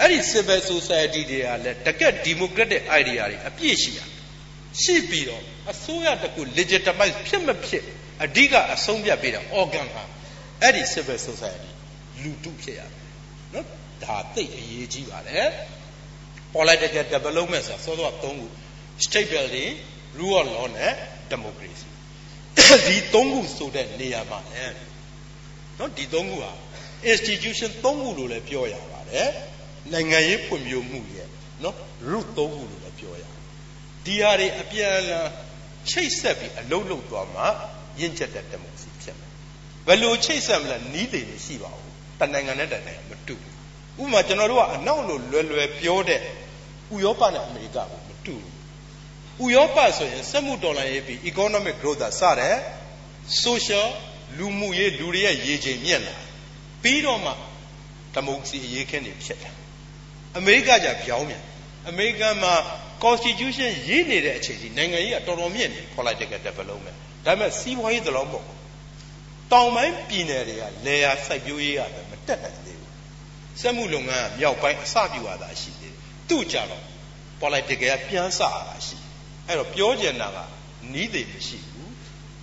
S2: အဲ့ဒီ civil society တွေကလည်းတကက် democratic idea တွေအပြည့်ရှိရရှိပြီးတော့အစိုးရတကူ legitimize ဖြစ်မဖြစ်အဓိကအဆုံးဖြတ်ပေးတာ organ ဟာအဲ့ဒီ civil society လူတုဖြစ်ရမယ်နော်ဒါသိအရေးကြီးပါတယ် political development ဆိုတာစောစောကသုံးခု state building rule of law နဲ့ democracy ဒီသုံးခုဆိုတဲ့နေရာမှာလည်းနော်ဒီသုံးခုဟာ institution သုံးခုလို့လည်းပြောရပါတယ်နိုင်ငံရေးဖွံ့ဖြိုးမှုရဲ့နော် root သုံးခုလို့လည်းပြောရဒီဟာတွေအပြန်အလှန်ချိတ်ဆက်ပြီးအလုံးလုံးသွားမှရင့်ကျက်တဲ့ democracy ဖြစ်မယ်ဘယ်လိုချိတ်ဆက်မလဲနီးတယ်မရှိပါဘူးတနိုင်ငံနဲ့တနိုင်ငံမတူဘူးဥပမာကျွန်တော်တို့ကအနောက်လို့လွယ်လွယ်ပြောတဲ့ဥရောပနဲ့အမေရိကကိုမတူဘူး ဥရောပဆိုရင်စက်မှုဒေါ်လာရေးပြီး economic growth သာစတဲ့ social လူမှုရေးလူတွေရဲ့ရေချိန်မြင့်လာပြီးတော့မှဒီမိုကရေစီအရေးခင်းတွေဖြစ်တယ်အမေရိကကြပြောင်းပြန်အမေရိကန်မှာ constitution ရေးနေတဲ့အချိန်ကြီးနိုင်ငံကြီးကတော်တော်မြင့်နေ political development ဒါပေမဲ့စီးပွားရေးသလောက်ပေါ့တောင်ပိုင်းပြည်နယ်တွေကလေယာစိုက်ပျိုးရေးရတယ်မတက်နိုင်သေးဘူးစက်မှုလုပ်ငန်းကမြောက်ပိုင်းအစပြုရတာရှိသေးတယ်သူ့ကြတော့ political ကပြန်စရတာရှိ အဲ့တော့ပြောကျင်တာကနီးသေးမရှိဘူး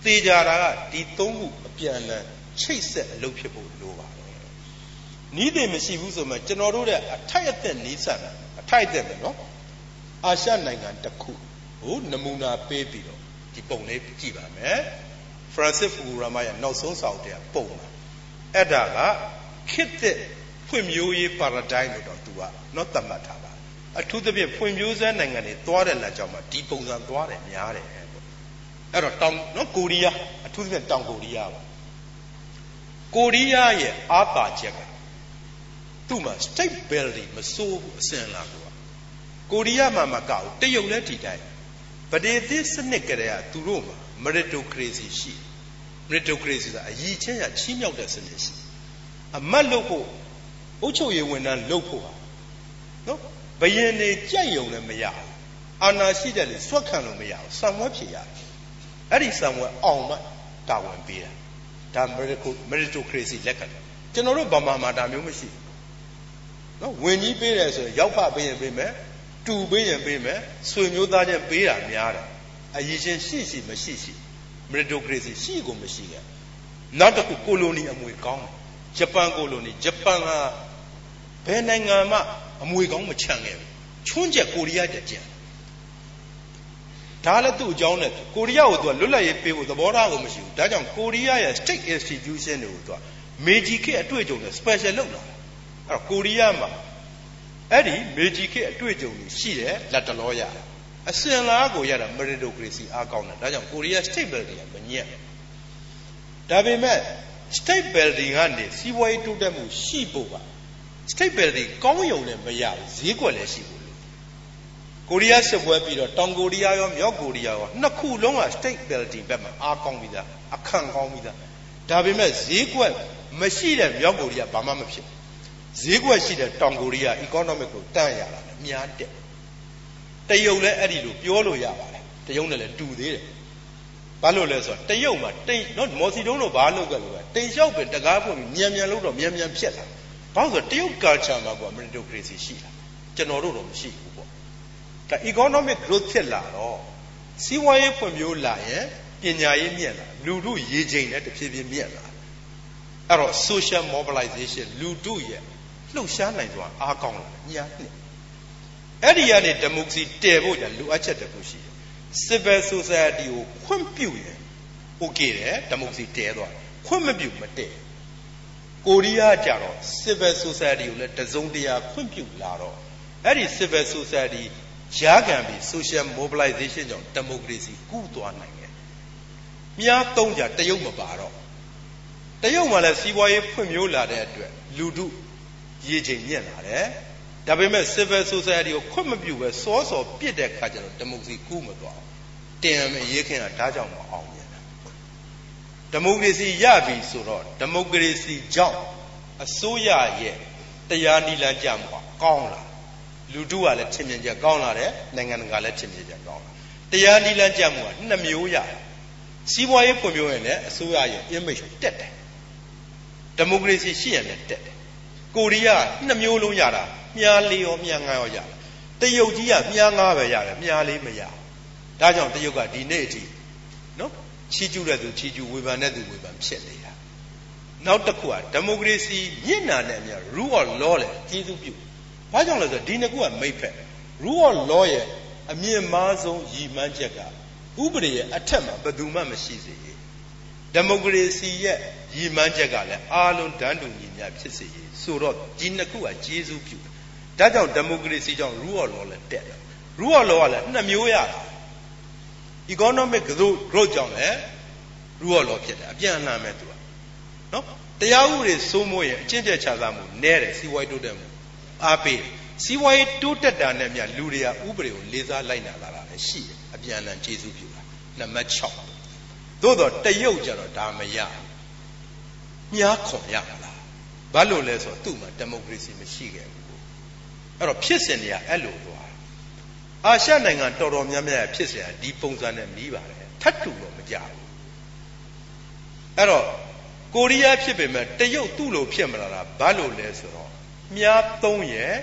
S2: သေကြတာကဒီသုံးခုအပြန်လန်ချိတ်ဆက်အလုပ်ဖြစ်ဖို့လိုပါတယ်နီးသေးမရှိဘူးဆိုမှကျွန်တော်တို့တဲ့အထိုက်အသက်နီးစပ်တာအထိုက်အသက်ပဲနော်အာရှနိုင်ငံတစ်ခုဟိုနမူနာပေးပြီးတော့ဒီပုံလေးကြည့်ပါမယ်ဖရန်စစ်ဖူဂူရာမရဲ့နောက်ဆုံးစာအုပ်တဲ့ပုံပါအဲ့ဒါကခေတ်သစ်ဖွံ့ဖြိုးရေး paradigm လို့တော့သူကနော်သတ်မှတ်ထားပါ အထူးသဖြင့်ဖွံ့ဖြိုးဆဲနိုင်ငံတွေသွားတဲ့လမ်းကြောင်းမှာဒီပုံစံသွားတယ်များတယ်ပေါ့အဲ့တော့တောင်နော်ကိုရီးယားအထူးသဖြင့်တောင်ကိုရီးယားပါကိုရီးယားရဲ့အားပါချက်ကသူ့မှာ state building မစိုးဘူးအစင်လာကွာကိုရီးယားမှာမကောက်တရုတ်လည်းဒီတိုင်းဗဒေသစ်စနစ်ကလေးကသူတို့မှာ meritocracy ရှိ meritocracy ဆိုတာအည်ချင်းရချီးမြှောက်တဲ့စနစ်ရှိအမတ်လို့ဖို့အုပ်ချုပ်ရေးဝန်ထမ်းလုပ်ဖို့ဟာနော် ဘယင်နေကြိုက်ယုံလည်းမရဘူးအာနာရှိတယ်လေစွက်ခံလို့မရဘူးစံဝဲဖြေရတယ်အဲ့ဒီစံဝဲအောင်မှတာဝန်ပေးတာဒါ meritocracy လက်ကတယ်ကျွန်တော်တို့ဗမာမှာဒါမျိုးမရှိဘူးနော်ဝင်ကြီးပေးတယ်ဆိုရင်ရောက်ဖပေးရင်ပေးမယ်တူပေးရင်ပေးမယ်ဆွေမျိုးသားချင်းပေးတာများတယ်အရေးချင်းရှိရှိမရှိရှိမရီတိုကရေစီရှိကိုမရှိခဲ့နောက်တစ်ခုကိုလိုနီအမွေကောင်းတယ်ဂျပန်ကိုလိုနီဂျပန်ကဘယ်နိုင်ငံမှ အမွေကောင်းမချန်ခဲ့ဘူးချွန်းချက်ကိုရီးယားတက်ကြံဒါလည်းသူ့အကြောင်းနဲ့ကိုရီးယားကိုသူကလွတ်လပ်ရေးပေးဖို့သဘောထားကိုမရှိဘူးဒါကြောင့်ကိုရီးယားရဲ့ state institution တွေကိုသူကမေဂျီခေတ်အတွေ့အကြုံနဲ့ special လုပ်လာတာအဲ့တော့ကိုရီးယားမှာအဲ့ဒီမေဂျီခေတ်အတွေ့အကြုံတွေရှိတယ်လက်တလောရအစင်လားကိုရတာ meritocracy အားကောင်းတာဒါကြောင့်ကိုရီးယား state building ကမညက်ဒါပေမဲ့ state building ကနေစီးပွားရေးတိုးတက်မှုရှိဖို့ပါ state building ကောင်းရုံနဲ့မရဘူးဈေးကွက်လည်းရှိဖို့လို့ကိုရီးယားစစ်ပွဲပြီးတော့တောင်ကိုရီးယားရောမြောက်ကိုရီးယားရောနှစ်ခုလုံးက state building ဘက်မှာအားကောင်းပြီးသားအခန့်ကောင်းပြီးသားဒါပေမဲ့ဈေးကွက်မရှိတဲ့မြောက်ကိုရီးယားဘာမှမဖြစ်ဈေးကွက်ရှိတဲ့တောင်ကိုရီးယား economic ကိုတန့်ရတာလည်းအများတက်တရုတ်လည်းအဲ့ဒီလိုပြောလို့ရပါတယ်တရုတ်နဲ့လည်းတူသေးတယ်ဘာလို့လဲဆိုတော့တရုတ်မှာတိတ်နော်မော်စီတုံးတို့ဘာလုပ်ကြလို့လဲတိမ်လျှောက်ပင်တကားဖွင့်ပြီးမြန်မြန်လုပ်တော့မြန်မြန်ဖြစ်လာ ဘာလို့ဆိုတော့တရုတ် culture မှာက meritocracy ရှိတာကျွန်တော်တို့တော့မရှိဘူးပေါ့ဒါ economic growth ဖြစ်လာတော့စီးပွားရေးဖွံ့ဖြိုးလာရင်ပညာရေးမြင့်လာလူထုရေချိန်နဲ့တဖြည်းဖြည်းမြင့်လာအဲ့တော့ social mobilization လူထုရဲ့လှုပ်ရှားနိုင်စွာအားကောင်းလာညာနှစ်အဲ့ဒီကနေ democracy တည်ဖို့ကြာလိုအပ်ချက်တခုရှိတယ် civil society ကိုခွင့်ပြုရင် okay တယ် democracy တည်သွားခွင့်မပြုမတည် ကိုရီးယားကြတော့ civil society ကိုလည်းတစုံတရာခွင့်ပြုလာတော့အဲ့ဒီ civil society ရားခံပြီး social mobilization ကြောင့် democracy ကူးသွားနိုင်တယ်။မြားသုံးကြတရုတ်မပါတော့တရုတ်မှလည်းစီးပွားရေးဖွံ့ဖြိုးလာတဲ့အတွက်လူထုရေချိန်မြင့်လာတယ်။ဒါပေမဲ့ civil society ကိုခွင့်မပြုပဲစောစောပြစ်တဲ့ခါကျတော့ democracy ကူးမသွားဘူး။တင်ရမယ်ရေးခင်ကဒါကြောင့်မအောင်မြင်တာ။ ဒီမိုကရေစီရပြီဆိုတော့ဒီမိုကရေစီကြောင့်အစိုးရရဲ့တရားနိလန်းကြမှာကောင်းလာလူထုကလည်းထင်မြင်ချက်ကောင်းလာတယ်နိုင်ငံတကာလည်းထင်မြင်ချက်ကောင်းလာတရားနိလန်းကြမှုကနှစ်မျိုးရတယ်စီးပွားရေးဖွံ့ဖြိုးရင်လည်းအစိုးရရဲ့ image တက်တယ်ဒီမိုကရေစီရှိရင်လည်းတက်တယ်ကိုရီးယားနှစ်မျိုးလုံးရတာမြားလေးရောမြားငါးရောရတယ်တရုတ်ကြီးကမြားငါးပဲရတယ်မြားလေးမရဒါကြောင့်တရုတ်ကဒီနေ့အထိနော် ချီးကျူးတဲ့သူချီးကျူးဝေဖန်တဲ့သူဝေဖန်ဖြစ်နေတာနောက်တစ်ခုကဒီမိုကရေစီညစ်နာတဲ့အမြတ် rule of law လေကျေးဇူးပြုဘာကြောင့်လဲဆိုတော့ဒီနှစ်ခုကမိတ်ဖက် rule of law ရဲ့အမြင့်မားဆုံးရည်မှန်းချက်ကဥပဒေရဲ့အထက်မှာဘယ်သူမှမရှိစေရေးဒီမိုကရေစီရဲ့ရည်မှန်းချက်ကလည်းအားလုံးတန်းတူညီမျှဖြစ်စေရေးဆိုတော့ဒီနှစ်ခုကကျေးဇူးပြုတယ်ဒါကြောင့်ဒီမိုကရေစီကြောင့် rule of law လည်းတက်တယ် rule of law ကလည်းနှစ်မျိုးရတာ economic growth ကြောင့်လည်း rule of law ဖြစ်တယ်အပြန်အလှန်ပဲသူကနော်တရားဥပဒေစိုးမိုးရင်အချင်းပြတ်ချသာမှုနည်းတယ်စီးပွားရေးတိုးတက်မှုအားပေးတယ်စီးပွားရေးတိုးတက်တာနဲ့မြလူတွေကဥပဒေကိုလေးစားလိုက်နာလာတာလည်းရှိတယ်အပြန်အလှန်ကျေးဇူးပြုတာနံပါတ်6သို့တော့တရုတ်ကြတော့ဒါမရမြားခွန်ရမလားဘာလို့လဲဆိုတော့သူ့မှာဒီမိုကရေစီမရှိခဲ့ဘူးအဲ့တော့ဖြစ်စဉ်တွေကအဲ့လိုသွား အာရှနိုင်ငံတော်တော်များများဖြစ်စဉ်ကဒီပုံစံနဲ့ပြီးပါတယ်ထပ်တူတော့မကြဘူးအဲ့တော့ကိုရီးယားဖြစ်ပေမဲ့တရုတ်သူ့လိုဖြစ်မလာတာဘာလို့လဲဆိုတော့မြား3ရယ်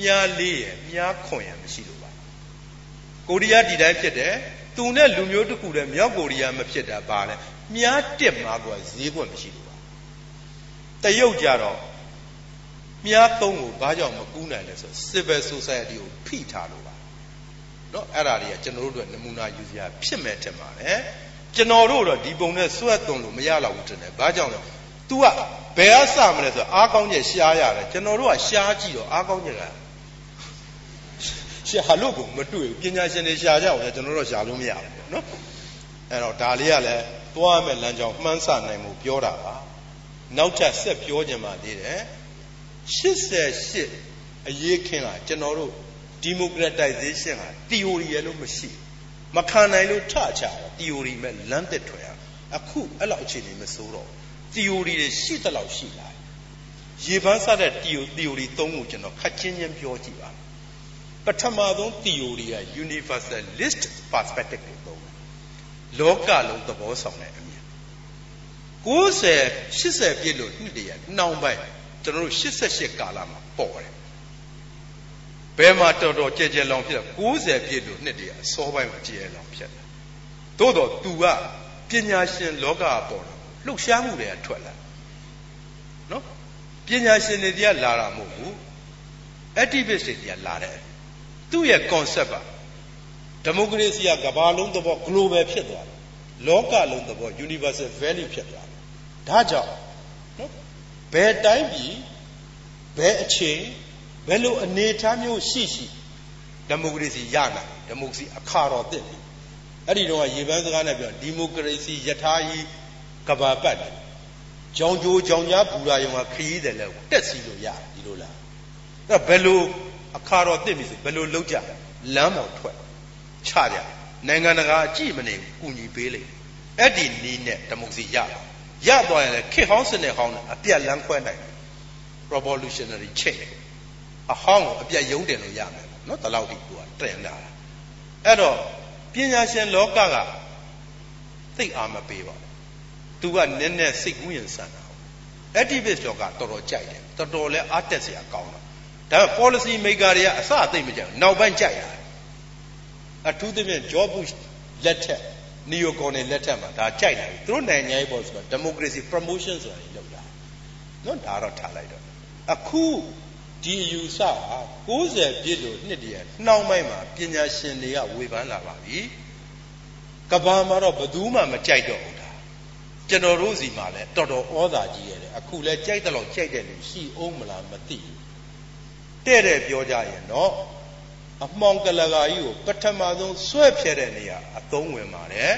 S2: မြား4ရယ်မြား9ရယ်မရှိလို့ပါကိုရီးယားဒီတိုင်းဖြစ်တယ်သူနဲ့လူမျိုးတစ်ခုတည်းမြောက်ကိုရီးယားမဖြစ်တာပါလဲမြား1မှာကွာဈေးကွက်မရှိလို့ပါတရုတ်ကြတော့မြား3ကိုဘာကြောင့်မကူးနိုင်လဲဆို civil society ကိုဖိထားလို့ နော်အဲ့ဒါတွေကကျွန်တော်တို့အတွက်နမူနာယူစရာဖြစ်မယ်ထင်ပါတယ်ကျွန်တော်တို့တော့ဒီပုံနဲ့ဆွတ်သွန်လို့မရတော့ဘူးထင်တယ်ဘာကြောင့်လဲ तू ကဘယ်အဆမလဲဆိုတော့အားကောင်းချက်ရှားရတယ်ကျွန်တော်တို့ကရှားကြည့်တော့အားကောင်းချက်ကရှားလို့ကိုမတွေ့ဘူးပညာရှင်တွေရှားကြအောင်လေကျွန်တော်တို့ရှားလို့မရဘူးနော်အဲ့တော့ဒါလေးကလည်းသွားမဲ့လမ်းကြောင်းမှန်းဆနိုင်မှုပြောတာပါနောက်ထပ်ဆက်ပြောကြပါသေးတယ်88အရေးခင်းလာကျွန်တော်တို့ democratization ဟာ theory ရလို့မရှိမခံနိုင်လို့ထချတာ theory မဲ့လမ်းသက်ထွယ်ရအခုအဲ့လောက်အခြေအနေမစိုးတော့ theory တွေရှိသလောက်ရှိလာရေပန်းစတဲ့ theory သုံးခုကျွန်တော်ခက်ချင်းချင်းပြောကြည့်ပါပထမဆုံး theory က universalist perspective ကိုသုံးတယ်လောကလုံးသဘောဆောင်တဲ့အမြင်90 80ပြည့်လို့နှစ်တည်းရနှောင်းပိုင်းကျွန်တော်တို့88ကာလမှာပေါ်တယ် ဘယ်မှာတော်တော်ကြဲကြဲလောင်ဖြစ်တာ60ပြည့်လို့နှစ်တည်းအစောပိုင်းမှာကြဲလောင်ဖြစ်တာသို့တော့ तू ကပညာရှင်လောကပေါ်တာလှုပ်ရှားမှုတွေကထွက်လာနော်ပညာရှင်တွေတရားလာတာမဟုတ်ဘူး activist တွေတရားလာတယ်သူ့ရဲ့ concept ပါဒီမိုကရေစီကကမ္ဘာလုံးသဘော global ဖြစ်သွားတယ်လောကလုံးသဘော universal value ဖြစ်သွားတယ်ဒါကြောင့်နော်ဘယ်တိုင်းပြည်ဘယ်အချိန် ဘယ်လိုအနေအထားမျိုးရှိရှိဒီမိုကရေစီရနိုင်ဒီမိုကရေစီအခါတော်တက်တယ်အဲ့ဒီတော့ရေပန်းစကားနဲ့ပြောဒီမိုကရေစီယထာကြီးကဘာပတ်တယ်ကြောင်ကြိုးကြောင်ကြားဘူရာယုံကခရီးတယ်လဲတက်စီလို့ရတယ်ဒီလိုလားအဲ့ဘယ်လိုအခါတော်တက်ပြီဆိုဘယ်လိုလုပ်ကြလမ်းပေါ်ထွက်ချကြနိုင်ငံတကာအကြည့်မနေဘူးကုညီပေးလိုက်အဲ့ဒီနီးနဲ့ဒီမိုကရေစီရရသွားရင်လည်းခေတ်ဟောင်းစနစ်ဟောင်းနဲ့အပြတ်လန်းခွဲနိုင်တယ် revolutionary change အဟောင်းကိုအပြတ်ယုံတယ်လို့ရမယ်နော်ဒီလောက်ဒီသူကတင်တာအဲ့တော့ပညာရှင်လောကကသိအားမပေးပါဘူးသူကနည်းနည်းစိတ်ကူးရင်ဆန်တာ activist လောကတော်တော်ကြိုက်တယ်တော်တော်လဲအားတက်စရာကောင်းတာဒါပေမဲ့ policy maker တွေကအစအသိမကြဘူးနောက်ပိုင်းကြိုက်တာအထူးသဖြင့် George Bush လက်ထက် neo con လက်ထက်မှာဒါကြိုက်လာပြီသူတို့နိုင်ငံရေးပေါ်ဆိုတာ democracy promotion ဆိုတာတွေလုပ်တာနော်ဒါတော့ထားလိုက်တော့အခု ဒီအယူဆဟာ60ပြည့်လို့နှစ်တည်းနှောင်းပိုင်းမှာပညာရှင်တွေကဝေဖန်လာပါပြီကဘာမှာတော့ဘယ်သူမှမကြိုက်တော့ဘူးဒါကျွန်တော်တို့စီမှာလည်းတော်တော်ဩဇာကြီးရတယ်အခုလည်းကြိုက်တယ်လို့ကြိုက်တယ်လို့ရှိအောင်မလားမသိဘူးတဲ့တဲ့ပြောကြရင်တော့အမှောင်ကလကာကြီးကိုပထမဆုံးဆွဲဖြဲတဲ့နေရာအသုံးဝင်ပါတယ်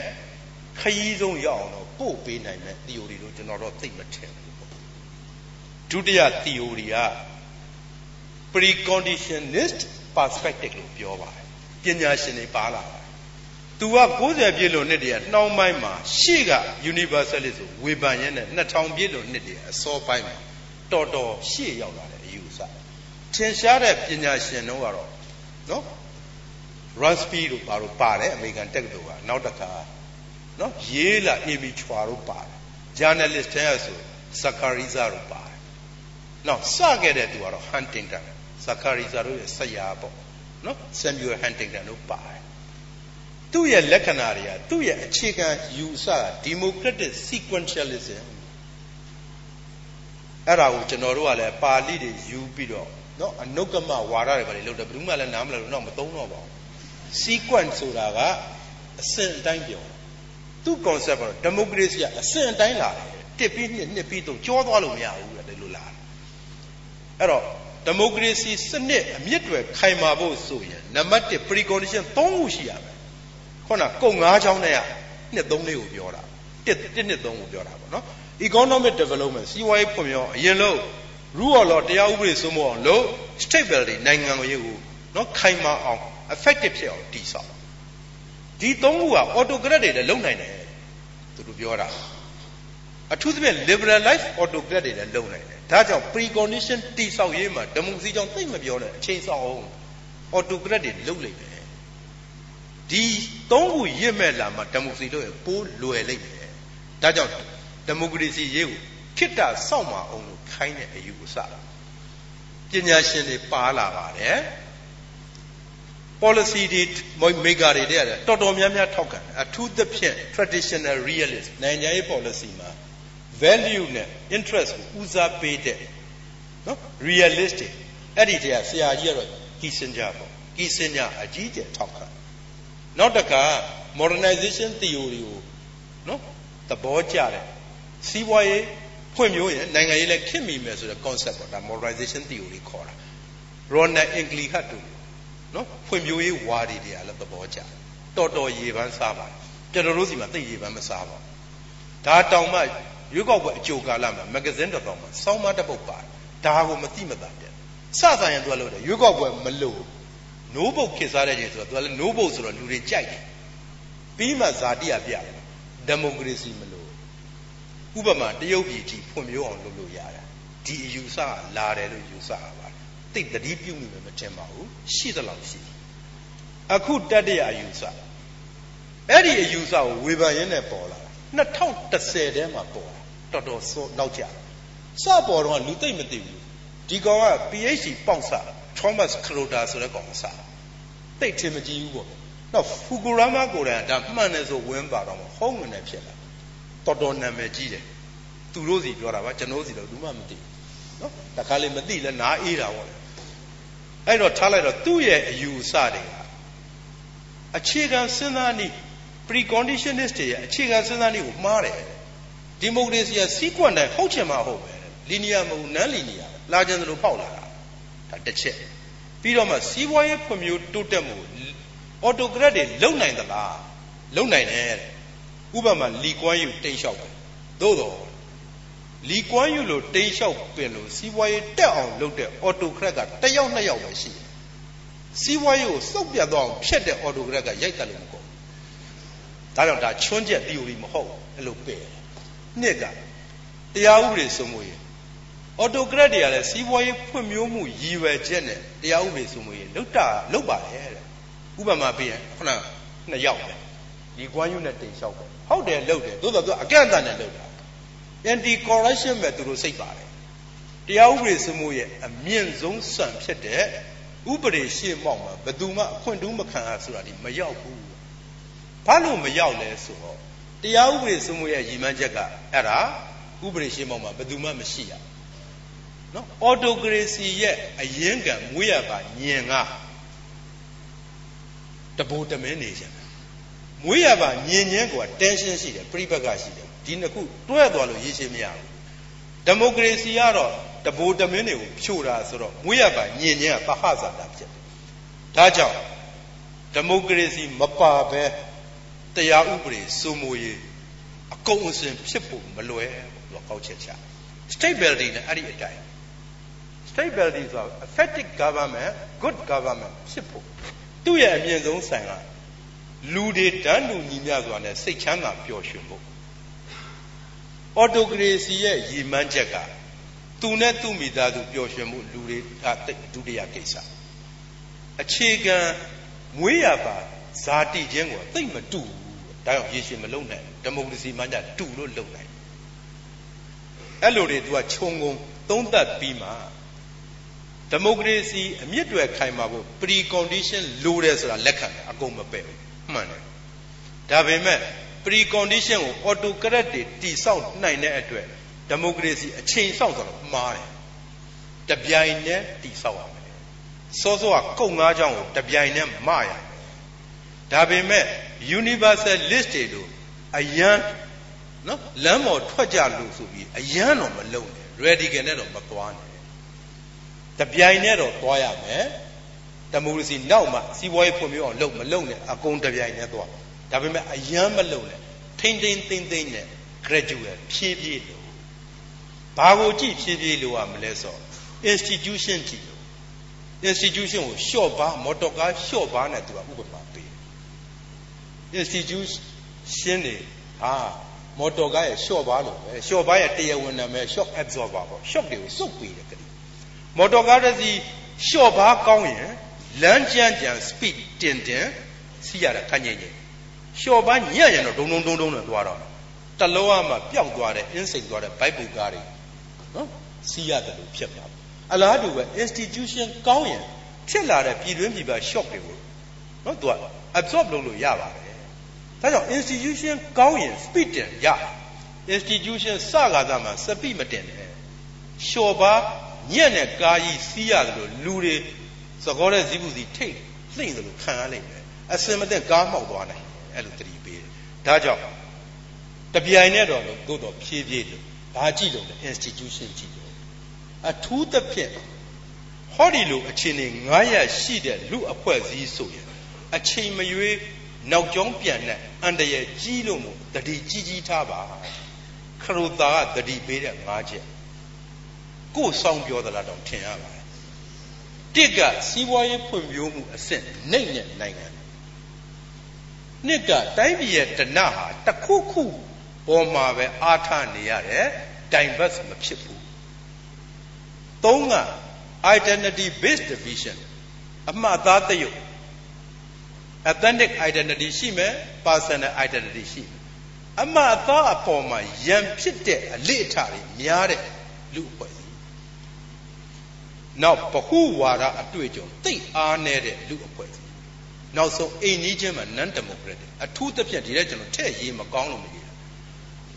S2: ခရီးဆုံးရောက်အောင်တော့ပို့ပေးနိုင်တဲ့ theory လို့ကျွန်တော်တော့သိမထင်ဘူးဒုတိယ theory က preconditionist perspective လို့ပြောပါတယ်ပညာရှင်တွေပါလာတယ်သူက90ပြည့်လို့နှစ်တည်းကနှောင်းပိုင်းမှာရှေ့က universalist ဆိုဝေဖန်ရဲနဲ့2000ပြည့်လို့နှစ်တည်းအစောပိုင်းမှာတော်တော်ရှေ့ရောက်လာတဲ့အယူဆထင်ရှားတဲ့ပညာရှင်တို့ကတော့နော် Rusby တို့ဘာလို့ပါတယ်အမေရိကန်တက္ကသိုလ်ကနောက်တစ်ခါနော်ရေးလာ Amy Chua တို့ပါတယ် journalist တဲ့ဆို Zakariza တို့ပါတယ်နောက်စခဲ့တဲ့သူကတော့ Huntington ဇကာရီဇာတို့ရဲ့ဆရာပေါ့နော်ဆမ်မြူယ်ဟန်တင်တန်တို့ပါတယ်သူ့ရဲ့လက္ခဏာတွေကသူ့ရဲ့အခြေခံယူဆဒီမိုကရက်တစ် sequentialism အဲ့ဒါကိုကျွန်တော်တို့ကလည်းပါဠိတွေယူပြီးတော့နော်အနုကမဝါဒတွေပါလေလို့တယ်ဘယ်သူမှလည်းနားမလည်လို့တော့မသုံးတော့ပါဘူး sequence ဆိုတာကအစဉ်အတိုင်းပြောသူ concept ကတော့ democracy ကအစဉ်အတိုင်းလာတယ်တစ်ပြီးနှစ်နှစ်ပြီးတော့ကြောသွားလို့မရဘူးတဲ့လို့လာအဲ့တော့ ဒီမိုကရေစီစနစ်အမြင့်တွေခိုင်မာဖို့ဆိုရင်နံပါတ်1 precondition 3ခုရှိရမယ်ခုနကုံ၅ချောင်းနဲ့ကနှစ်3လေးကိုပြောတာ1 1နှစ်3ကိုပြောတာပေါ့နော် economic development စီးပွားရေးဖွံ့ဖြိုးအရင်လို့ rule of law တရားဥပဒေစိုးမိုးအောင်လို့ stability နိုင်ငံရေးကိုနော်ခိုင်မာအောင် effective ဖြစ်အောင်တည်ဆောက်ဒီသုံးခုက autocrat တွေလည်းလုံနိုင်တယ်သူတို့ပြောတာအထူးသဖြင့် liberal life autocrat တွေလည်းလုံနိုင်တယ် ဒါကြောင့် precondition တိဆောက်ရေးမှာဒီမိုကရေစီကြောင့်သိမပြောနဲ့အချိန်ဆောက်အောင် autocrat တွေလုပ်လိုက်တယ်ဒီသုံးခုရစ်မဲ့လာမှာဒီမိုကရေစီလို့ရပိုးလွယ်လိုက်တယ်ဒါကြောင့်ဒီမိုကရေစီရေးကိုခိတ္တစောင့်မအောင်လို့ခိုင်းတဲ့အယူအဆပညာရှင်တွေပါလာပါတယ် policy တွေ maker တွေတဲ့တော်တော်များများထောက်ခံအထူးသဖြင့် traditional realist နိုင်ငံရေး policy မှာ value နဲ့ interest ကိုဦးစားပေးတဲ့နော် realistic အဲ့ဒီတည်းကဆရာကြီးကတော့ Kissinger ပေါ့ Kissinger အကြီးကျယ်ထောက်ခံနောက်တခါ modernization theory ကိုနော်သဘောကျတယ်စီးပွားရေးဖွံ့ဖြိုးရင်နိုင်ငံရေးလည်းခင်မိမယ်ဆိုတဲ့ concept ပေါ့ဒါ modernization theory ခေါ်တာ Ronald Inglehart တို့နော်ဖွံ့ဖြိုးရေးဝါဒီတွေကလည်းသဘောကျတော်တော်ရေပန်းစားပါတယ်ကျွန်တော်တို့စီမှာသိရေပန်းမစားပါဘူးဒါတောင်မှ ရွေးကောက်ပွဲအကြိုကာလမှာမဂ္ဂဇင်းတစ်စောင်မှာစောင်းမတစ်ပုဒ်ပါတယ်ဒါကိုမသိမသာတဲ့စဆိုင်ရင်သူကလို့တယ်ရွေးကောက်ပွဲမလို့နိုးပုတ်ခေစားတဲ့ချိန်ဆိုတော့သူကလည်းနိုးပုတ်ဆိုတော့လူတွေကြိုက်တယ်ပြီးမှဇာတိရပြတယ်ဒီမိုကရေစီမလို့ဥပမာတရုတ်ပြည်ကြီးဖွံ့ဖြိုးအောင်လုပ်လို့ရတာဒီအယူဆလာတယ်လို့ယူဆရပါတယ်တိတ်တတိပြုမိမယ်မထင်ပါဘူးရှိသလောက်ရှိအခုတတ္တရအယူဆအဲ့ဒီအယူဆကိုဝေဖန်ရင်းနဲ့ပေါ်လာ2010ထဲမှာပေါ် တာတော်တော်စောနောက်ကြစပေါ်တော့လူသိမ့်မသိဘူးဒီကောင်က PhD ပေါက်စ Thomas Crowder ဆိုတဲ့ကောင်အစားတိတ်ထင်မကြည့်ဘူးပေါ့တော့ဖူကူရာမာကိုယ်တိုင်ဒါမှန်တယ်ဆိုဝင်းပါတော့ဟုတ်ငနေဖြစ်လာတော်တော်နာမည်ကြီးတယ်သူတို့စီပြောတာပါကျွန်တော်စီတော့ဘူးမှမသိဘူးနော်တခါလေမသိလဲနားအေးတာပေါ့အဲ့တော့ထားလိုက်တော့သူ့ရဲ့အယူအဆတွေကအခြေခံစဉ်းစားနည်း preconditionist တွေရဲ့အခြေခံစဉ်းစားနည်းကိုမှားတယ် ဒီမိုကရေစီက sequence တိုင်းဟုတ်ချင်မှဟုတ်ပဲ linear မဟုတ် non linear လာကြတယ်လို့ဖောက်လာတာဒါတစ်ချက်ပြီးတော့မှစီးပွားရေးဖွံ့ဖြိုးတိုးတက်မှု autocrat တွေလုံနိုင်သလားလုံနိုင်တယ်ဥပမာလီကွမ်းယူတိတ်လျှောက်တယ်သို့တော့လီကွမ်းယူလို့တိတ်လျှောက်ပင်လို့စီးပွားရေးတက်အောင်လုပ်တဲ့ autocrat ကတစ်ယောက်နှစ်ယောက်ပဲရှိတယ်စီးပွားရေးကိုစုပ်ပြတ်သွားအောင်ဖျက်တဲ့ autocrat ကရိုက်တယ်လို့မကုန်ဒါကြောင့်ဒါချွန်းချက် theory မဟုတ်အဲ့လိုပဲ နှစ်ကတရားဥပဒေစိုးမိုးရေးအော်တိုကရက်တွေကလည်းစီးပွားရေးဖွံ့ဖြိုးမှုရည်ရွယ်ချက်နဲ့တရားဥပဒေစိုးမိုးရေးလုတ်တာလုတ်ပါတယ်တဲ့ဥပမာပေးရင်ခုနနှစ်ယောက်ပဲဒီကွမ်းယူနဲ့တင်လျှောက်ပဲဟုတ်တယ်လုတ်တယ်သို့တော်သူအကန့်အသတ်နဲ့လုတ်တာ anti corruption ပဲသူတို့စိတ်ပါတယ်တရားဥပဒေစိုးမိုးရေးအမြင့်ဆုံးစံဖြစ်တဲ့ဥပဒေရှေ့မောက်မှာဘယ်သူမှအခွင့်တူးမခံရဆိုတာဒီမရောက်ဘူးဘာလို့မရောက်လဲဆိုတော့ တရားဥပဒေစိုးမိုးရဲ့ရည်မှန်းချက်ကအဲ့ဒါဥပဒေရှင်းမောက်မှာဘယ်သူမှမရှိရနော်အော်တိုကရေစီရဲ့အရင်ကမွေးရပါညင်ကတဘိုးတမင်းနေကြတယ်မွေးရပါညင်ညင်းကတန်ရှင်းရှိတယ်ပြိပက္ခရှိတယ်ဒီနှစ်ခုတွဲသွားလို့ရည်ရှင်းမရဘူးဒီမိုကရေစီကတော့တဘိုးတမင်းတွေကိုဖြိုတာဆိုတော့မွေးရပါညင်ညင်းကပဟဇာတာဖြစ်တယ်ဒါကြောင့်ဒီမိုကရေစီမပါဘဲ တရားဥပဒေစိုးမိုးရေးအကုန်အစင်ဖြစ်ဖို့မလွယ်ဘူးကောက်ချက်ချ stability နဲ့အဲ့ဒီအတိုင်း stability ဆိုတာ effective government good government ဖြစ်ဖို့သူ့ရဲ့အမြင့်ဆုံးဆိုင်ကလူတွေတန်းတူညီမျှစွာနဲ့စိတ်ချမ်းသာပျော်ရွှင်ဖို့ autocracy ရဲ့ရည်မှန်းချက်ကသူနဲ့သူ့မိသားစုပျော်ရွှင်မှုလူတွေကဒုတိယကိစ္စအခြေခံမွေးရပါဇာတိချင်းကိုသိမ့်မတူဘူး ဒါကြောင့်ရေရှည်မလုံနိုင်ဒီမိုကရေစီမှကြတူလို့လုံနိုင်အဲ့လိုတွေ तू ကခြုံငုံသုံးသပ်ပြီးမှဒီမိုကရေစီအမြင့်တွယ်ခိုင်မာဖို့ pre condition လိုတယ်ဆိုတာလက်ခံတယ်အကုန်မပယ်ဘူးမှန်တယ်ဒါပေမဲ့ pre condition ကို autocrat တွေတိဆောက်နိုင်တဲ့အတွက်ဒီမိုကရေစီအချိန်ဆောက်ဆိုတော့မှားတယ်တပြိုင်တည်းတိဆောက်ရမယ်စောစောကကုတ်ငါးချောင်းကိုတပြိုင်တည်းမရ ဒါပေမဲ့ universalist တွေလို့အယံနော်လမ်းပေါ်ထွက်ကြလို့ဆိုပြီးအယံတော့မလုံနဲ့ radical နဲ့တော့မသွားနဲ့တပြိုင်နဲ့တော့သွားရမယ်တမိုကရေစီနောက်မှစီးပွားရေးဖွံ့ဖြိုးအောင်လုပ်မလုပ်နဲ့အကုန်တပြိုင်နဲ့သွားဒါပေမဲ့အယံမလုံနဲ့ထိမ့်ထိမ့်သိမ့်သိမ့်နဲ့ graduate ဖြည်းဖြည်းလို့ဘာကိုကြည့်ဖြည်းဖြည်းလို့ရမလဲဆို institution ကြည့်လို့ institution ကိုလျှော့ပါမော်တော်ကားလျှော့ပါနဲ့သူကဥပမာ ပေး institution တွေဟာမော်တော်ကားရဲ့ short ဘာလို့ပဲ short ဘာရဲ့တရားဝင်နာမည် shock absorber ပေါ့ shock တွေကိုစုပ်ပေးတယ်ကလေးမော်တော်ကားတစ်စီး short ဘာကောင်းရင်လမ်းကြမ်းကြမ်း speed တင်တင်စီးရတာခန့်ညင်ညင် short ဘာညံ့ရင်တော့ဒုံဒုံဒုံဒုံနဲ့သွားတော့တလောကမှပျောက်သွားတဲ့အင်းစိန်သွားတဲ့ဘိုက်ပူကားတွေနော်စီးရတယ်လို့ဖြစ်သွားအလားတူပဲ institution ကောင်းရင်ဖြစ်လာတဲ့ပြည်တွင်းပြည်ပ shock တွေကိုနော်သူက absorb လုပ်လို့ရပါတယ် ဒါကြောင့် institution ကောင်းရင် speed တင်ရ institution စကားသားမှာ speed မတင်နဲ့လျှော်ပါညက်နဲ့ကားကြီးစီးရတယ်လို့လူတွေသကောတဲ့ဇီးပူစီထိတ်လှိမ့်တယ်လို့ခံရလိမ့်မယ်အစင်မတင်ကားမှောက်သွားနိုင်အဲ့လိုသတိပေးတယ်ဒါကြောင့်တပြိုင်နဲ့တော့လို့သို့တော့ဖြည်းဖြည်းလို့ဘာကြည့်လို့လဲ institution ကြည့်လို့အထူးသဖြင့်ဟောဒီလိုအခြေအနေ900ရှိတဲ့လူအဖွဲ့စည်းဆိုရင်အချိန်မရွေး နောက်ကျောင်းပြန်တဲ့အန္တရာယ်ကြီးလို့မို့တတိကြီးကြီးထားပါခရူတာကတတိပေးတဲ့၅ချက်ကိုယ်ဆောင်ပြောသလားတော့ထင်ရပါတယ်တစ်ကစီးပွားရေးဖွံ့ဖြိုးမှုအဆင့်နှိမ့်တဲ့နိုင်ငံနှစ်ကတိုင်းပြည်ရဲ့တဏဟာတခုခုပေါ်မှာပဲအားထားနေရတယ်တိုင်ဘတ်မဖြစ်ဘူးသုံးက identity based division အမှတ်သားတရုပ် authentic identity ရှိမယ် personal identity ရှိမယ်အမှအသားအပေါ်မှာယံဖြစ်တဲ့အလေအထတွေများတဲ့လူအဖွဲ့နောက်ဘဟုဝါဒအတွေ့အကြုံသိအားနေတဲ့လူအဖွဲ့စီနောက်ဆုံးအိမ်ကြီးချင်းမှာ non democratic အထူးသဖြင့်ဒီထဲကျွန်တော်ထည့်ရေးမကောင်းလို့မရေးတာ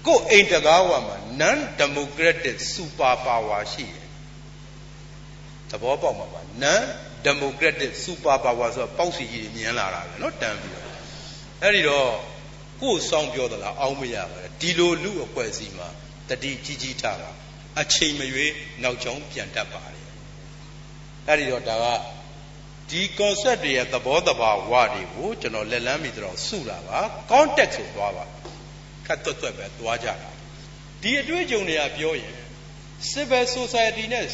S2: ကိုအိမ်တကားဝါမှာ non democratic super power ရှိတယ်သဘောပေါက်မှာပါ non democratic super power ဆိုတော့ပေါက်စီကြီးမြင်လာတာပဲเนาะတန်ပြီးတော့အဲ့ဒီတော့ကိုယ်ဆောင်ပြောသလားအောင်းမရပါဘူးဒီလိုလူအဖွဲ့အစည်းမှာတတိကြီးကြီးထားတာအချိန်မရွေးနောက်ကျောင်းပြန်တတ်ပါတယ်အဲ့ဒီတော့ဒါကဒီ concept တွေရဲ့သဘောတဘာဝတွေကိုကျွန်တော်လက်လန်းမိတော့စုတာပါ context ကိုသွားပါခတ်တွတ်တွတ်ပဲသွားကြတာဒီအတွေ့အကြုံတွေကပြောရင် civil society နဲ့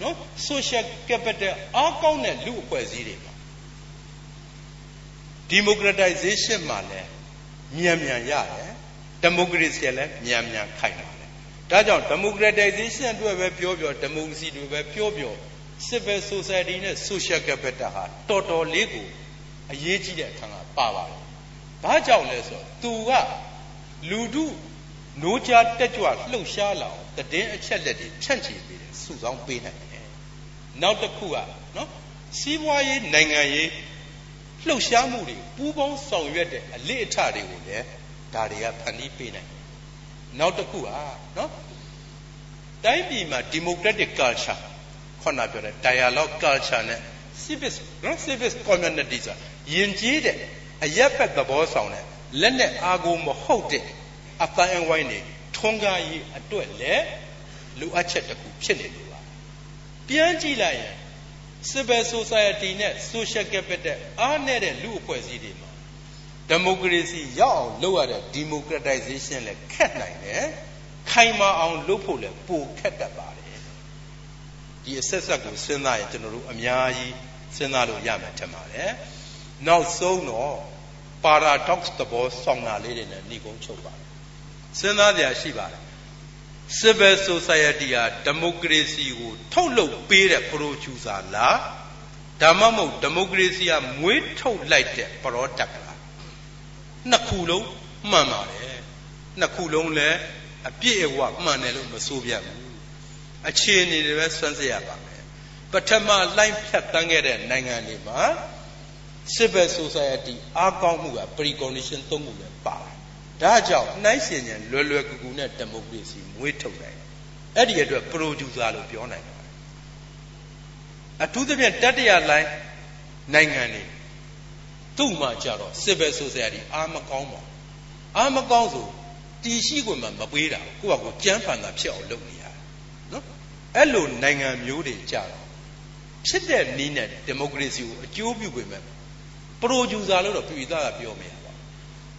S2: နော် social capital အားကောင်းတဲ့လူအဖွဲ့အစည်းတွေမှာ democratization မှာလည်းမြန်မြန်ရတယ် democracy လည်းမြန်မြန်ခိုင်ပါတယ်ဒါကြောင့် democratization အတွက်ပဲပြောပြော democracy တွေပဲပြောပြော civil society နဲ့ social capital ဟာတော်တော်လေးကိုအရေးကြီးတဲ့အခန်းကပါပါတယ်ဘာကြောင့်လဲဆိုတော့သူကလူထုနိုးကြားတက်ကြွလှုပ်ရှားလာအောင်တည်င်းအချက်လက်တွေဖြန့်ချီပေးတယ်စုဆောင်းပေးနိုင်တယ် နောက်တစ်ခုကနော်စီးပွားရေးနိုင်ငံရေးလှုပ်ရှားမှုတွေပူးပေါင်းဆောင်ရွက်တဲ့အလေအထတွေကိုလည်းဒါတွေကဖန်တီးပေးနိုင်တယ်နောက်တစ်ခုကနော်တိုင်းပြည်မှာ democratic culture ခုနပြောတဲ့ dialogue culture နဲ့ civic နော် civic community ဆိုယဉ်ကျေးတဲ့အရက်ဖက်သဘောဆောင်တဲ့လက်နဲ့အာကိုမဟုတ်တဲ့အတိုင်းအဝိုင်းတွေထွန်းကားရေးအတွက်လည်းလိုအပ်ချက်တစ်ခုဖြစ်နေလို့ပါ ပြန်ကြည့်လိုက်ရင် civil society နဲ့ social capital အားနဲ့လူအဖွဲ့အစည်းတွေမှာ democracy ရောက်အောင်လုပ်ရတဲ့ democratization လည်းခက်နိုင်တယ်ခိုင်မာအောင်လုပ်ဖို့လည်းပိုခက်တတ်ပါတယ်ဒီအဆက်ဆက်ကိုစဉ်းစားရင်ကျွန်တော်တို့အများကြီးစဉ်းစားလို့ရမယ်ထင်ပါတယ်နောက်ဆုံးတော့ paradox သဘောဆောင်တာလေးတွေနဲ့ညီကုန်းချုပ်ပါတယ်စဉ်းစားကြရရှိပါတယ် civil society ဟာ democracy ကိုထုတ်လုပ်ပေးတဲ့ producer လားဒါမှမဟုတ် democracy ကမွေးထုတ်လိုက်တဲ့ product လားနှစ်ခုလုံးမှန်ပါတယ်နှစ်ခုလုံးလည်းအပြည့်အဝမှန်တယ်လို့မဆိုပြဘူးအခြေအနေတွေပဲစွန့်စရပါမယ်ပထမလှိုင်းဖြတ်တန်းခဲ့တဲ့နိုင်ငံတွေမှာ civil society အားကောင်းမှုက precondition သုံးခုပဲပါတယ် ဒါကြောင့်နှိုင်းစင်ရင်လွယ်လွယ်ကူကူနဲ့ democracy မွေးထုတ်နိုင်တယ်အဲ့ဒီအတွက် producer လို့ပြောနိုင်ပါတယ်အထူးသဖြင့်တတိယလိုင်းနိုင်ငံတွေသူ့မှာကြတော့ civil society အားမကောင်းပါဘူးအားမကောင်းဆိုတီရှိခွင့်မှမပေးတာကိုယ့်ဘာကိုကြမ်းဖန်တာဖြစ်အောင်လုပ်နေရတယ်နော်အဲ့လိုနိုင်ငံမျိုးတွေကြတော့ဖြစ်တဲ့နည်းနဲ့ဒီမိုကရေစီကိုအကျိုးပြုခွင့်မဲ့ပရိုဂျူဆာလို့တော့ပြည်သားကပြောမရပါဘူး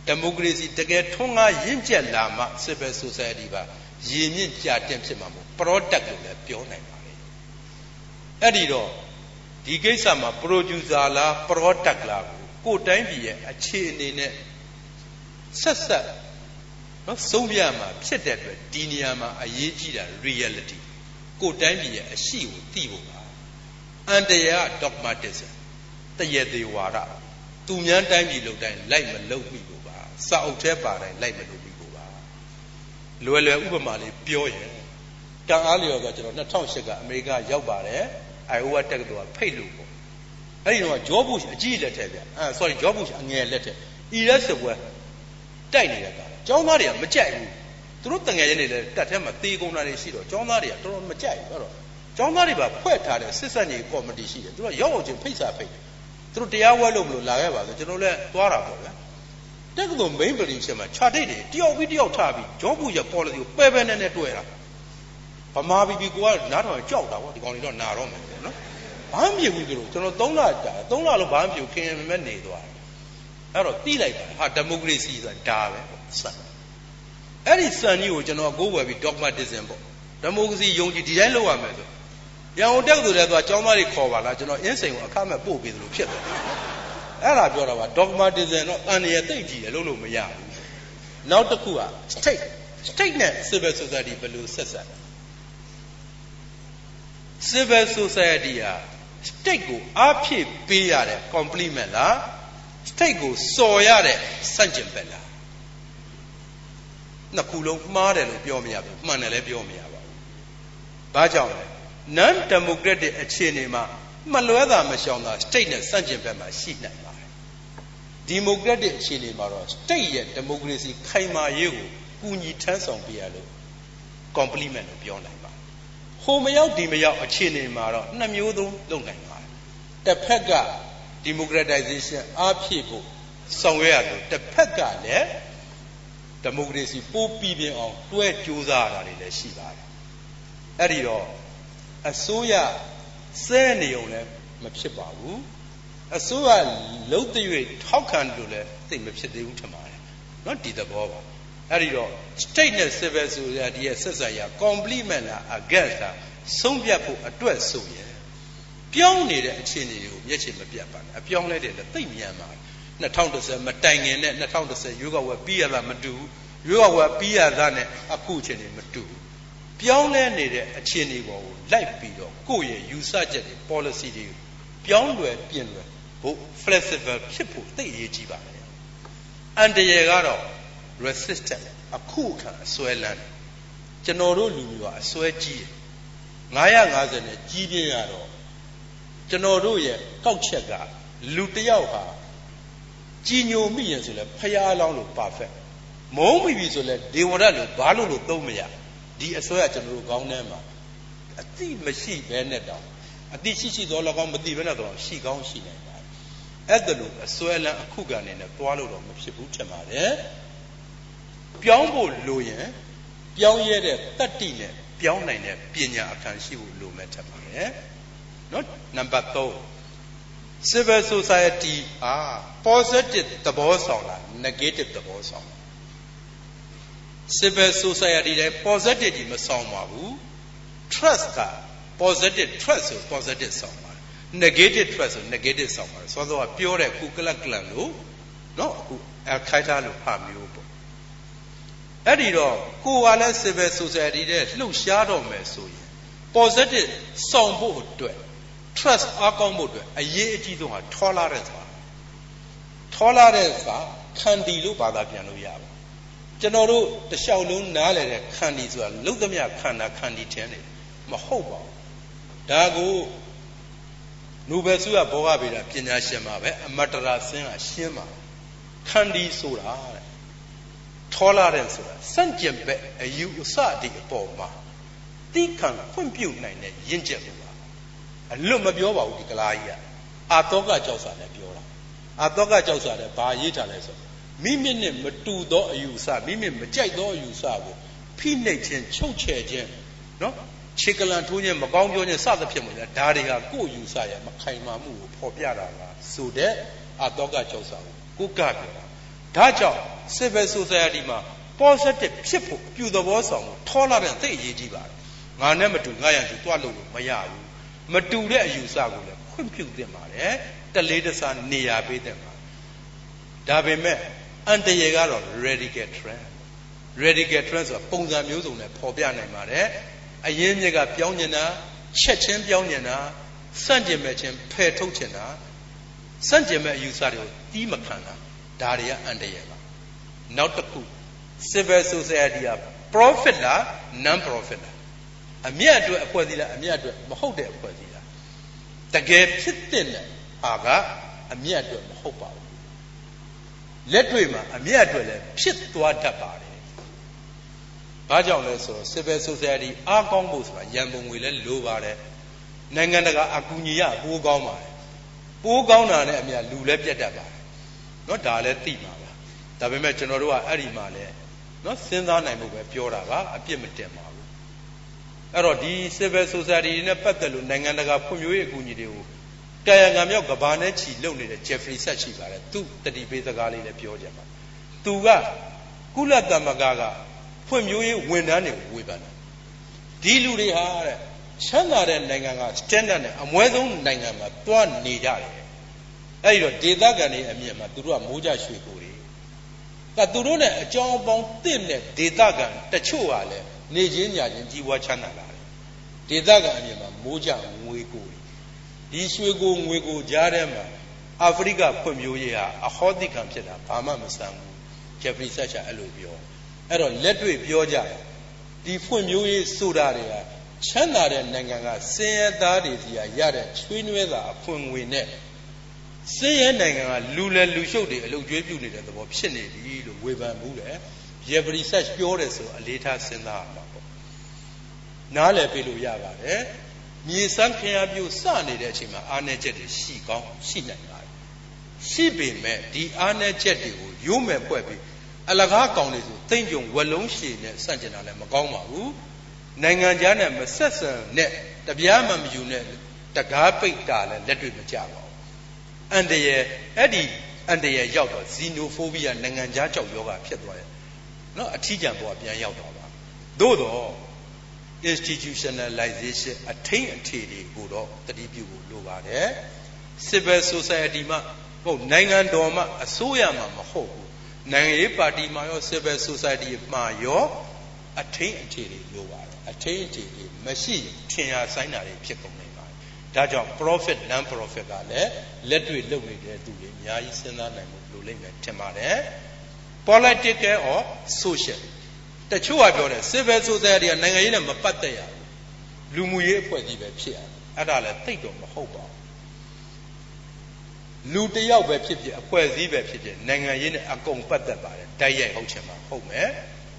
S2: ဒီမိုကရေစီတကယ်ထွန်းကားရင့်ကျက်လာမှ civil society ပါရည်မြင့်ကြတင်ဖြစ်မှာမဟုတ် product လို့လည်းပြောနိုင်ပါတယ်အဲ့ဒီတော့ဒီကိစ္စမှာ producer လား product လားကိုကိုယ်တိုင်းပြည်ရဲ့အခြေအနေနဲ့ဆက်ဆက်နော်ဆုံးဖြတ်မှာဖြစ်တဲ့အတွက်ဒီနေရာမှာအရေးကြီးတာ reality ကိုယ်တိုင်းပြည်ရဲ့အရှိကိုသိဖို့ပါအန်တရား dogmatism တရသေးဝါဒသူများတိုင်းပြည်လို့တိုင်းလိုက်မလုပ်မိဖို့ပါ စာအုပ်ထဲပါတိုင်းလိုက်မလုပ်မိဖို့ပါလွယ်လွယ်ဥပမာလေးပြောရင်တန်အားလျော်ကကျွန်တော်2008ကအမေရိကရောက်ပါတယ်အိုင်အိုဝါတက္ကသိုလ်ကဖိတ်လို့ပေါ့အဲ့ဒီတော့ဂျော့ဘုရှ်အကြီးလက်ထက်ဗျအဲ sorry ဂျော့ဘုရှ်အငယ်လက်ထက်အီရက်စပွဲတိုက်နေတဲ့ကကျောင်းသားတွေကမကြိုက်ဘူးသူတို့တငယ်ချင်းတွေလည်းတက်ထဲမှာတေးကုန်တာတွေရှိတော့ကျောင်းသားတွေကတော်တော်မကြိုက်ဘူးအဲ့တော့ကျောင်းသားတွေပါဖွဲ့ထားတဲ့စစ်ဆက်ညီကော်မတီရှိတယ်သူတို့ရောက်အောင်ချင်းဖိတ်စာဖိတ်တယ်သူတို့တရားဝဲလို့မလို့လာခဲ့ပါဆိုကျွန်တော်လည်းသွားတာပေါ့ဗျာ တက္ကသိုလ် main building ရှေ့မှာခြာတိတ်တွေတယောက်ပြီးတယောက်ထားပြီးဂျောဘူးရဲ့ policy ကိုပဲပဲနဲ့နဲ့တွေ့တာဗမာပြည်ပြည်ကိုကနားထောင်ကြောက်တာပေါ့ဒီကောင်တွေတော့နာတော့မယ်နော်ဘာမှမဖြစ်ဘူးသူတို့ကျွန်တော်3လကြာ3လလုံးဘာမှမဖြစ်ခင်မမဲ့နေသွားတယ်အဲ့တော့တီးလိုက်ပါဟာဒီမိုကရေစီဆိုတာဒါပဲပေါ့စံအဲ့ဒီစံကြီးကိုကျွန်တော်ကိုးဝယ်ပြီး dogmatism ပေါ့ဒီမိုကရေစီယုံကြည်ဒီတိုင်းလုပ်ရမယ်ဆိုရန်ကုန်တက်သူတဲ့သူကကျောင်းသားတွေခေါ်ပါလားကျွန်တော်အင်းစိန်ကိုအခမဲ့ပို့ပေးသလိုဖြစ်တယ် အဲ့ဒါပြောတာပါ dogmatism တော့အန်ရတိတ်ကြည့်တယ်လို့လို့မရဘူးနောက်တစ်ခုက state state နဲ့ civil society ဘယ်လိုဆက်ဆက် civil society ဟာ state ကိုအားဖြည့်ပေးရတဲ့ compliment လား state ကိုစော်ရတဲ့ဆန့်ကျင်ဘက်လားနှစ်ခုလုံးမှားတယ်လို့ပြောမရဘူးမှန်တယ်လည်းပြောမရပါဘူးဘာကြောင့်လဲ non democratic အခြေအနေမှာမလွဲတာမရှောင်တာ state နဲ့စန့်ကျင်ဘက်မှာရှိနိုင် ပါတယ် democratic အခြေအနေမှာတော့ state ရဲ့ democracy ခိုင်မာရေးကိုကူညီထမ်းဆောင်ပေးရလို့ compliment လို့ပြောနိုင်ပါတယ်ဟိုမရောက်ဒီမရောက်အခြေအနေမှာတော့နှစ်မျိုးသုံးလုပ်နိုင်ပါတယ်တစ်ဖက်က democratization အားဖြည့်ဖို့ဆောင်ရွက်ရလို့တစ်ဖက်ကလည်းဒီမိုကရေစီပိုးပြီးပြင်းအောင်တွဲကြိုးစားရတာတွေလည်းရှိပါတယ်အဲ့ဒီတော့အစိုးရစဲနေုံလည်းမဖြစ်ပါဘူး အစိုးရလုံးတရွေထောက်ခံလို့လည်းသိမဖြစ်သေးဘူးထင်ပါတယ်เนาะဒီသဘောပါအဲ့ဒီတော့ state နဲ့ civil society ရဲ့ဆက်ဆံရ complement လား against လားဆုံးဖြတ်ဖို့အတွက်ဆိုရင်ပြောင်းနေတဲ့အခြေအနေတွေကိုမျက်ခြေမပြတ်ပါနဲ့အပြောင်းလဲတယ်လည်းသိမြန်ပါတယ်2010မတိုင်ခင်နဲ့2010ရွေးကောက်ပွဲပြီးရတာမတူဘူးရွေးကောက်ပွဲပြီးရတာနဲ့အခုအခြေအနေမတူဘူးပြောင်းလဲနေတဲ့အခြေအနေပေါ်ကိုလိုက်ပြီးတော့ကိုယ့်ရဲ့ယူဆချက်တွေ policy တွေပြောင်းလဲပြင်လဲ ဖို့ flexible ဖြစ်ဖို့သိအရေးကြီးပါတယ်အန်တရယ်ကတော့ resistant အခုခံအစွဲလန်းကျွန်တော်တို့လူမျိုးကအစွဲကြီးတယ်950နဲ့ကြီးပြင်းရတော့ကျွန်တော်တို့ရဲ့ကောက်ချက်ကလူတယောက်ဟာကြီးညိုမိရင်ဆိုလဲဖျားလောင်းလို့ perfect မုံမိပြီဆိုလဲဒေဝရတ်လို့ဘာလို့လို့သုံးမရဒီအစွဲကကျွန်တော်တို့ခေါင်းထဲမှာအတိမရှိဘဲနဲ့တောင်အတိရှိရှိသော၎င်းမသိဘဲနဲ့တော့ရှိကောင်းရှိနိုင်ပါတယ် အဲ့ဒါလို့အစွဲလန်းအခုကနေနဲ့တွားလို့တော့မဖြစ်ဘူးထင်ပါတယ်ပြောင်းဖို့လိုရင်ပြောင်းရတဲ့တတ္တိနဲ့ပြောင်းနိုင်တဲ့ပညာအခံရှိဖို့လိုမဲ့ထင်ပါတယ်နော်နံပါတ်3 civil society ဟာ positive သဘောဆောင်လား negative သဘောဆောင်လား civil society တဲ့ positive ကြီးမဆောင်ပါဘူး trust က positive trust ဆို positive ဆောင်ပါတယ် negative threat ဆို negative ဆောင်ပါတယ်စောစောကပြောတဲ့ကုကလကလန်လို့နော်အခု al qaeda လို့ဟာမျိုးပေါ့အဲ့ဒီတော့ကိုကလည်း civil society တဲ့လှုပ်ရှားတော့မယ်ဆိုရင် positive ဆောင်ဖို့အတွက် trust အားကောင်းဖို့အတွက်အရေးအကြီးဆုံးဟာထောလာတဲ့စာထောလာတဲ့စာခန္တီလို့ဘာသာပြန်လို့ရပါကျွန်တော်တို့တလျှောက်လုံးနားလည်တဲ့ခန္တီဆိုတာလုံးသမျှခန္ဓာခန္တီထင်းနေမဟုတ်ပါဘူးဒါကို နိုဘယ်ဆုရဘောဂဗေဒပညာရှင်မှာပဲအမတရာစင်းကရှင်းပါခန္တီဆိုတာတဲ့ထောလာတဲ့ဆိုတာစန့်ကျင်ဘက်အယူအဆဒီအပေါ်မှာတိခံဖွင့်ပြုနိုင်တဲ့ရင့်ကျက်လို့အလွတ်မပြောပါဘူးဒီကလားကြီးကအာတောကကြောက်စာနဲ့ပြောတာအာတောကကြောက်စာနဲ့ဘာရေးထားလဲဆိုမိမိနဲ့မတူသောအယူဆမိမိမကြိုက်သောအယူဆကိုဖိနှိပ်ခြင်းချုပ်ချယ်ခြင်းနော် ခြေကလန်ထိုးခြင်းမကောင်းပြောခြင်းစသဖြင့်ပေါ့ဗျာဒါတွေဟာကိုယ်ယူဆရဲ့မခိုင်မာမှုကိုဖော်ပြတာလားဆိုတဲ့အာတောကကြောက်စာကိုကိုကပြောတာဒါကြောင့် civil society မှာ positive ဖြစ်ဖို့ပြူသဘောဆောင်ကိုထောလာတဲ့သိအရေးကြီးပါတယ်ငါနဲ့မတူငါရံသူတွားလို့မရဘူးမတူတဲ့အယူဆကိုလည်းခွင့်ပြုသင့်ပါတယ်တလေးတစားနေရာပေးသင့်ပါဒါပေမဲ့အန်တရေကတော့ radical trend radical trend ဆိုတာပုံစံမျိုးစုံနဲ့ပေါ်ပြနိုင်ပါတယ် အရင်းမြစ်ကပြောင်းကျင်တာချက်ချင်းပြောင်းကျင်တာစန့်ကျင်မဲ့ချင်းဖယ်ထုတ်ချင်တာစန့်ကျင်မဲ့အယူဆတွေကိုတီးမခံတာဒါတွေကအန်တရေပါနောက်တစ်ခု civil society က profit လား non profit လားအမြတ်အတွက်အဖွဲ့အစည်းလားအမြတ်အတွက်မဟုတ်တဲ့အဖွဲ့အစည်းလားတကယ်ဖြစ်တဲ့ဟာကအမြတ်အတွက်မဟုတ်ပါဘူးလက်တွေ့မှာအမြတ်အတွက်လည်းဖြစ်သွားတတ်ပါတယ် ။ဘာကြောင့်လဲဆိုတော့ civil society အားကောင်းဖို့ဆိုတာရန်ပုံငွေလည်းလိုပါတယ်။နိုင်ငံတကာအကူအညီရပိုးကောင်းပါတယ်။ပိုးကောင်းတာနဲ့အမြလူလည်းပြတ်တတ်ပါတယ်။နော်ဒါလည်းသိပါပါ။ဒါပေမဲ့ကျွန်တော်တို့ကအဲ့ဒီမှာလည်းနော်စဉ်းစားနိုင်ဖို့ပဲပြောတာပါအပြစ်မတင်ပါဘူးအဲ့တော့ဒီ civil society တွေနဲ့ပတ်သက်လို့နိုင်ငံတကာဖွံ့ဖြိုးရေးအကူအညီတွေကိုကာယကံမြောက်ကဘာနဲ့ချီလုပ်နေတဲ့ Jeffrey Sachs ရှိပါတယ်သူတတိပေးစကားလေးလည်းပြောကြပါသူကကုလသမဂ္ဂက ဖွံ့ဖြိုးရေးဝန်ထမ်းတွေကိုဝေဖန်တယ်ဒီလူတွေဟာတဲ့ချမ်းသာတဲ့နိုင်ငံက standard နဲ့အမွဲဆုံးနိုင်ငံမှာတွားနေကြတယ်အဲ့ဒီတော့ဒေသခံတွေအမြင်မှာသူတို့ကမိုးကြရွှေကိုတွေကသူတို့နဲ့အကြောင်းအပေါင်းတင့်တဲ့ဒေသခံတချို့ဟာလည်းနေချင်းညာချင်းကြီးပွားချမ်းသာလာတယ်ဒေသခံအမြင်မှာမိုးကြငွေကိုဒီရွှေကိုငွေကိုကြားထဲမှာအာဖရိကဖွံ့ဖြိုးရေးဟာအဟောတိကံဖြစ်တာဘာမှမဆန်ဘူးဂျက်ဖရီဆက်ချာအဲ့လိုပြော အဲ့တော့လက်တွေ့ပြောကြတယ်ဒီဖွံ့ဖြိုးရေးဆိုတာတွေဟာချမ်းသာတဲ့နိုင်ငံကစင်ရဲသားတွေစီရတဲ့ချွေးနွဲတာအဖွင့်ငွေနဲ့စင်ရဲနိုင်ငံကလူလဲလူရှုပ်တွေအလုပ်ကျွေးပြုနေတဲ့သဘောဖြစ်နေပြီလို့ဝေဖန်မှုတယ်ရေပရီဆက်ပြောတယ်ဆိုအလေးထားစဉ်းစားရမှာပေါ့နားလည်ပြလို့ရပါတယ်မြေစမ်းခရပြုစနေတဲ့အချိန်မှာအာနယ်ချက်တွေရှိကောင်းရှိနိုင်ပါတယ်ရှိပေမဲ့ဒီအာနယ်ချက်တွေကိုရုံးမဲ့ဖွဲ့ပြီး အလကားကောင်းနေဆိုသိမ့်ကြုံဝလုံးရှည်နဲ့စန့်ကျင်တာလည်းမကောင်းပါဘူးနိုင်ငံခြားနဲ့မဆက်ဆံနဲ့တပြားမှမယူနဲ့တကားပိတ်တာလည်းလက်တွေ့မကြပါဘူးအန်တရအဲ့ဒီအန်တရရောက်တော့ဇီနိုဖိုးဘီးယားနိုင်ငံခြားကြောက်ယောဂဖြစ်သွားတယ်နော်အထီးကျန်ပေါ်ပြန်ရောက်တော့ပါသို့တော့ institutionalization အထိန်အထည်တွေကိုတော့တတိပြုဖို့လိုပါတယ် civil society မှာဟုတ်နိုင်ငံတော်မှာအစိုးရမှာမဟုတ်ဘူး နိုင်ငံရေးပါတီမှာရော civil society မှာရောအထိန်အထည်တွေလိုပါတယ်အထိန်အထည်တွေမရှိထင်ရဆိုင်တာတွေဖြစ်ကုန်နေပါတယ်ဒါကြောင့် profit non profit ကလည်းလက်တွေ့လုပ်နေတဲ့သူတွေအများကြီးစဉ်းစားနိုင်ဖို့လိုလိမ့်မယ်ထင်ပါတယ် political or social တချို့ကပြောတယ် civil society ကနိုင်ငံရေးနဲ့မပတ်သက်ရဘူးလူမှုရေးအဖွဲ့အစည်းပဲဖြစ်ရတယ်အဲ့ဒါလည်းသိတော့မဟုတ်ပါဘူး လူတယောက်ပဲဖြစ်ဖြစ်အဖွဲ့အစည်းပဲဖြစ်ဖြစ်နိုင်ငံရေးနဲ့အကုန်ပတ်သက်ပါတယ်တိုက်ရိုက်ဟုတ်ချင်မှာဟုတ်မယ်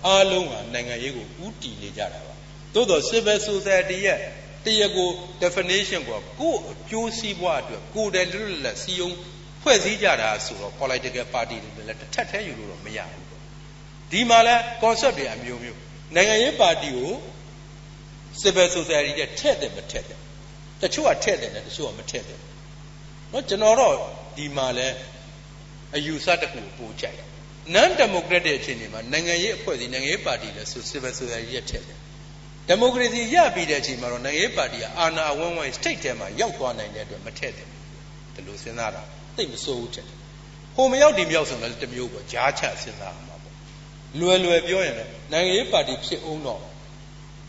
S2: အားလုံးကနိုင်ငံရေးကိုဥတီနေကြတာပါသို့တော့ civil society ရဲ့တရားကို definition ကကိုယ်အကျိုးစီးပွားအတွက်ကိုယ်တည်းလွတ်လပ်စီယုံဖွဲ့စည်းကြတာဆိုတော့ political party တွေလည်းတစ်ထက်တည်းယူလို့တော့မရဘူးဒီမှာလဲ concept တွေအမျိုးမျိုးနိုင်ငံရေးပါတီကို civil society တဲ့ထည့်တယ်မထည့်တယ်တချို့ကထည့်တယ်တချို့ကမထည့်တယ် နော်ကျွန်တော်တော့ဒီမှာလဲအယူဆတစ်ခုကိုပို့ကြိုက်တယ် non democratic အခြေအနေမှာနိုင်ငံရေးအဖွဲ့အစည်းနိုင်ငံရေးပါတီလဲဆို civil society ရဲ့ထည့်တယ်ဒီမိုကရေစီရပြီးတဲ့အချိန်မှာတော့နိုင်ငံရေးပါတီကအာဏာအဝန်းဝိုင်း state ထဲမှာရောက်သွားနိုင်တဲ့အတွက်မထည့်တယ်ဒီလိုစဉ်းစားတာသိမစိုးဘူးထည့်တယ်ဟိုမရောက်ဒီမရောက်ဆိုတော့တမျိုးပေါ့ကြားချစဉ်းစားမှာလွယ်လွယ်ပြောရင်လည်းနိုင်ငံရေးပါတီဖြစ်အောင်တော့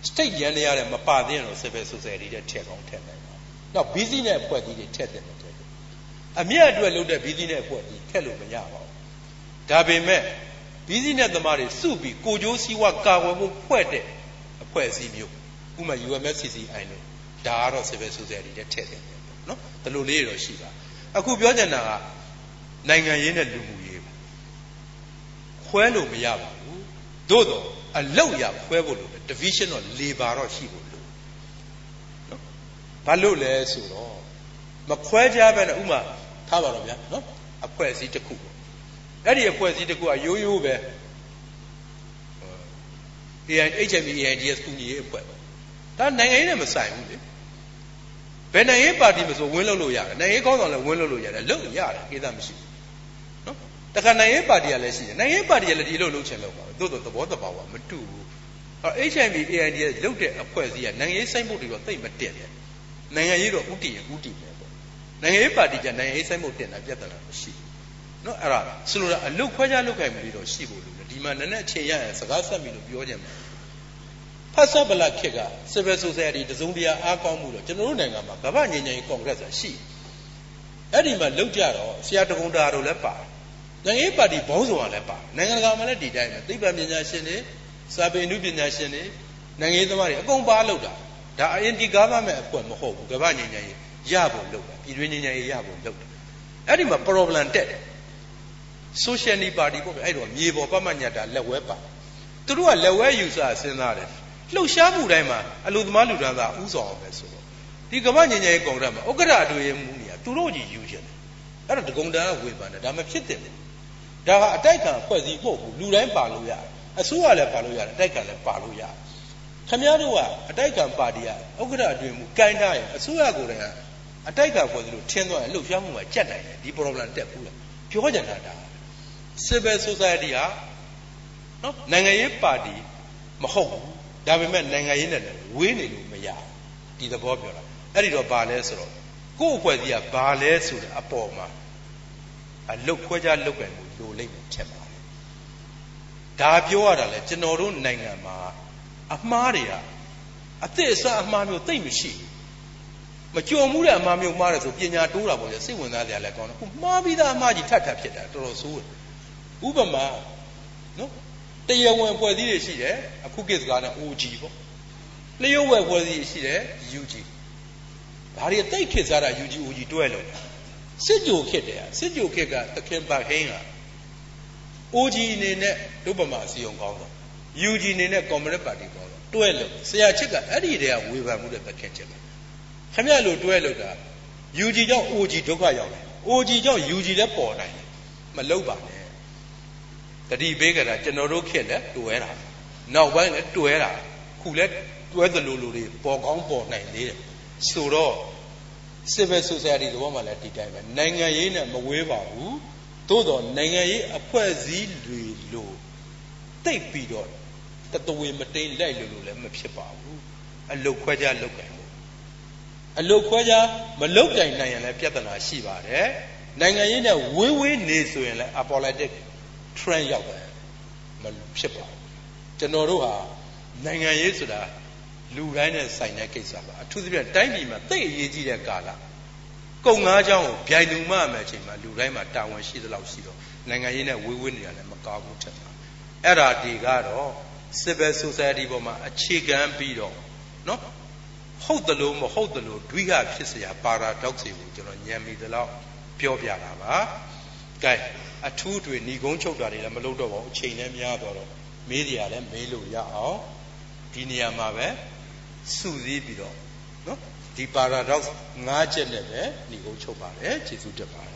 S2: state ရန်ရတဲ့မပါသေးရင်တော့ civil society တဲ့ထည့်ကောင်းထည့်နိုင်ပါနောက် busy နဲ့အဖွဲ့အစည်းတွေထည့်တယ်မထည့်ဘူး အမြတ်အတွက်လုပ်တဲ့ busy နဲ့အဖွဲ့အစည်းထည့်လို့မရပါဘူးဒါပေမဲ့ busy နဲ့သမားတွေစုပြီးကိုကြိုးစည်းဝါကာဝယ်မှုဖွဲ့တဲ့အဖွဲ့အစည်းမျိုးဥပမာ UMFCCI လို့ဒါကတော့ civil society တဲ့ထည့်တယ်နော်ဒီလိုလေးတော့ရှိပါအခုပြောချင်တာကနိုင်ငံရေးနဲ့လူမှုရေးပါခွဲလို့မရပါဘူးသို့တော့အလောက်ရခွဲဖို့လို့ division of labor တော့ရှိဖို့လို့နော်ဘာလို့လဲဆိုတော့မခွဲကြဘဲနဲ့ဥမာ ထားပါတော့ဗျာနော်အဖွဲ့အစည်းတစ်ခုပေါ့အဲ့ဒီအဖွဲ့အစည်းတစ်ခုကရိုးရိုးပဲ AI HME AIDS ကူညီရေးအဖွဲ့ပေါ့ဒါနိုင်ငံရေးနဲ့မဆိုင်ဘူးလေဘယ်နိုင်ငံရေးပါတီမဆိုဝင်းလုပ်လို့ရတယ်နိုင်ငံရေးကောင်းဆောင်လည်းဝင်းလုပ်လို့ရတယ်လုပ်ရတယ်ကိစ္စမရှိဘူးနော်တခါနိုင်ငံရေးပါတီကလည်းရှိတယ်နိုင်ငံရေးပါတီကလည်းဒီလိုလုပ်ချင်လို့ပါသို့တော့သဘောတဘာဝမတူဘူးအဲ HME AIDS လုပ်တဲ့အဖွဲ့အစည်းကနိုင်ငံရေးစိုက်မှုတွေတော့သိမတင်တယ်နိုင်ငံရေးတော့ဥတီရင်ဥတီပဲပေါ့ နိုင်ငံရေးပါတီကနိုင်ငံရေးစိုက်မှုတင်တာပြဿနာမရှိဘူးနော်အဲ့ဒါဆိုလိုတာအလုတ်ခွဲခြားလုတ်ခိုင်မှုတွေတော့ရှိဖို့လိုတယ်ဒီမှာနည်းနည်းအချိန်ရရင်စကားဆက်ပြီးလို့ပြောကြမှာဖတ်ဆပ်ဗလာခေတ်က civil society တစုံတရာအားကောင်းမှုတော့ကျွန်တော်တို့နိုင်ငံမှာကမ္ဘာငြိမ်းချမ်းရေးကွန်ဂရက်ဆိုတာရှိအဲ့ဒီမှာလောက်ကြတော့ဆရာတကုံတာတို့လည်းပါတယ်နိုင်ငံရေးပါတီဘောင်းဆောင်ကလည်းပါနိုင်ငံတကာမှာလည်းဒီတိုင်းပဲသိပ္ပံပညာရှင်တွေစာပေနုပညာရှင်တွေနိုင်ငံရေးသမားတွေအကုန်ပါလို့တာဒါအရင်ဒီကားမဲ့အဖွဲ့မဟုတ်ဘူးကမ္ဘာငြိမ်းချမ်းရေး ရဖို့လုပ်တာပြည်တွင်းငြိမ်းချမ်းရေးရဖို့လုပ်တယ်အဲ့ဒီမှာ problem တက်တယ် social နီပါတီပေါ့အဲ့တော့မြေပေါ်ပမညတ်တာလက်ဝဲပါသူတို့ကလက်ဝဲယူဆစဉ်းစားတယ်လှုပ်ရှားမှုတိုင်းမှာအလူသမားလူဒန်းသားဥဆောင်အောင်ပဲဆိုတော့ဒီကမ္ဘာငြိမ်းချမ်းရေးကောင်ရက်မှာဥက္ကဋ္ဌအတွေ့အမှုနေသူတို့ကြီးယူချင်တယ်အဲ့တော့ဒဂုံတန်းကဝေဖန်တယ်ဒါမှဖြစ်တယ်ဒါကအတိုက်ခံဖွဲ့စည်းဖို့ဘူးလူတိုင်းပါလို့ရတယ်အစိုးရလည်းပါလို့ရတယ်အတိုက်ခံလည်းပါလို့ရတယ်ခင်ဗျားတို့ကအတိုက်ခံပါတီကဥက္ကဋ္ဌအတွင်မှုကင်ထားရင်အစိုးရကိုယ်တိုင်က အတိုက်ခံဖွဲ့စည်းလို့ထင်းသွားရင်လှုပ်ရှားမှုမှာကြက်နိုင်တယ်ဒီ problem တက်ဘူးလားပြောကြတာဒါ civil society ဟာနော်နိုင်ငံရေးပါတီမဟုတ်ဘူးဒါပေမဲ့နိုင်ငံရေးနဲ့လည်းဝေးနေလို့မရဒီသဘောပြောတာအဲ့ဒီတော့ဘာလဲဆိုတော့ကိုယ့်အဖွဲ့အစည်းကဘာလဲဆိုတဲ့အပေါ်မှာအလုတ်ခွဲခြားလုတ်ကန်မှုလိုလိမ့်မယ်ထင်ပါတယ်ဒါပြောရတာလဲကျွန်တော်တို့နိုင်ငံမှာအမှားတွေကအသစ်အစအမှားမျိုးသိမ့်မရှိ မကြုံမှုတဲ့အမှားမျိုးမှားတယ်ဆိုပညာတိုးတာပေါ့လေစိတ်ဝင်စားစရာလည်းကောင်းတယ်ခုမှားပြီးသားအမှားကြီးထပ်ထပ်ဖြစ်တာတော်တော်ဆိုးတယ်ဥပမာနော်တရားဝင်ဖွဲ့စည်းတွေရှိတယ်အခုကိစ္စကလည်း OG ပေါ့လျှို့ဝှက်ဖွဲ့စည်းရှိတယ် UG ဒါတွေတိတ်ခစ်စားတာ UG OG တွဲလို့စစ်ကြိုခစ်တယ်စစ်ကြိုခစ်ကသခင်ပါဟင်းက OG အနေနဲ့ဒုဗမာအစည်းအရုံးကောင်းတော့ UG အနေနဲ့ကွန်မြူနစ်ပါတီကောင်းတော့တွဲလို့ဆရာချစ်ကအဲ့ဒီတည်းကဝေဖန်မှုတဲ့သခင်ချစ်ပါ ခင်ဗျလို့တွဲလို့တာ UG ကြောင့် OG ဒုက္ခရောက်တယ် OG ကြောင့် UG လည်းပေါ်နိုင်တယ်မလုပ်ပါနဲ့တတိပေးကြတာကျွန်တော်တို့ခက်လဲတွဲတာနောက်ပိုင်းလည်းတွဲတာခုလည်းတွဲသလိုလိုတွေပေါ်ကောင်းပေါ်နိုင်သေးတယ်ဆိုတော့ civil society သဘောမှလည်းဒီတိုင်းပဲနိုင်ငံရေးနဲ့မဝေးပါဘူးသို့တော့နိုင်ငံရေးအဖွဲ့အစည်းတွေလို့တိတ်ပြီးတော့တတဝေမတိန်လိုက်လို့လို့လည်းမဖြစ်ပါဘူးအလုတ်ခွဲကြလုတ်ကြတယ် အလုတ်ခွဲကြမလုတ်ကြနိုင်ရင်လည်းပြဿနာရှိပါတယ်နိုင်ငံရေးနဲ့ဝေးဝေးနေဆိုရင်လည်း apolitic trend ရောက်တယ်မဖြစ်ပါဘူးကျွန်တော်တို့ဟာနိုင်ငံရေးဆိုတာလူတိုင်းနဲ့ဆိုင်တဲ့ကိစ္စပါအထူးသဖြင့်တိုင်းပြည်မှာသိအရေးကြီးတဲ့ကာလကုံငါးချောင်းကိုဗျိုင်လူမမယ်အချိန်မှာလူတိုင်းမှာတာဝန်ရှိသလောက်ရှိတော့နိုင်ငံရေးနဲ့ဝေးဝေးနေတာလည်းမကောင်းဘူးထင်ပါအဲ့ဒါဒီကတော့ civil society ပေါ်မှာအခြေခံပြီးတော့နော် ဟုတ်တယ်လို့မဟုတ်တယ်လို့ဒွိဟဖြစ်เสีย paradox တွေကိုကျွန်တော်ညံမိသလောက်ပြောပြတာပါ။ gain အထူးတွေဏီကုန်းချုပ်တာတွေလည်းမလုပ်တော့ပါဘူးအချိန်လည်းများသွားတော့မေးကြရလည်းမေးလို့ရအောင်ဒီနေရာမှာပဲစုစည်းပြီးတော့နော်ဒီ paradox ၅ချက်နဲ့ပဲဏီကုန်းချုပ်ပါတယ်ကျေးဇူးတင်ပါတယ်